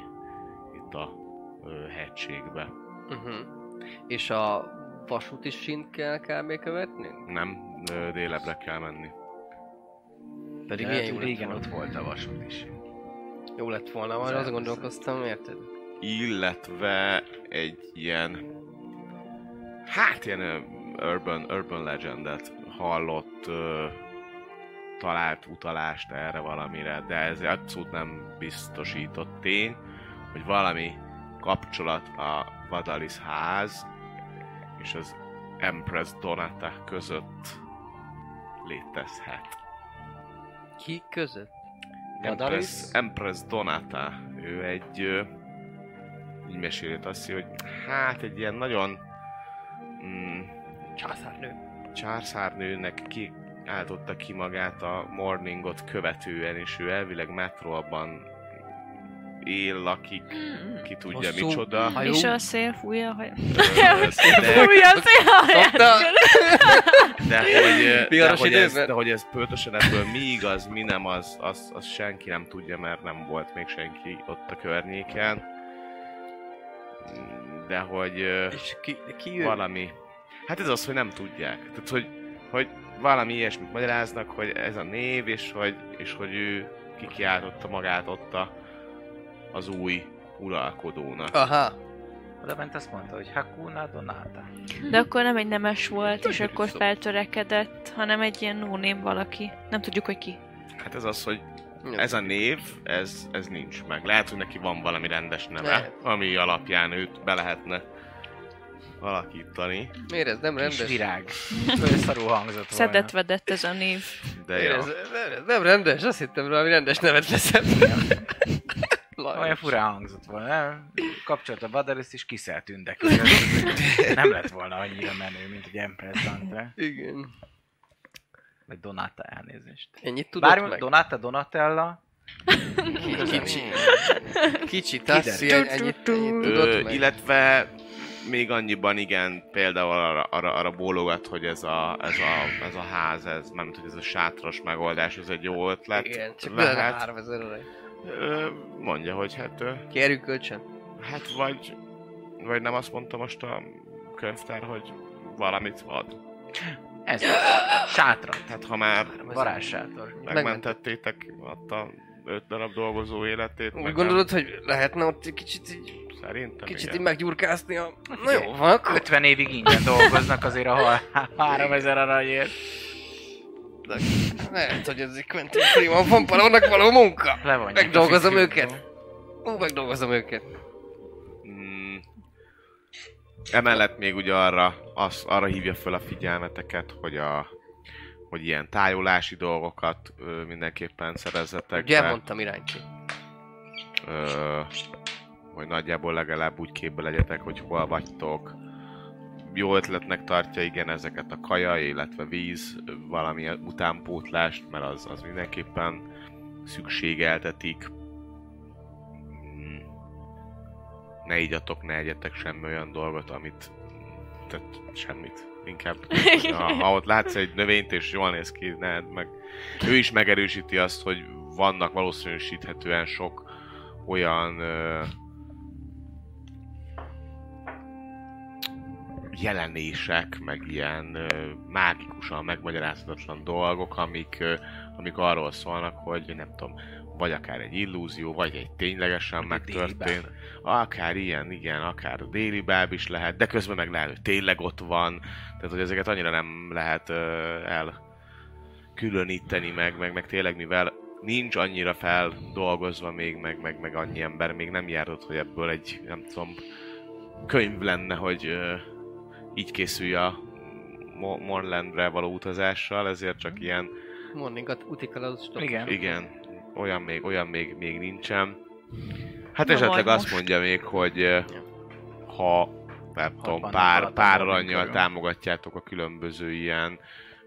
itt a ö, hegységbe. Uh-huh. És a vasúti sint kell kb. követnünk? Nem, délebre kell menni. Pedig De milyen jó régen volna. ott volt a vasút is. Jó lett volna, Az azt gondolkoztam, érted? Illetve egy ilyen, hát ilyen urban, urban legendet hallott, ö, talált utalást erre valamire, de ez abszolút nem biztosított tény, hogy valami kapcsolat a Vadalis ház és az Empress Donata között létezhet. Ki között? Empress? Empress Donata, ő egy, ö, így meséli azt, hogy hát egy ilyen nagyon mm, Császárnő. császárnőnek ki áltotta ki magát a morningot követően, és ő elvileg metrolban él, lakik, ki tudja Hosszú micsoda. hajú. És a szél fújja, hogy... Ö, de, Fúj a szél Szokta? de, hogy, de, hogy ez, de hogy ez pontosan ebből mi igaz, mi nem, az, az, az senki nem tudja, mert nem volt még senki ott a környéken. De hogy... És ki, ki ő? valami... Hát ez az, hogy nem tudják. Tehát, hogy, hogy valami ilyesmit magyaráznak, hogy ez a név, és hogy, és hogy ő kikiáltotta magát ott a, az új uralkodónak. Aha. Oda bent azt mondta, hogy Hakuna Donata. De akkor nem egy nemes volt, és akkor feltörekedett, hanem egy ilyen no valaki. Nem tudjuk, hogy ki. Hát ez az, hogy ez a név, ez, ez nincs meg. Lehet, hogy neki van valami rendes neve, Lehet. ami alapján őt be lehetne alakítani. Miért ez nem Kis rendes? virág. Fölszarú hangzott volna. Szedett vedett ez a név. De Miért ja. ez, nem, ez nem rendes? Azt hittem valami rendes nevet leszem. Olyan furán hangzott volna, nem? Kapcsolat a Vadalis és kiszelt tündek. nem lett volna annyira menő, mint egy Empress Dante. Igen. Vagy Donata elnézést. Ennyit tudod Bár meg? Donata, Donatella, Kicsi. Kicsi, tassi, ennyit, tudod meg? illetve még annyiban igen, például arra, arra, arra bólogat, hogy ez a, ez, a, ez a ház, ez, nem hogy ez a sátras megoldás, ez egy jó ötlet. Igen, csak lehet. bele 3000 arra. Ö, mondja, hogy hát, Kérjük kölcsön. hát vagy, vagy nem azt mondta most a könyvtár, hogy valamit ad. ez sátra, Tehát ha már varázssátor. megmentettétek ott a öt darab dolgozó életét, Úgy gondolod, hogy lehetne ott egy kicsit így, nem, szerintem kicsit így igen. meggyurkászni a... Na jó, van, akkor 50 évig ingyen dolgoznak azért a hal 3000 aranyért. Lehet, hogy ez egy Quentin Freeman fanpalónak való munka. Levonják Megdolgozom őket. Ó, megdolgozom őket. Mm. Emellett még ugye arra, az, arra hívja fel a figyelmeteket, hogy a hogy ilyen tájolási dolgokat ö, mindenképpen szerezzetek Ugye be, elmondtam irányki. ö, hogy nagyjából legalább úgy képbe legyetek, hogy hol vagytok. Jó ötletnek tartja igen ezeket a kaja, illetve víz, valami utánpótlást, mert az, az mindenképpen szükségeltetik. Ne igyatok, ne egyetek semmi olyan dolgot, amit... Tehát semmit. Inkább, ha, ha ott látsz egy növényt és jól néz ki, ne, meg ő is megerősíti azt, hogy vannak valószínűsíthetően sok olyan ö, jelenések, meg ilyen mágikusan megmagyarázhatatlan dolgok, amik, amik arról szólnak, hogy nem tudom, vagy akár egy illúzió, vagy egy ténylegesen megtörtént. Akár ilyen, igen, akár a déli báb is lehet, de közben meg lehet, hogy tényleg ott van. Tehát, hogy ezeket annyira nem lehet el különíteni meg, meg, meg tényleg, mivel nincs annyira feldolgozva még, meg, meg, meg annyi ember még nem járt, hogy ebből egy, nem tudom, könyv lenne, hogy ö, így készülj a Mo- Morlandre való utazással, ezért csak ilyen Morning utikalausz Igen. igen, olyan még, olyan még, még nincsen. Hát Na, esetleg azt most. mondja még, hogy ha nem tudom, vannak pár, pár aranyjal támogatjátok a különböző ilyen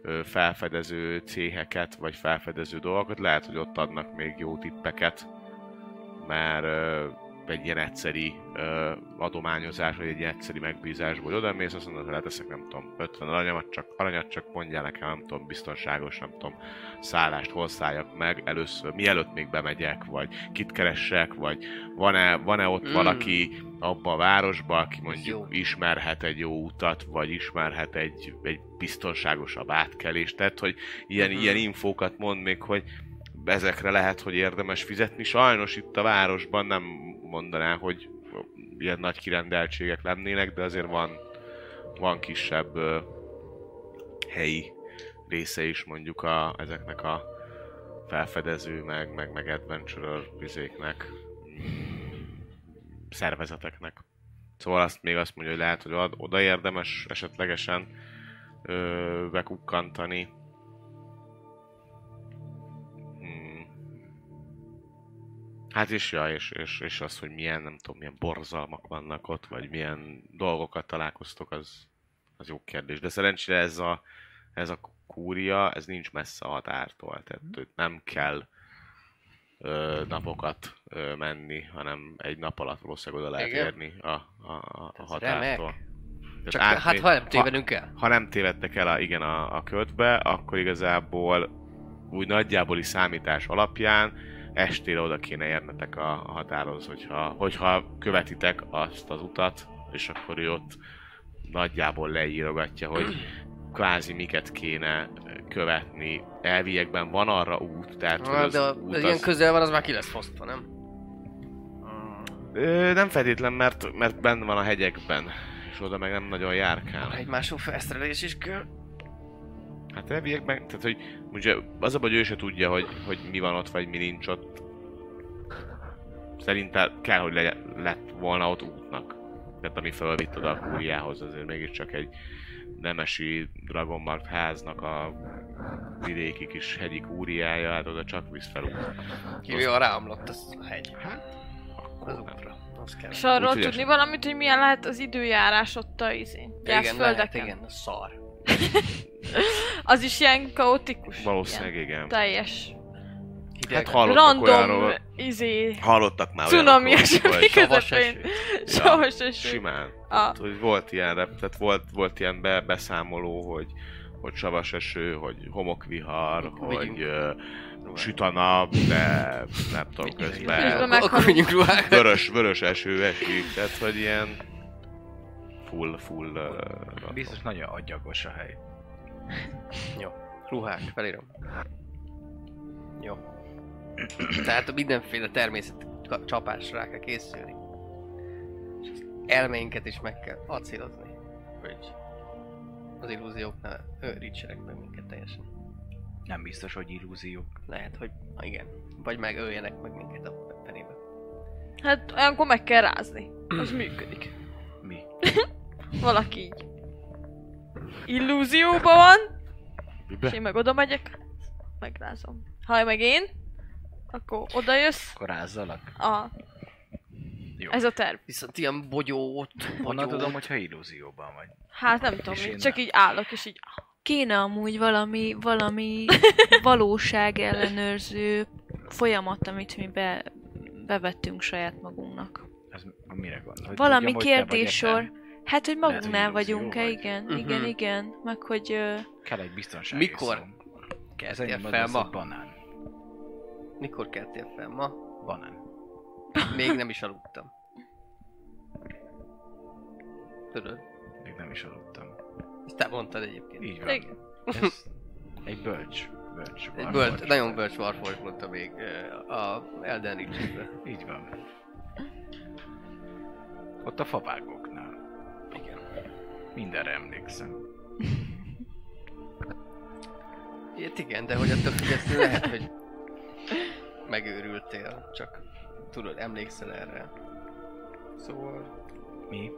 ö, felfedező céheket, vagy felfedező dolgokat, lehet, hogy ott adnak még jó tippeket, mert ö, egy ilyen egyszeri ö, adományozás, vagy egy ilyen egyszeri megbízásból oda mész, azt mondod, hogy leteszek, nem tudom, 50 aranyat, csak, aranyat csak mondjál nekem, nem tudom, biztonságos, nem tudom, szállást hol szálljak meg először, mielőtt még bemegyek, vagy kit keressek, vagy van-e, van-e ott Mm. valaki abba a városba, aki jó. mondjuk ismerhet egy jó utat, vagy ismerhet egy, egy biztonságosabb átkelést, tehát hogy ilyen, mm. ilyen infókat mond még, hogy ezekre lehet, hogy érdemes fizetni. Sajnos itt a városban nem mondaná, hogy ilyen nagy kirendeltségek lennének, de azért van, van kisebb ö, helyi része is mondjuk a, ezeknek a felfedező, meg, meg, meg adventurer vizéknek, szervezeteknek. Szóval azt még azt mondja, hogy lehet, hogy od- oda érdemes esetlegesen ö, bekukkantani. Hát és, ja, és, és, és az, hogy milyen, nem tudom, milyen borzalmak vannak ott, vagy milyen dolgokat találkoztok, az, az jó kérdés. De szerencsére ez a, ez a kúria, ez nincs messze a határtól, tehát hogy nem kell ö, napokat ö, menni, hanem egy nap alatt valószínűleg oda lehet Igen. érni a, a, a, határtól. remek. Csak átmegy- hát ha nem tévedünk el. ha nem tévedtek el a, igen, a, a ködbe, akkor igazából úgy nagyjáboli számítás alapján estére oda kéne érnetek a, a határhoz, hogyha, hogyha követitek azt az utat, és akkor ő ott nagyjából leírogatja, hogy kvázi miket kéne követni. Elviekben van arra út, tehát az de a, út az ilyen az, közel van, az már ki lesz fosztva, nem? Ö, nem feltétlen, mert, mert benne van a hegyekben, és oda meg nem nagyon járkál. Egymású felszerelés is kell. Hát elviekben, tehát hogy ugye az a baj, hogy ő se tudja, hogy, hogy mi van ott, vagy mi nincs ott. Szerintem kell, hogy le, lett volna ott útnak. Tehát ami fölvitt oda a kúriához, azért mégiscsak egy nemesi Dragonmarkt háznak a vidéki kis hegyi kúriája, hát oda csak visz fel út. Kivéve a ráomlott az a hegy. Akkor Az nem. útra. Az kell. És arról tudni valamit, hogy milyen lehet az időjárás ott a izén, igen, lehet, gyászföldeken? igen, szar. Az is ilyen kaotikus. Valószínűleg Ilyen igen. teljes. Hideg. Hát hallottak Random, olyanról, izé, hallottak már cunami olyanokról, esemény hogy Savas eső. simán. A, hogy volt ilyen, tehát volt, volt ilyen be, beszámoló, hogy, hogy savas eső, hogy homokvihar, Akkor hogy uh, süt a nap, de nem tudom, Közben vörös, vörös eső esik, tehát hogy ilyen full, full uh, Biztos nagyon agyagos a hely. Ruhák, felírom. Jó. Tehát a mindenféle természet csapásra rá kell készülni. És az elmeinket is meg kell acélozni, hogy az illúziók ne őrítsenek meg minket teljesen. Nem biztos, hogy illúziók. Lehet, hogy igen. Vagy megöljenek meg minket a fenébe. hát olyankor meg kell rázni. Az működik. Mi? Valaki így. Illúzióban van, Mibe? és én meg oda megyek, megrázom. Ha meg én, akkor oda jössz. Akkor rázzalak? A... Jó. Ez a terv. Viszont ilyen bogyót, Honnan tudom, hogyha illúzióban vagy? Hát nem tudom, én csak nem. így állok, és így... Kéne amúgy valami, valami valóság ellenőrző folyamat, amit mi be, bevettünk saját magunknak. Ez mire gondol? Hogy Valami tudjam, hogy kérdéssor, te? Hát, hogy magunknál vagyunk-e, vagy. igen, Mhm. igen, igen. Meg hogy... Ö, Kell egy biztonsági Mikor Keltél fel ma? banán. Mikor keltél fel ma? Banán. Még nem is aludtam. Tudod? Még nem is aludtam. Ezt te mondtad egyébként. Így van. Igen. Ez egy bölcs. Bölcs. Egy bölcs, nagyon bölcs Warforged mondta még a Elden Így van. Ott a favágóknál. Mindenre emlékszem. Ilyet igen, de hogy attól függetlenül lehet, hogy megőrültél, csak tudod, emlékszel erre. Szóval... Mi?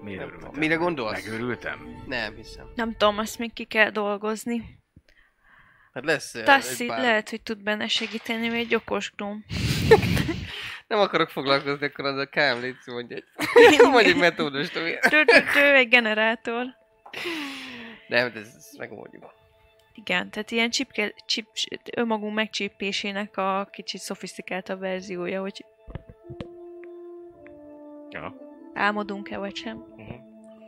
Miért Nem örültem? Mire gondolsz? Megőrültem? Nem hiszem. nem tudom, azt még ki kell dolgozni. Hát lesz Tassi pár... lehet, hogy tud benne segíteni, mert egy okos gnóm. Nem akarok foglalkozni, akkor az a KM légy mondj egy... mondj egy metódust. Tő, egy generátor. Nem, de ezt, ezt megoldjuk. Igen, tehát ilyen csipke, csip, önmagunk megcsípésének a kicsit szofisztikáltabb verziója, hogy Ja. álmodunk-e vagy sem.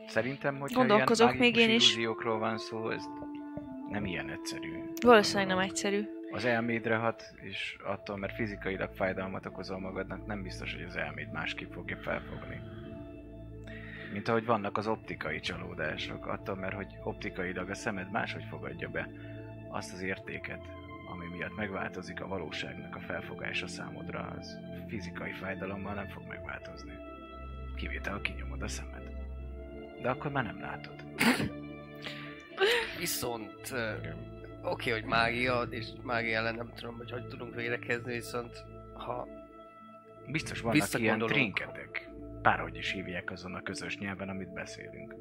Szerintem, hogy Gondolkozok ilyen még én is. illúziókról van szó, ez nem ilyen egyszerű. Valószínűleg nem egyszerű. Az elmédre hat, és attól, mert fizikailag fájdalmat okozol magadnak, nem biztos, hogy az elméd másképp fogja felfogni. Mint ahogy vannak az optikai csalódások, attól, mert hogy optikailag a szemed máshogy fogadja be azt az értéket, ami miatt megváltozik a valóságnak a felfogása számodra, az fizikai fájdalommal nem fog megváltozni. Kivétel, ha kinyomod a szemed. De akkor már nem látod. Viszont... ö, Oké, hogy mágia, és mágia ellen nem tudom, hogy hogy tudunk védekezni, viszont ha Biztos vannak ilyen trinketek. Bárhogy is hívják azon a közös nyelven, amit beszélünk.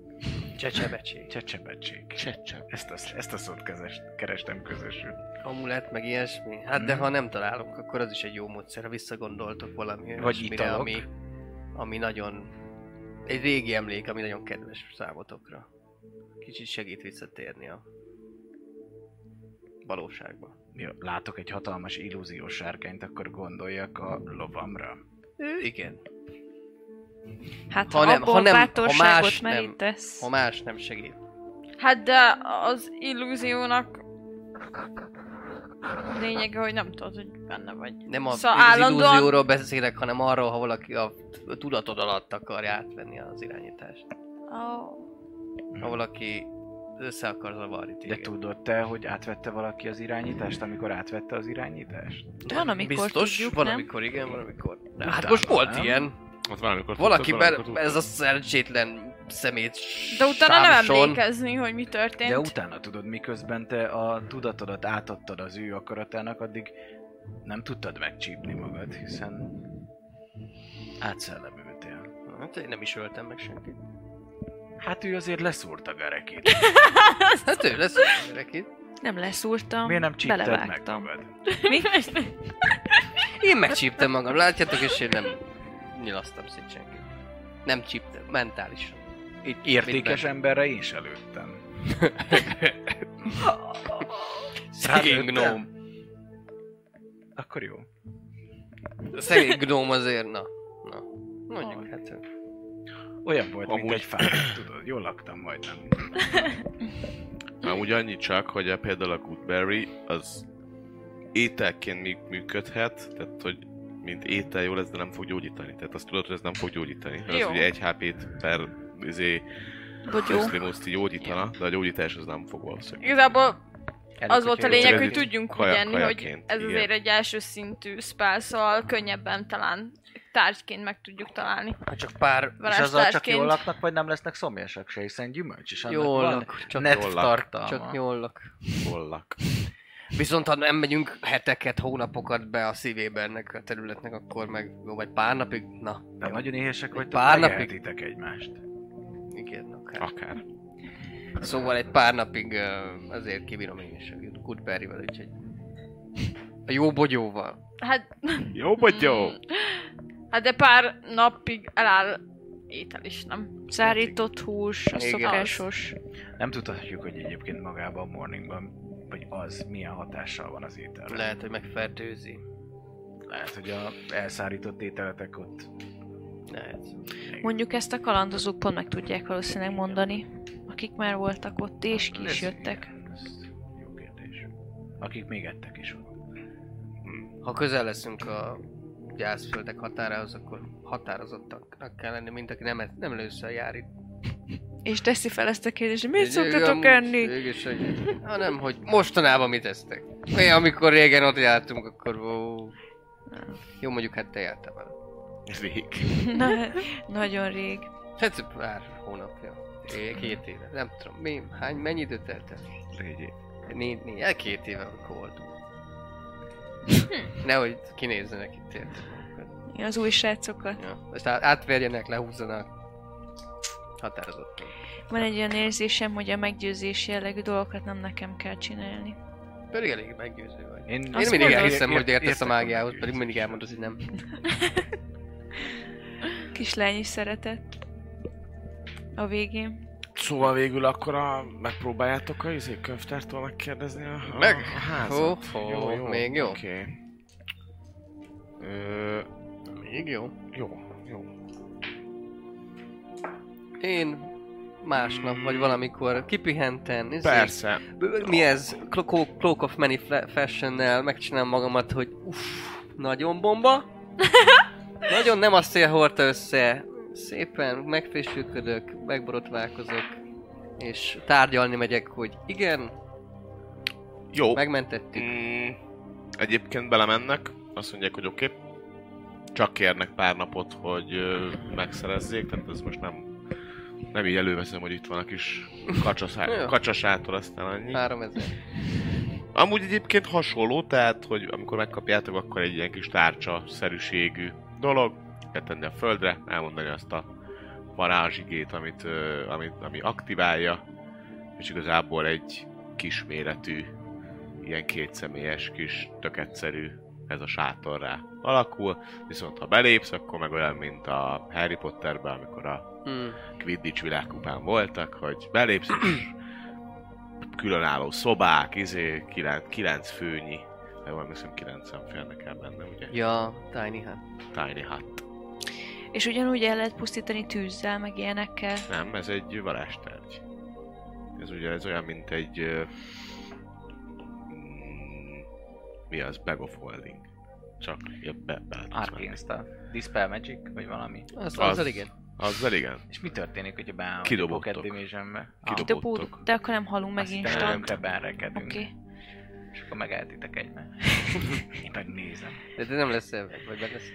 csecsebecség, Csecsebetség. Csecseb. Ezt a, ezt a szót kezes, kerestem közösül. amulett, meg ilyesmi. Hát de Mhm. ha nem találunk, akkor az is egy jó módszer, ha visszagondoltok valami Vagy italok. ami, ami nagyon... Egy régi emlék, ami nagyon kedves számotokra. Kicsit segít visszatérni a valóságba. Ja, látok egy hatalmas illúziós sárkányt, akkor gondoljak a lovamra. Ő, igen. Hát Ha ha, nem- nem, abból ha nem- ha más nem- merítesz. Ha más nem segít. Hát de az illúziónak lényege, hogy nem tudod, hogy benne vagy. Nem a, Szóval az állandóan- illúzióról beszélek, hanem arról, ha valaki a tudatod alatt akarja átvenni az irányítást. Oh. Ha valaki össze akar zavarni De téged. tudod te, hogy átvette valaki az irányítást, amikor átvette az irányítást? Van, amikor Biztos, tudjuk, van, nem? amikor igen, van, amikor... De hát most volt nem? ilyen. Hát valamikor Valaki, tudtad, be, valamikor ez a szerencsétlen szemét De utána nem Samson. emlékezni, hogy mi történt. De utána tudod, miközben te a tudatodat átadtad az ő akaratának, addig nem tudtad megcsípni magad, hiszen átszellemültél. Hát én nem is öltem meg senkit. Hát ő azért leszúrta Garekit. Hát ő lesz gyerekét. Nem leszúrtam, Miért nem csípted meg magad? Mi? Én megcsíptem magam, látjátok, és én nem nyilasztam szét senkit. Nem csíptem, mentálisan. Itt, Értékes itt emberre én is előttem. Szegény gnóm. Akkor jó. Szegény gnóm azért, na. Na. Mondjuk, hát... Olyan volt, mint Amúgy- egy fá, tudod, jól laktam majdnem. Amúgy annyit csak, hogy a, például a Goodberry az ételként mű- működhet, tehát hogy mint étel jó lesz, de nem fog gyógyítani. Tehát azt tudod, hogy ez nem fog gyógyítani. Az Jó. ugye egy HP-t per izé, Bogyó. gyógyítana, de a gyógyítás az nem fog valószínűleg. Igazából az volt a lényeg, hogy tudjunk enni, hogy ez igen. azért egy első szintű spell, szóval könnyebben talán tárgyként meg tudjuk találni. Hát csak pár... És azzal csak jól laknak, vagy nem lesznek szomjasak se, hiszen gyümölcs is annak Jól van. lak, csak net jól lak. tartalma. Csak nyollak. Hollak. Viszont ha nem megyünk heteket, hónapokat be a szívébe ennek a területnek, akkor meg vagy pár napig, na. De jó. nagyon éhesek vagytok, pár napig? egymást. Igen, akár. Akár. Szóval egy pár napig azért kibírom én is a Goodberry-vel, úgyhogy... A jó bogyóval. Hát, Jó vagy jó? hát de pár napig eláll étel is, nem? Szárított hús, a Igen. szokásos. Nem tudhatjuk, hogy egyébként magában a morningban, vagy az milyen hatással van az ételre. Lehet, hogy megfertőzi. Lehet, hogy a elszárított ételetek ott Lehet. Mondjuk ezt a kalandozók pont meg tudják valószínűleg mondani, akik már voltak ott és ki is jöttek. igen, ez Jó kérdés. Akik még ettek is ott. Ha közel leszünk a gyászföldek határához, akkor határozottaknak kell lenni, mint aki nem, nem először jár itt. És teszi fel ezt a kérdést, hogy mit Egy- szoktatok enni? Mégis, hogy, hanem, hogy mostanában mit esztek. Mi, amikor régen ott jártunk, akkor ó, Jó, mondjuk hát te jártál vele. Rég. Na, nagyon rég. Hát pár hónapja. É, Két éve. Nem tudom, mi, hány, mennyi időt telt el? Négy év. Négy, négy, két éve, amikor voltunk. Nehogy kinézzenek itt érted. Igen, Az új srácokat. Ja. Át- átverjenek, lehúzzanak. Határozottan. Van egy olyan érzésem, hogy a meggyőzés jellegű dolgokat nem nekem kell csinálni. Pedig elég meggyőző vagy. Én, Én Azt mindig mondod. elhiszem, hogy Ért- értesz a mágiához, pedig mindig elmondod, hogy nem. Kislányi szeretet. A végén. Szóval végül akkor a, megpróbáljátok a izé könyvtártól megkérdezni a, a, Meg? a házat? Ho, ho, még jó? Oké. Okay. Ö, Még jó. jó, jó. Én másnap, vagy valamikor kipihenten, izé, Persze. mi ez, Clo- Cloak of Many Fashion-nel megcsinálom magamat, hogy uff, nagyon bomba. nagyon nem a szél hordta össze. Szépen megfésülködök, megborotválkozok, és tárgyalni megyek, hogy igen, Jó. megmentettük. Mm, egyébként belemennek, azt mondják, hogy oké. Okay. Csak kérnek pár napot, hogy ö, megszerezzék, tehát ez most nem nem így előveszem, hogy itt van a kis Jó. kacsasátor, aztán annyi. 3000. Amúgy egyébként hasonló, tehát, hogy amikor megkapjátok, akkor egy ilyen kis tárcsa-szerűségű dolog, kell tenni a földre, elmondani azt a varázsigét, amit, amit, ami aktiválja, és igazából egy kisméretű, ilyen kétszemélyes kis, tök egyszerű ez a sátor rá alakul, viszont ha belépsz, akkor meg olyan, mint a Harry Potterben, amikor a Hmm. Quidditch világkupán voltak, hogy belépsz, és különálló szobák, izé, kilenc, kilenc főnyi, de valami hiszem kilencen férnek el benne, ugye? Ja, Tiny Hat. Tiny Hut. És ugyanúgy el lehet pusztítani tűzzel, meg ilyenekkel. Nem, ez egy varázstárgy. Ez ugye ez olyan, mint egy... mm, mi az? Bag of Holding. Csak be, be Arcane. Stuff. Dispel Magic, vagy valami. Az, Az- az, igen. Azzal igen. És mi történik, hogyha beállunk a Kidobottok. Pocket Divisionbe? Kidobottok. De akkor nem halunk meg Azt instant. rekedünk. Oké. Okay. És akkor megálltitek egymást. Én meg nézem. De, de nem lesz vagy benne lesz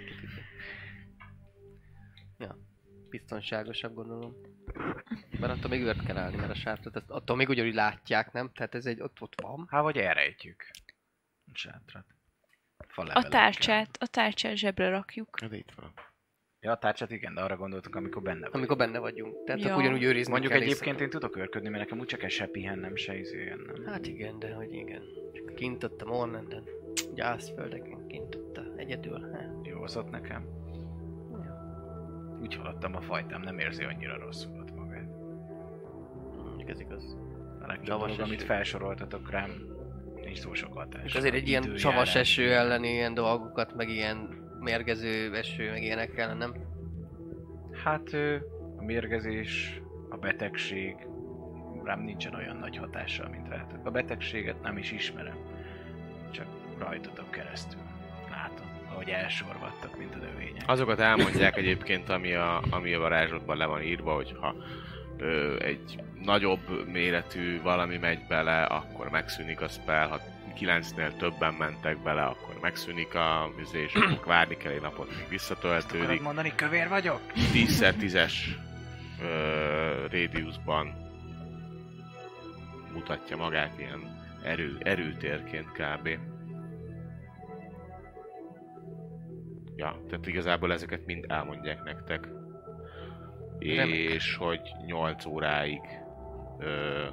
biztonságosabb gondolom. Mert attól még ört kell állni, mert a sátrat, azt- attól még ugyanúgy látják, nem? Tehát ez egy ott, ott van. Hát vagy elrejtjük. A sátrat. A tárcsát, a tárcsát zsebre rakjuk. Ez itt van. Ja, a tárcsát igen, de arra gondoltunk, amikor benne vagy. Amikor benne vagyunk. Tehát Ja. ja. ugyanúgy őrizni Mondjuk kell egyébként én tudok örködni, mert nekem úgyse kell se pihennem, se izé. Hát igen, de hogy igen. Csak kint ott a Mornenden, gyászföldeken, kint ott a egyedül. Hát. Jó az ott nekem. Úgy haladtam a fajtám, nem érzi annyira rosszul ott magát. Mondjuk ez igaz. A legtöbb dolog, amit felsoroltatok rám, nincs túl sok hatás. És azért egy ilyen Időjárás. savas eső elleni ilyen dolgokat, meg ilyen mérgező eső, meg ilyenek ellen, nem? Hát a mérgezés, a betegség rám nincsen olyan nagy hatással, mint rátok. A betegséget nem is ismerem, csak rajtatok keresztül. Ahogy elsorvadtak, mint a növények. Azokat elmondják egyébként, ami a, ami a varázslatban le van írva, hogyha ö, egy nagyobb méretű valami megy bele, akkor megszűnik a spell, ha kilencnél többen mentek bele, akkor megszűnik a vizés, akkor várni kell egy napot, még Akarod visszatöltődik. mondani, kövér vagyok? 10x10-es radiusban mutatja magát ilyen erő, erőtérként kb. Ja, tehát igazából ezeket mind elmondják nektek. Remek. És hogy 8 óráig ö,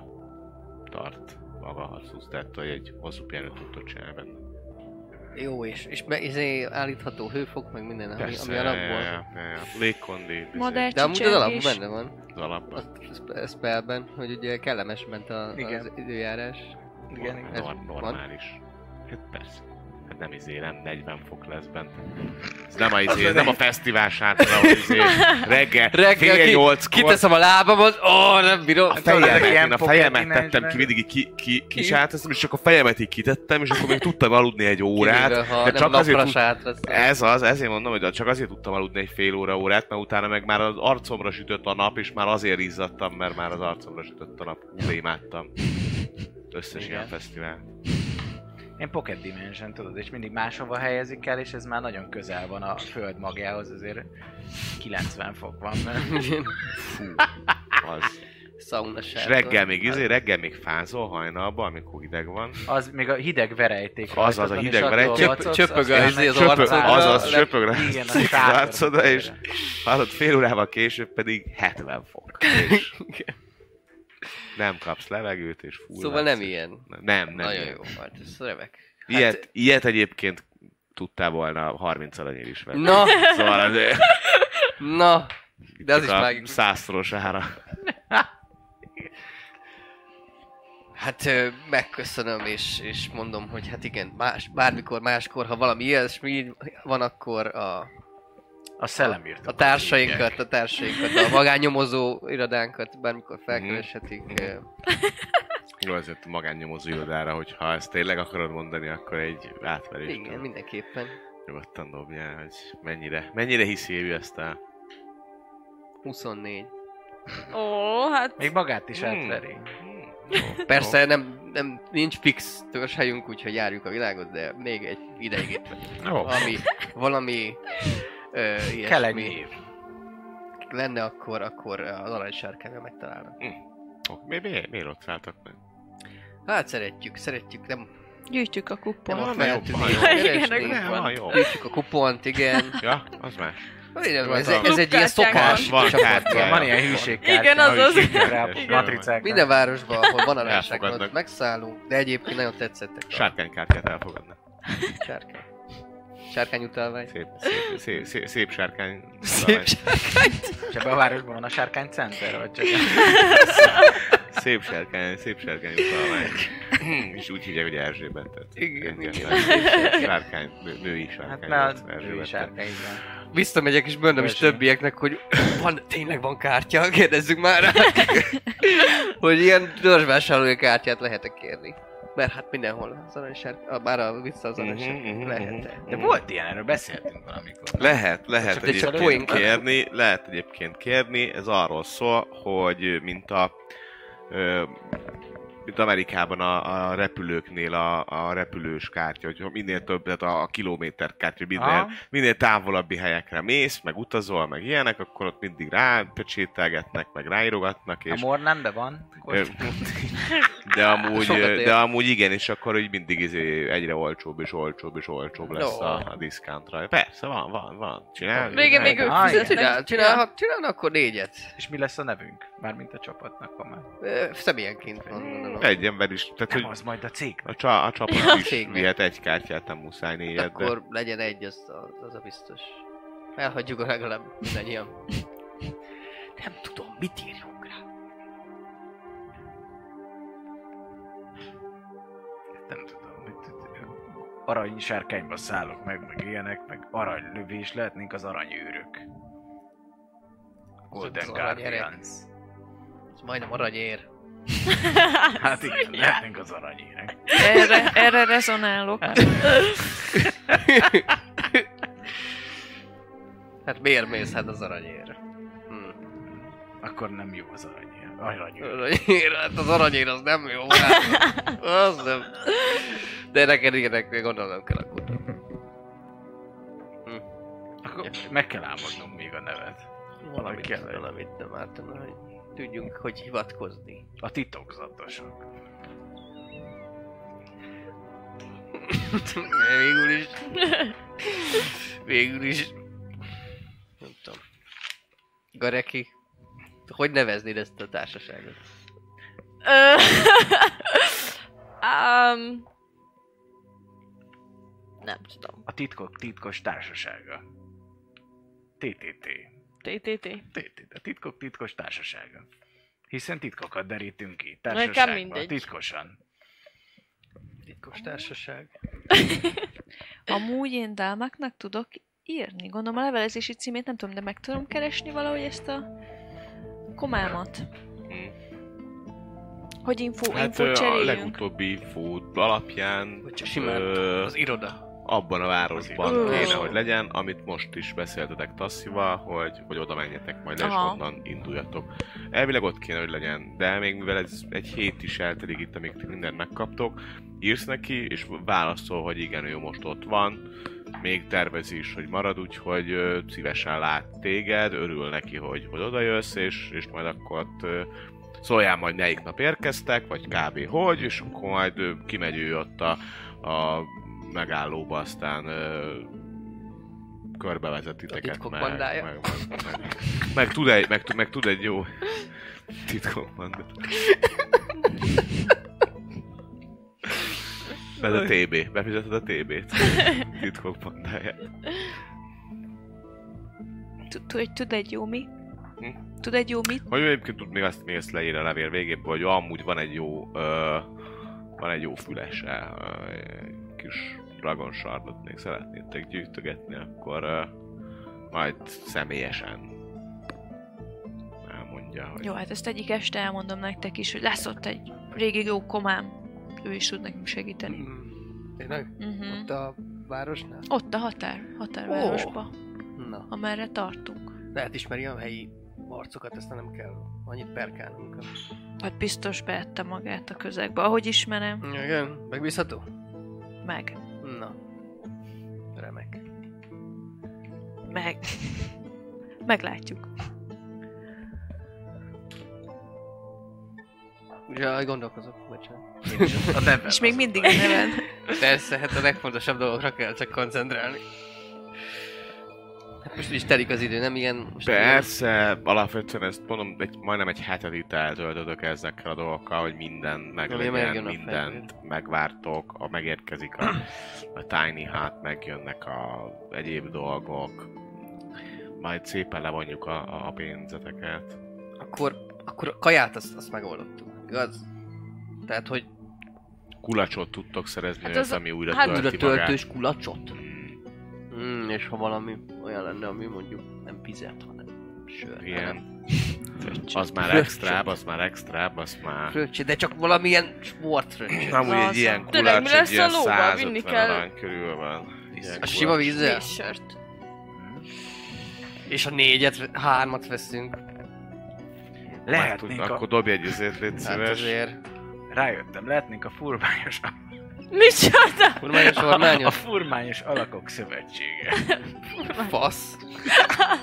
tart maga a harcusz, tehát hogy egy hosszú pihenőt tudtok csinálni benne. Jó, és, és be, izé állítható hőfok, meg minden, ami, ami ja, alapból. ja, ja, ja. légkondi, Madár De amúgy az alapban benne van. az alapban. Spe- spellben, hogy ugye kellemes ment a, Igen. az időjárás. Igen, igen. Ez Nor- van. normális. Hát persze. Hát nem izé, nem 40 fok lesz bent. Ez nem a izé, nem a fesztivál sátor, ahol izé reggel, Reggel fél ki, nyolckor kiteszem a lábamat, ó, nem bírom. a fejemet, én a fejemet tettem ki, mindig így ki, ki, kisátoztam, és csak a fejemet így kitettem, és akkor még tudtam aludni egy órát. Kivéve, ha de nem csak azért. Ez az, ezért mondom, hogy csak azért tudtam aludni egy fél óra órát, mert utána meg már az arcomra sütött a nap, és már azért izzadtam, mert már az arcomra sütött a nap. Úgy imádtam. Összes Igen. ilyen fesztivál. Én Pocket Dimension, tudod, és mindig máshova helyezik el, és ez már nagyon közel van a föld magjához, azért 90 fok van. Mert... Az. Sauna És reggel még izé, reggel még fázol hajnalban, amikor hideg van. Az még a hideg verejték. Az, az a hideg verejték. csöpög az izé az csöpög- arcodra. Azaz, le- söpög rá Igen, a az arcodra, és hallod, fél órával később pedig 70 fok. És nem kapsz levegőt, és full Szóval nem ilyen. Nem, nem. Nagyon ilyen. jó volt, ez remek. Ilyet, ilyet egyébként tudtál volna 30 aranyért is venni. Na, Szóval azért na, de az is csak a mágikus. százszoros ára. Hát megköszönöm, és, és mondom, hogy hát igen, más, bármikor, máskor, ha valami ilyesmi van, akkor a, A szellemírtók. a társainkat, a társainkat, a magánnyomozó irodánkat bármikor felkereshetik. ö, Jó, azért a magánnyomozó irodára, hogyha ezt tényleg akarod mondani, akkor egy átverést Igen, mindenképpen. nyugodtan dobjál, hogy mennyire, mennyire hiszi ő ezt el. 24. Ó, hát... Még magát is Hmm. átveri. Persze nem, nem, nincs fix törzshelyünk, úgyhogy járjuk a világot, de még egy ideig itt vagyunk. Valami, valami ö, ilyesmi lenne, akkor, akkor az aranysárkányra megtalálnak. Ó, mi, mi, miért ott szálltak meg? Hát szeretjük, szeretjük, nem, Gyűjtjük a nem kupont. a feltűnő. van, jó. keresnénk, Igen, van, van. jó. Gyűjtjük a kupont, igen. Ja, az más. Ez, hát a- ez egy ilyen szokás. van. Van. Van ilyen hűségkártya. Igen, az az. Matricák. Minden városban, ahol van Elfogadnak. ott megszállunk, de egyébként nagyon tetszettek a Sárkánykártyát elfogadnak. sárkány. Sárkány utalvány. Szép, szép, szép, szép, szép sárkány. Szép És ebben a városban van a sárkány center, vagy csak... Szép sárkány, szép sárkány utalvány. És úgy hívják, hogy Erzsébet. Tehát Igen, igen. Sárkány, nő- női sárkány. Hát mert az Erzsébet. női sárkány, igen. Visszamegyek és mondom is többieknek, hogy van, tényleg van kártya, kérdezzük már rá. hogy ilyen törzsvásárlói kártyát lehet kérni. Mert hát mindenhol az aranysárkány, bár a vissza az Mhm, aranysárkány mhm, lehet mhm. De volt ilyen, erről beszéltünk valamikor. Lehet, lehet Csak- de csak egyébként poénként. kérni, lehet egyébként kérni, ez arról szól, hogy mint a ö, mint Amerikában a, a repülőknél a, a repülős kártya, hogy minél több, tehát a, a kilométer kártya, minél, minél távolabbi helyekre mész, meg utazol, meg ilyenek, akkor ott mindig rápecsételgetnek, meg ráírogatnak, A és Mornánbe van? De amúgy, de amúgy igen, és akkor így mindig izé egyre olcsóbb és olcsóbb és olcsóbb lesz Jó. a, a discountra. Persze, van, van, van. Csinálj. Végén még ők igen. fizetnek. Csinál, csinál, ha csinálnak, akkor négyet. És mi lesz a nevünk? Mármint a csapatnak, ha már. Személyenként van, gondolom. Egy ember is, tehát Nem hogy az majd a cég. a, csa, a csapat Ja, is vihet egy kártyát, nem muszáj négyet, de Akkor legyen egy, az a, az a biztos. Elhagyjuk a legalább mindannyian. Nem tudom, mit írjunk rá. Nem tudom, mit, arany sárkányba szállok meg, meg ilyenek, meg aranylövés, lehetnénk az aranyőrök. Golden. Guardians. Ez majdnem aranyér. Hát igen, lehetnénk az aranyérek. Erre, erre rezonálok. Hát miért mész hát az aranyér? Hm. Akkor nem jó az aranyér. Aranyőr. Aranyér, hát az aranyér az nem jó. Hát. Az nem. De neked ilyenek gondolnom kell akkor. Akkor meg kell álmodnom még a nevet. Valamit, kell valamit nem ártam, hogy tudjunk, hogy hivatkozni. A titokzatosok. Végül is. Végül is. Nem tudom. Gareki. Hogy neveznéd ezt a társaságot? Um, nem tudom. A titkok titkos társasága. TTT. TTT. TTT. A titkok titkos társasága. Hiszen titkokat derítünk ki. Nekem Társaságban. mindegy. Titkosan. Titkos társaság. Amúgy én Dálmáknak tudok írni. Gondolom a levelezési címét nem tudom, de meg tudom keresni valahogy ezt a komámat. Hogy info, Hát info ö, a cseréljünk. legutóbbi infó alapján Vagy csak simán ö, az iroda. Abban a városban kéne, hogy legyen, amit most is beszéltetek Tasszival, hogy, hogy oda menjetek majd le, és Aha. onnan induljatok. Elvileg ott kéne, hogy legyen, de még mivel ez egy hét is eltelik itt, amíg mindent megkaptok, írsz neki, és válaszol, hogy igen, ő most ott van, még tervezi is, hogy marad, úgyhogy ö, szívesen lát téged, örül neki, hogy, hogy oda jössz, és, és majd akkor ott ö, szóljál majd melyik nap érkeztek, vagy kb. hogy, és akkor majd ö, kimegy ő ott a, a megállóba, aztán ö, körbevezet titeket, meg, meg, meg, meg, meg, tud egy, meg, tud- meg tud egy jó titkok banda. Ez a TB, befizeted a TB-t. Titkok bandáját. Tud- egy jó mi? Hm? Tud egy jó mit? Hogy egyébként tud még azt, még ezt leír a levél végén, hogy amúgy van egy jó, ö, van egy jó fülese, ö, kis dragon shardot még szeretnétek gyűjtögetni, akkor ö, majd személyesen elmondja, hogy Jó, hát ezt egyik este elmondom nektek is, hogy lesz ott egy régi jó komám. Ő is tud nekünk segíteni. Mm, Tényleg? Uh-huh. Ott a városnál? Ott a határ, határvárosba, Na, amerre tartunk. lehet ismeri a helyi arcokat, ezt nem kell annyit perkálnunk. Hát biztos beette magát a közegbe, ahogy ismerem. Igen, megbízható? Meg. Na, remek. Meg. Meglátjuk. Ja, gondolkozok, bocsánat. A neve És még mindig a neved. Persze, hát a legfontosabb dolgokra kell csak koncentrálni. Hát most is telik az idő, nem ilyen... Most Persze, alapvetően ezt mondom, egy, majdnem egy hetet itt eltöltötök ezekkel a dolgokkal, hogy minden meg Ami legyen, megjön a mindent megvártok, a megérkezik a, a tiny hat, megjönnek a egyéb dolgok, majd szépen levonjuk a, a pénzeteket. Akkor, akkor a kaját azt, azt megoldottuk, igaz? Tehát, hogy Kulacsot tudtok szerezni, Hát hát az- ami újra hát tölti töltős magát. kulacsot? Mm, és ha valami olyan lenne, ami mondjuk nem pizet, hanem sör. hanem Igen, fröccsé. az már extrább, az már extrább, az már... Fröccsé, de csak valamilyen sportfröccsé. Amúgy egy ilyen kulacs, egy ilyen lóval? 150 Vinni kell- arany körül van. A sima vízzel? Vízsört. És a négyet, hármat veszünk. Lehetnénk a... Akkor dobj egy izét, légy Hát szíves. azért. Rájöttem, lehetnénk a furmányos... Micsoda? Furmányos A ormányos? furmányos alakok szövetsége. Fasz.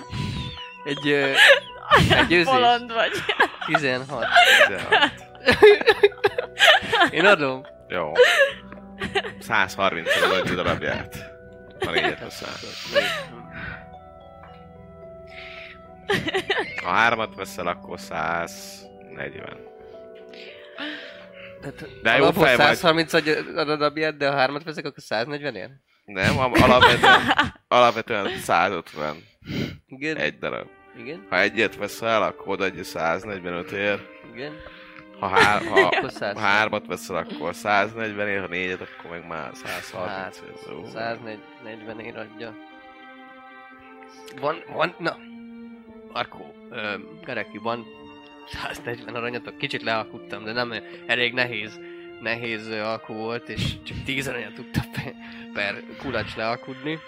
Egy... Ö, egy győzés. Bolond vagy. 16. 16. Én adom. Jó. 130 az adj darabját. Ha négyet veszel. Ha hármat veszel, akkor 140. Tehát De jó fej vagy. 130 adj a darabját, de ha hármat veszek, akkor 140 ér? Nem, alapvetően, alapvetően 150 Igen. egy darab. Igen. Ha egyet veszel, akkor odaadja 145 ér. Igen. Ha, hár, ha, ha 100. hármat veszel, akkor 140 ér, ha négyet, akkor meg már 130 Hát, ér. Jó. 140 ér adja. Van, van, na. Markó, ö, Gareki, van 140 aranyatok. Kicsit lealkuttam, de nem elég nehéz. Nehéz alkú volt, és csak 10 aranyat tudtam per, per kulacs lealkudni.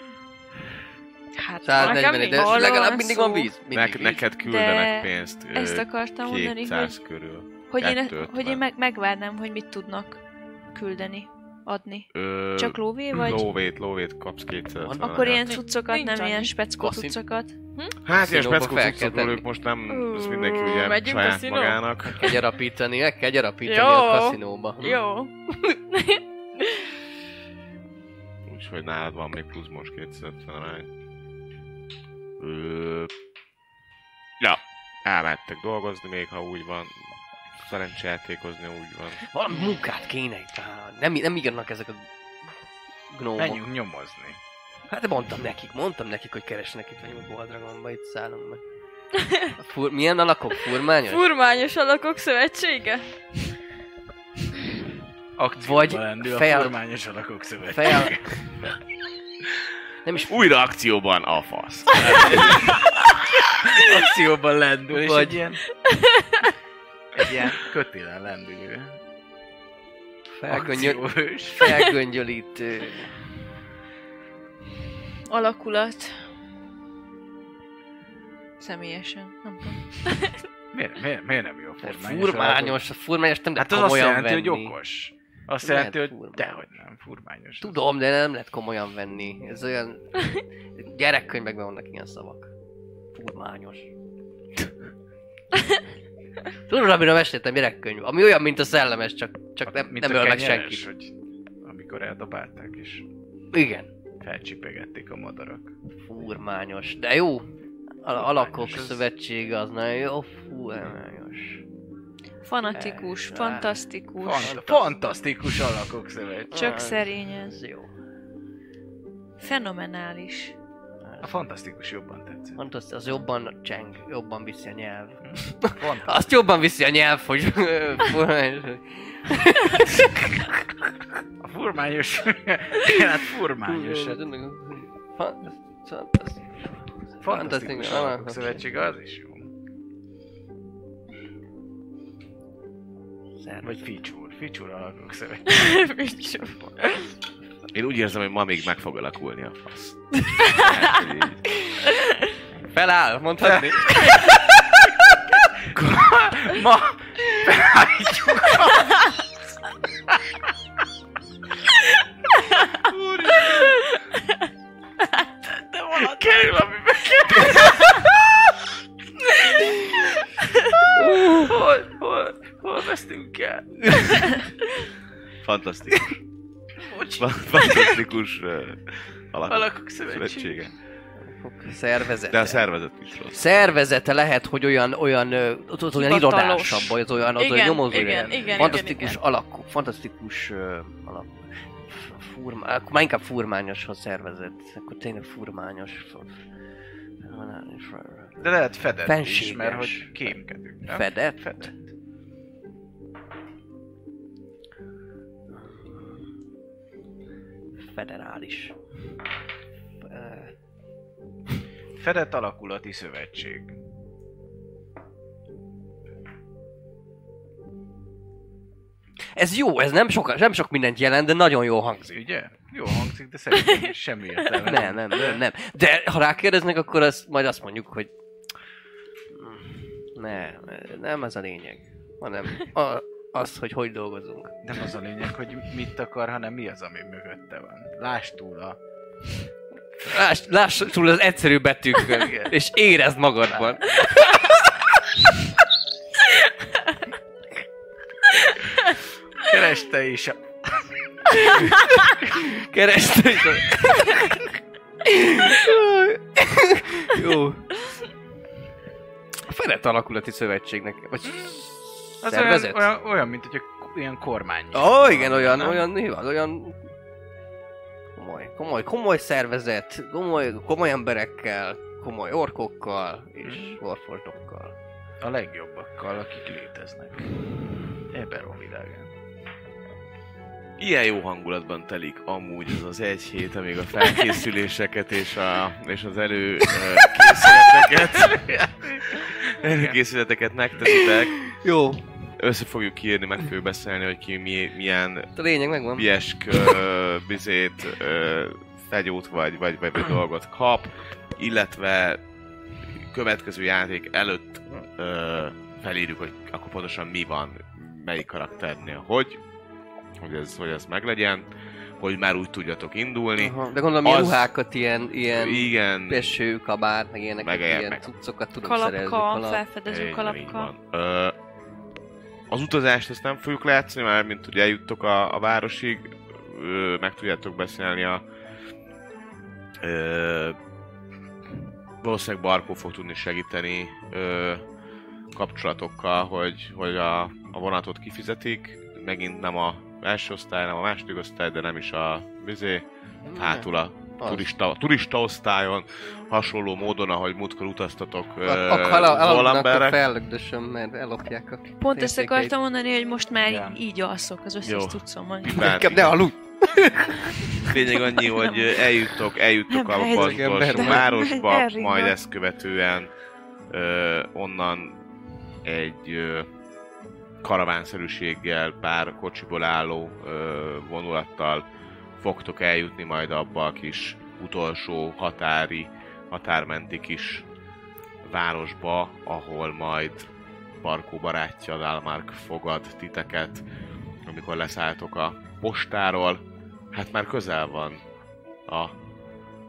Hát 140 ér, de legalább van mindig szó, van víz. Mindig Ne, víz. neked küldenek De pénzt. Ezt akartam mondani, hogy, 200 körül. hogy én, 250. hogy én meg, megvárnám, hogy mit tudnak küldeni, adni. Ö, Csak lóvé vagy? Lóvét, lóvét kapsz 200 Van- Akkor ilyen cuccokat, nincs nem annyi. ilyen speckó cuccokat. Hát ilyen speckó cuccokról ők most nem, ez mindenki ugye megyünk saját kaszinó? magának. Kell gyarapítani, meg kell gyarapítani a kaszinóba. Jó. Úgyhogy nálad van még plusz most 250 arány. Ö... Ja, elmentek dolgozni még, ha úgy van. Szerencsejátékozni úgy van. Valami munkát kéne itt. Á, Nem, nem írnak ezek a gnómok. Menjünk nyomozni. Hát de mondtam nekik, mondtam nekik, hogy keresnek itt vagyunk a Boldragonba, itt szállunk meg. A Fur, milyen alakok? Furmányos? Furmányos alakok szövetsége? Akcióba Vagy lendül a fejel- furmányos alakok szövetsége. Fejel... Nem is Újra akcióban a fasz. akcióban lendül, és Vagy- egy ilyen... Egy ilyen kötélen lendülő. felgöngyöl, felgöngyölítő. Alakulat. Személyesen, nem tudom. Miért, miért, miért nem jó Mert furmányos? Furmányos, a furmányos nem Hát lehet azt komolyan jelenti, venni. hogy okos. Azt Lehet jelenti, hogy furmányos. dehogy nem, furmányos. Tudom, de nem lehet komolyan venni. Ez olyan... Gyerekkönyvekben vannak ilyen szavak. Furmányos. Tudod, amire meséltem gyerekkönyv? Ami olyan, mint a szellemes, csak, csak nem, Mint nem a öl meg senkit. hogy amikor eldobálták, és Igen. felcsipegették a madarak. Furmányos. De jó. Al- alakok az- szövetsége az nagyon jó. Furmányos. Fanatikus, Eh, fantasztikus. Fant- fantasztikus alakok szövetség. Csak szerény ez. Ez jó. Fenomenális. A fantasztikus jobban tetszett. Fantasztikus, az jobban cseng, jobban viszi a nyelv. Fantasztikus. Azt jobban viszi a nyelv, hogy. A furmányos... hát furmányos. Fantasztikus. Fantasztikus alakok szövetsége az is jó. Vagy feature. Feature alakok szövetsége. Én úgy érzem, hogy ma még meg fog alakulni a fasz. Így- Feláll, mondhatni. Ma felállítjuk valami kerül, amiben Hol, hol, hol vesztünk el? Fantasztikus. Fantasztikus uh, alakok alakok szövetsége. Szervezete. De a szervezet is rossz. Szervezete lehet, hogy olyan, olyan, ott, ott olyan irodásabb, vagy az olyan, az olyan nyomozó. igen, ilyen. igen, Fantasztikus igen, alakú, fantasztikus uh, alak. Furma, akkor már inkább furmányos a szervezet. Akkor tényleg furmányos. De lehet fedett is, Fenséges. mert hogy kémkedünk, nem? Fedett? Fedett. Federális. Fedett alakulati szövetség. Ez jó, ez nem sok, nem sok mindent jelent, de nagyon jó hangzik. Ugye? Jó hangzik, de szerintem semmi értelme. Nem, nem, nem, nem. De ha rákérdeznek, akkor azt, majd azt mondjuk, hogy ne, nem ez a lényeg, hanem a, az, hogy hogy dolgozunk. Nem az a lényeg, hogy mit akar, hanem mi az, ami mögötte van. Lásd túl a... Láss, láss túl az egyszerű betűkön, és érezd magadban. Kereste is a... Keresztül is. Jó. A Fedett Alakulati Szövetségnek, vagy Az szervezet? olyan, olyan, olyan, mint hogy ilyen kormány. Ó, oh, igen, olyan, Nem? olyan, mi van, olyan komoly, komoly, komoly szervezet, komoly, komoly emberekkel, komoly orkokkal és Mhm. warfordokkal. A legjobbakkal, akik léteznek. Ebben a világán. Ilyen jó hangulatban telik amúgy ez az egy hét, amíg a felkészüléseket és, a, és az elő ö, készületeket, előkészületeket megteszitek. Jó. Össze fogjuk írni, meg fogjuk beszélni, hogy ki mi, milyen A lényeg megvan. biesk ö, bizét, ö, fegyót vagy, vagy, vagy, vagy dolgot kap, illetve következő játék előtt ö, felírjuk, hogy akkor pontosan mi van, melyik karakternél, hogy, hogy ez, hogy ez meglegyen, hogy már úgy tudjatok indulni. Aha, de gondolom, Az- ruhákat, ilyen, ilyen Igen, eső, kabát, meg ilyeneket, Meg ilyen- meg- cuccokat tudunk szerezni. Kalapka, kalap. felfedező kalapka. Ö, az utazást ezt nem fogjuk látszani, már mint hogy eljuttok a, a városig, ö, meg tudjátok beszélni a ö, valószínűleg Barkó fog tudni segíteni ö, kapcsolatokkal, hogy, hogy a, a vonatot kifizetik, megint nem a első osztály, nem a második osztály, de nem is a vizé, hátul a Az. turista, turista osztályon, hasonló módon, ahogy múltkor utaztatok A, ö, a, a, a, a Zolamberre. fellögdösöm, mert ellopják a Pont ezt akartam mondani, hogy most már Ja. így, alszok az összes. Tehát Inkább ne aludj! Lényeg annyi, hogy eljuttok, eljuttok Nem, a de- városba, Harry majd ezt követően ö, onnan egy ö, karavánszerűséggel, pár kocsiból álló ö, vonulattal fogtok eljutni majd abba a kis utolsó határi, határmenti kis városba, ahol majd Barkó barátja, Dalmark fogad titeket, amikor leszálltok a postáról. Hát már közel van a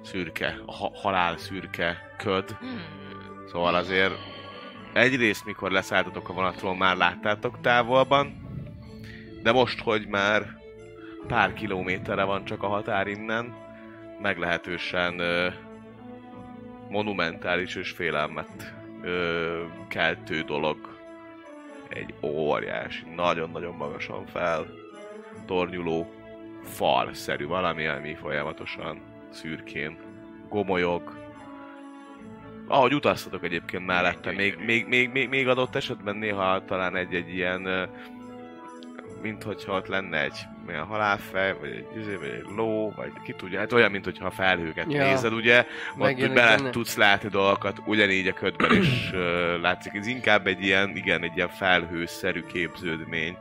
szürke, a ha- halál szürke köd. Szóval azért egyrészt, mikor leszálltatok a vonatról, már láttátok távolban, de most, hogy már pár kilométerre van csak a határ innen, meglehetősen ö, monumentális és félelmet ö, keltő dolog. Egy óriási, nagyon-nagyon magasan fel tornyuló fal-szerű valami, ami folyamatosan szürkén gomolyog. Ahogy utaztatok egyébként mellette, még, még, még, még, még adott esetben néha talán egy-egy ilyen, mint hogyha ott lenne egy milyen halálfej, vagy egy, izé, vagy egy ló, vagy ki tudja, hát olyan, mint hogyha a felhőket Ja. nézed, ugye, ott Megjelenik bele benne. tudsz látni dolgokat, ugyanígy a ködben is ö, látszik. Ez inkább egy ilyen, igen, egy ilyen felhőszerű képződmény.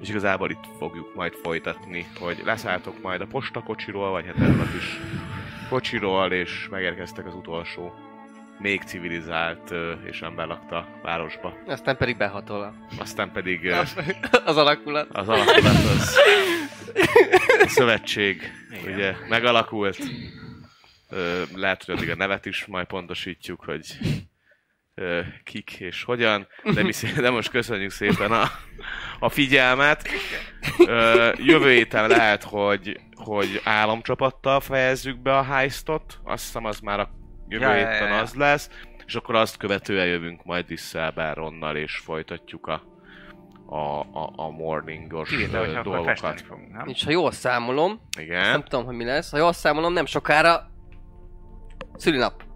És igazából itt fogjuk majd folytatni, hogy leszálltok majd a postakocsiról, vagy hát erről a kis kocsiról, és megérkeztek az utolsó még civilizált és emberlakta városba. Aztán pedig behatol a- Aztán pedig az alakulat. az alakulat az a szövetség ugye megalakult. Lehet, hogy addig a nevet is majd pontosítjuk, hogy kik és hogyan, de, mi de most köszönjük szépen a, a figyelmet. Jövő héten lehet, hogy, hogy államcsapattal fejezzük be a heistot, azt hiszem az már a jövő Ja, ja, ja, héten ja, ja. az lesz, és akkor azt követően jövünk majd vissza Elberonnal, és folytatjuk a, a, a, a morningos ö, hogy akkor dolgokat. fogunk, nem? És ha jól számolom, nem Igen. tudom, hogy mi lesz, ha jól számolom, nem sokára szülinap.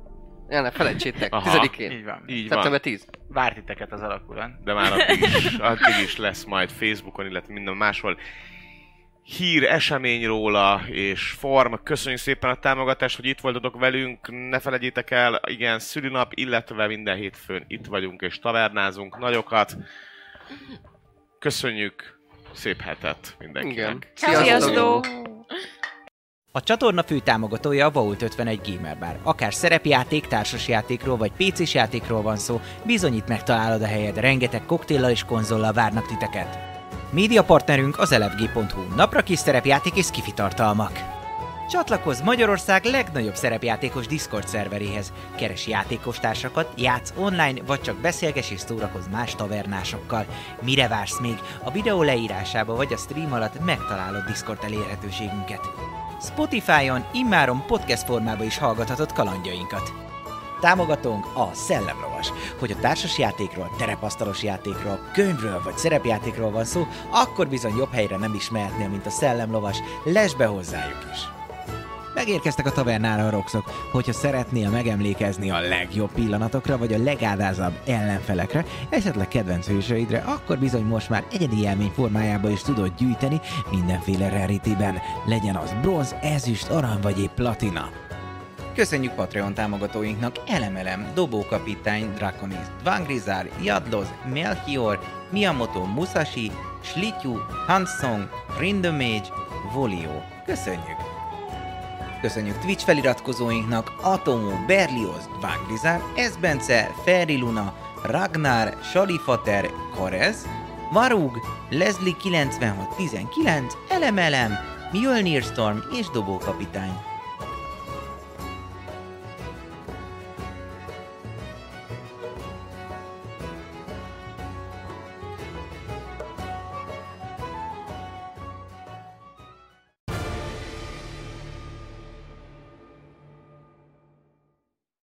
El ne felejtsétek, Aha. tizedikén. Így van. Így van. Szeptember 10. Vár titeket az alakulat. de már addig is, addig is lesz majd Facebookon, illetve minden máshol hír, esemény róla, és form. Köszönjük szépen a támogatást, hogy itt voltatok velünk. Ne felejtjétek el, igen, szülinap, illetve minden hétfőn itt vagyunk és tavernázunk nagyokat. Köszönjük, szép hetet mindenkinek. Igen. Sziasztok! A csatorna fő támogatója a Vault 51 Gamer Bar. Akár szerepjáték, társasjátékról vagy pc játékról van szó, bizonyít megtalálod a helyed, rengeteg koktéllal és konzollal várnak titeket. Média partnerünk az elefg.hu, napra kis szerepjáték és skifi tartalmak. Csatlakozz Magyarország legnagyobb szerepjátékos Discord szerveréhez. Keres játékostársakat, játsz online, vagy csak beszélges és szórakozz más tavernásokkal. Mire vársz még? A videó leírásába vagy a stream alatt megtalálod Discord elérhetőségünket. Spotify-on immáron podcast formában is hallgathatod kalandjainkat. Támogatónk a Szellemlovas. Hogy a társasjátékról, terepasztalos játékról, könyvről vagy szerepjátékról van szó, akkor bizony jobb helyre nem is mehetnél, mint a Szellemlovas. Lesz be hozzájuk is! Megérkeztek a tavernára a roxok, hogyha szeretnél megemlékezni a legjobb pillanatokra, vagy a legádázabb ellenfelekre, esetleg kedvenc hősöidre, akkor bizony most már egyedi élmény formájába is tudod gyűjteni mindenféle rarityben, legyen az bronz, ezüst, arany vagy épp platina. Köszönjük Patreon támogatóinknak Elemelem, Dobókapitány, Draconis, Dvangrizár, Jadloz, Melchior, Miyamoto Musashi, Slityu, Hansong, Rindemage, Volio. Köszönjük! Köszönjük Twitch feliratkozóinknak Atomo, Berlioz, Dvangrizár, Esbence, Ferri Luna, Ragnar, Salifater, Karez, Varug, Leslie 9619, Elemelem, Mjölnir Storm és Dobókapitány.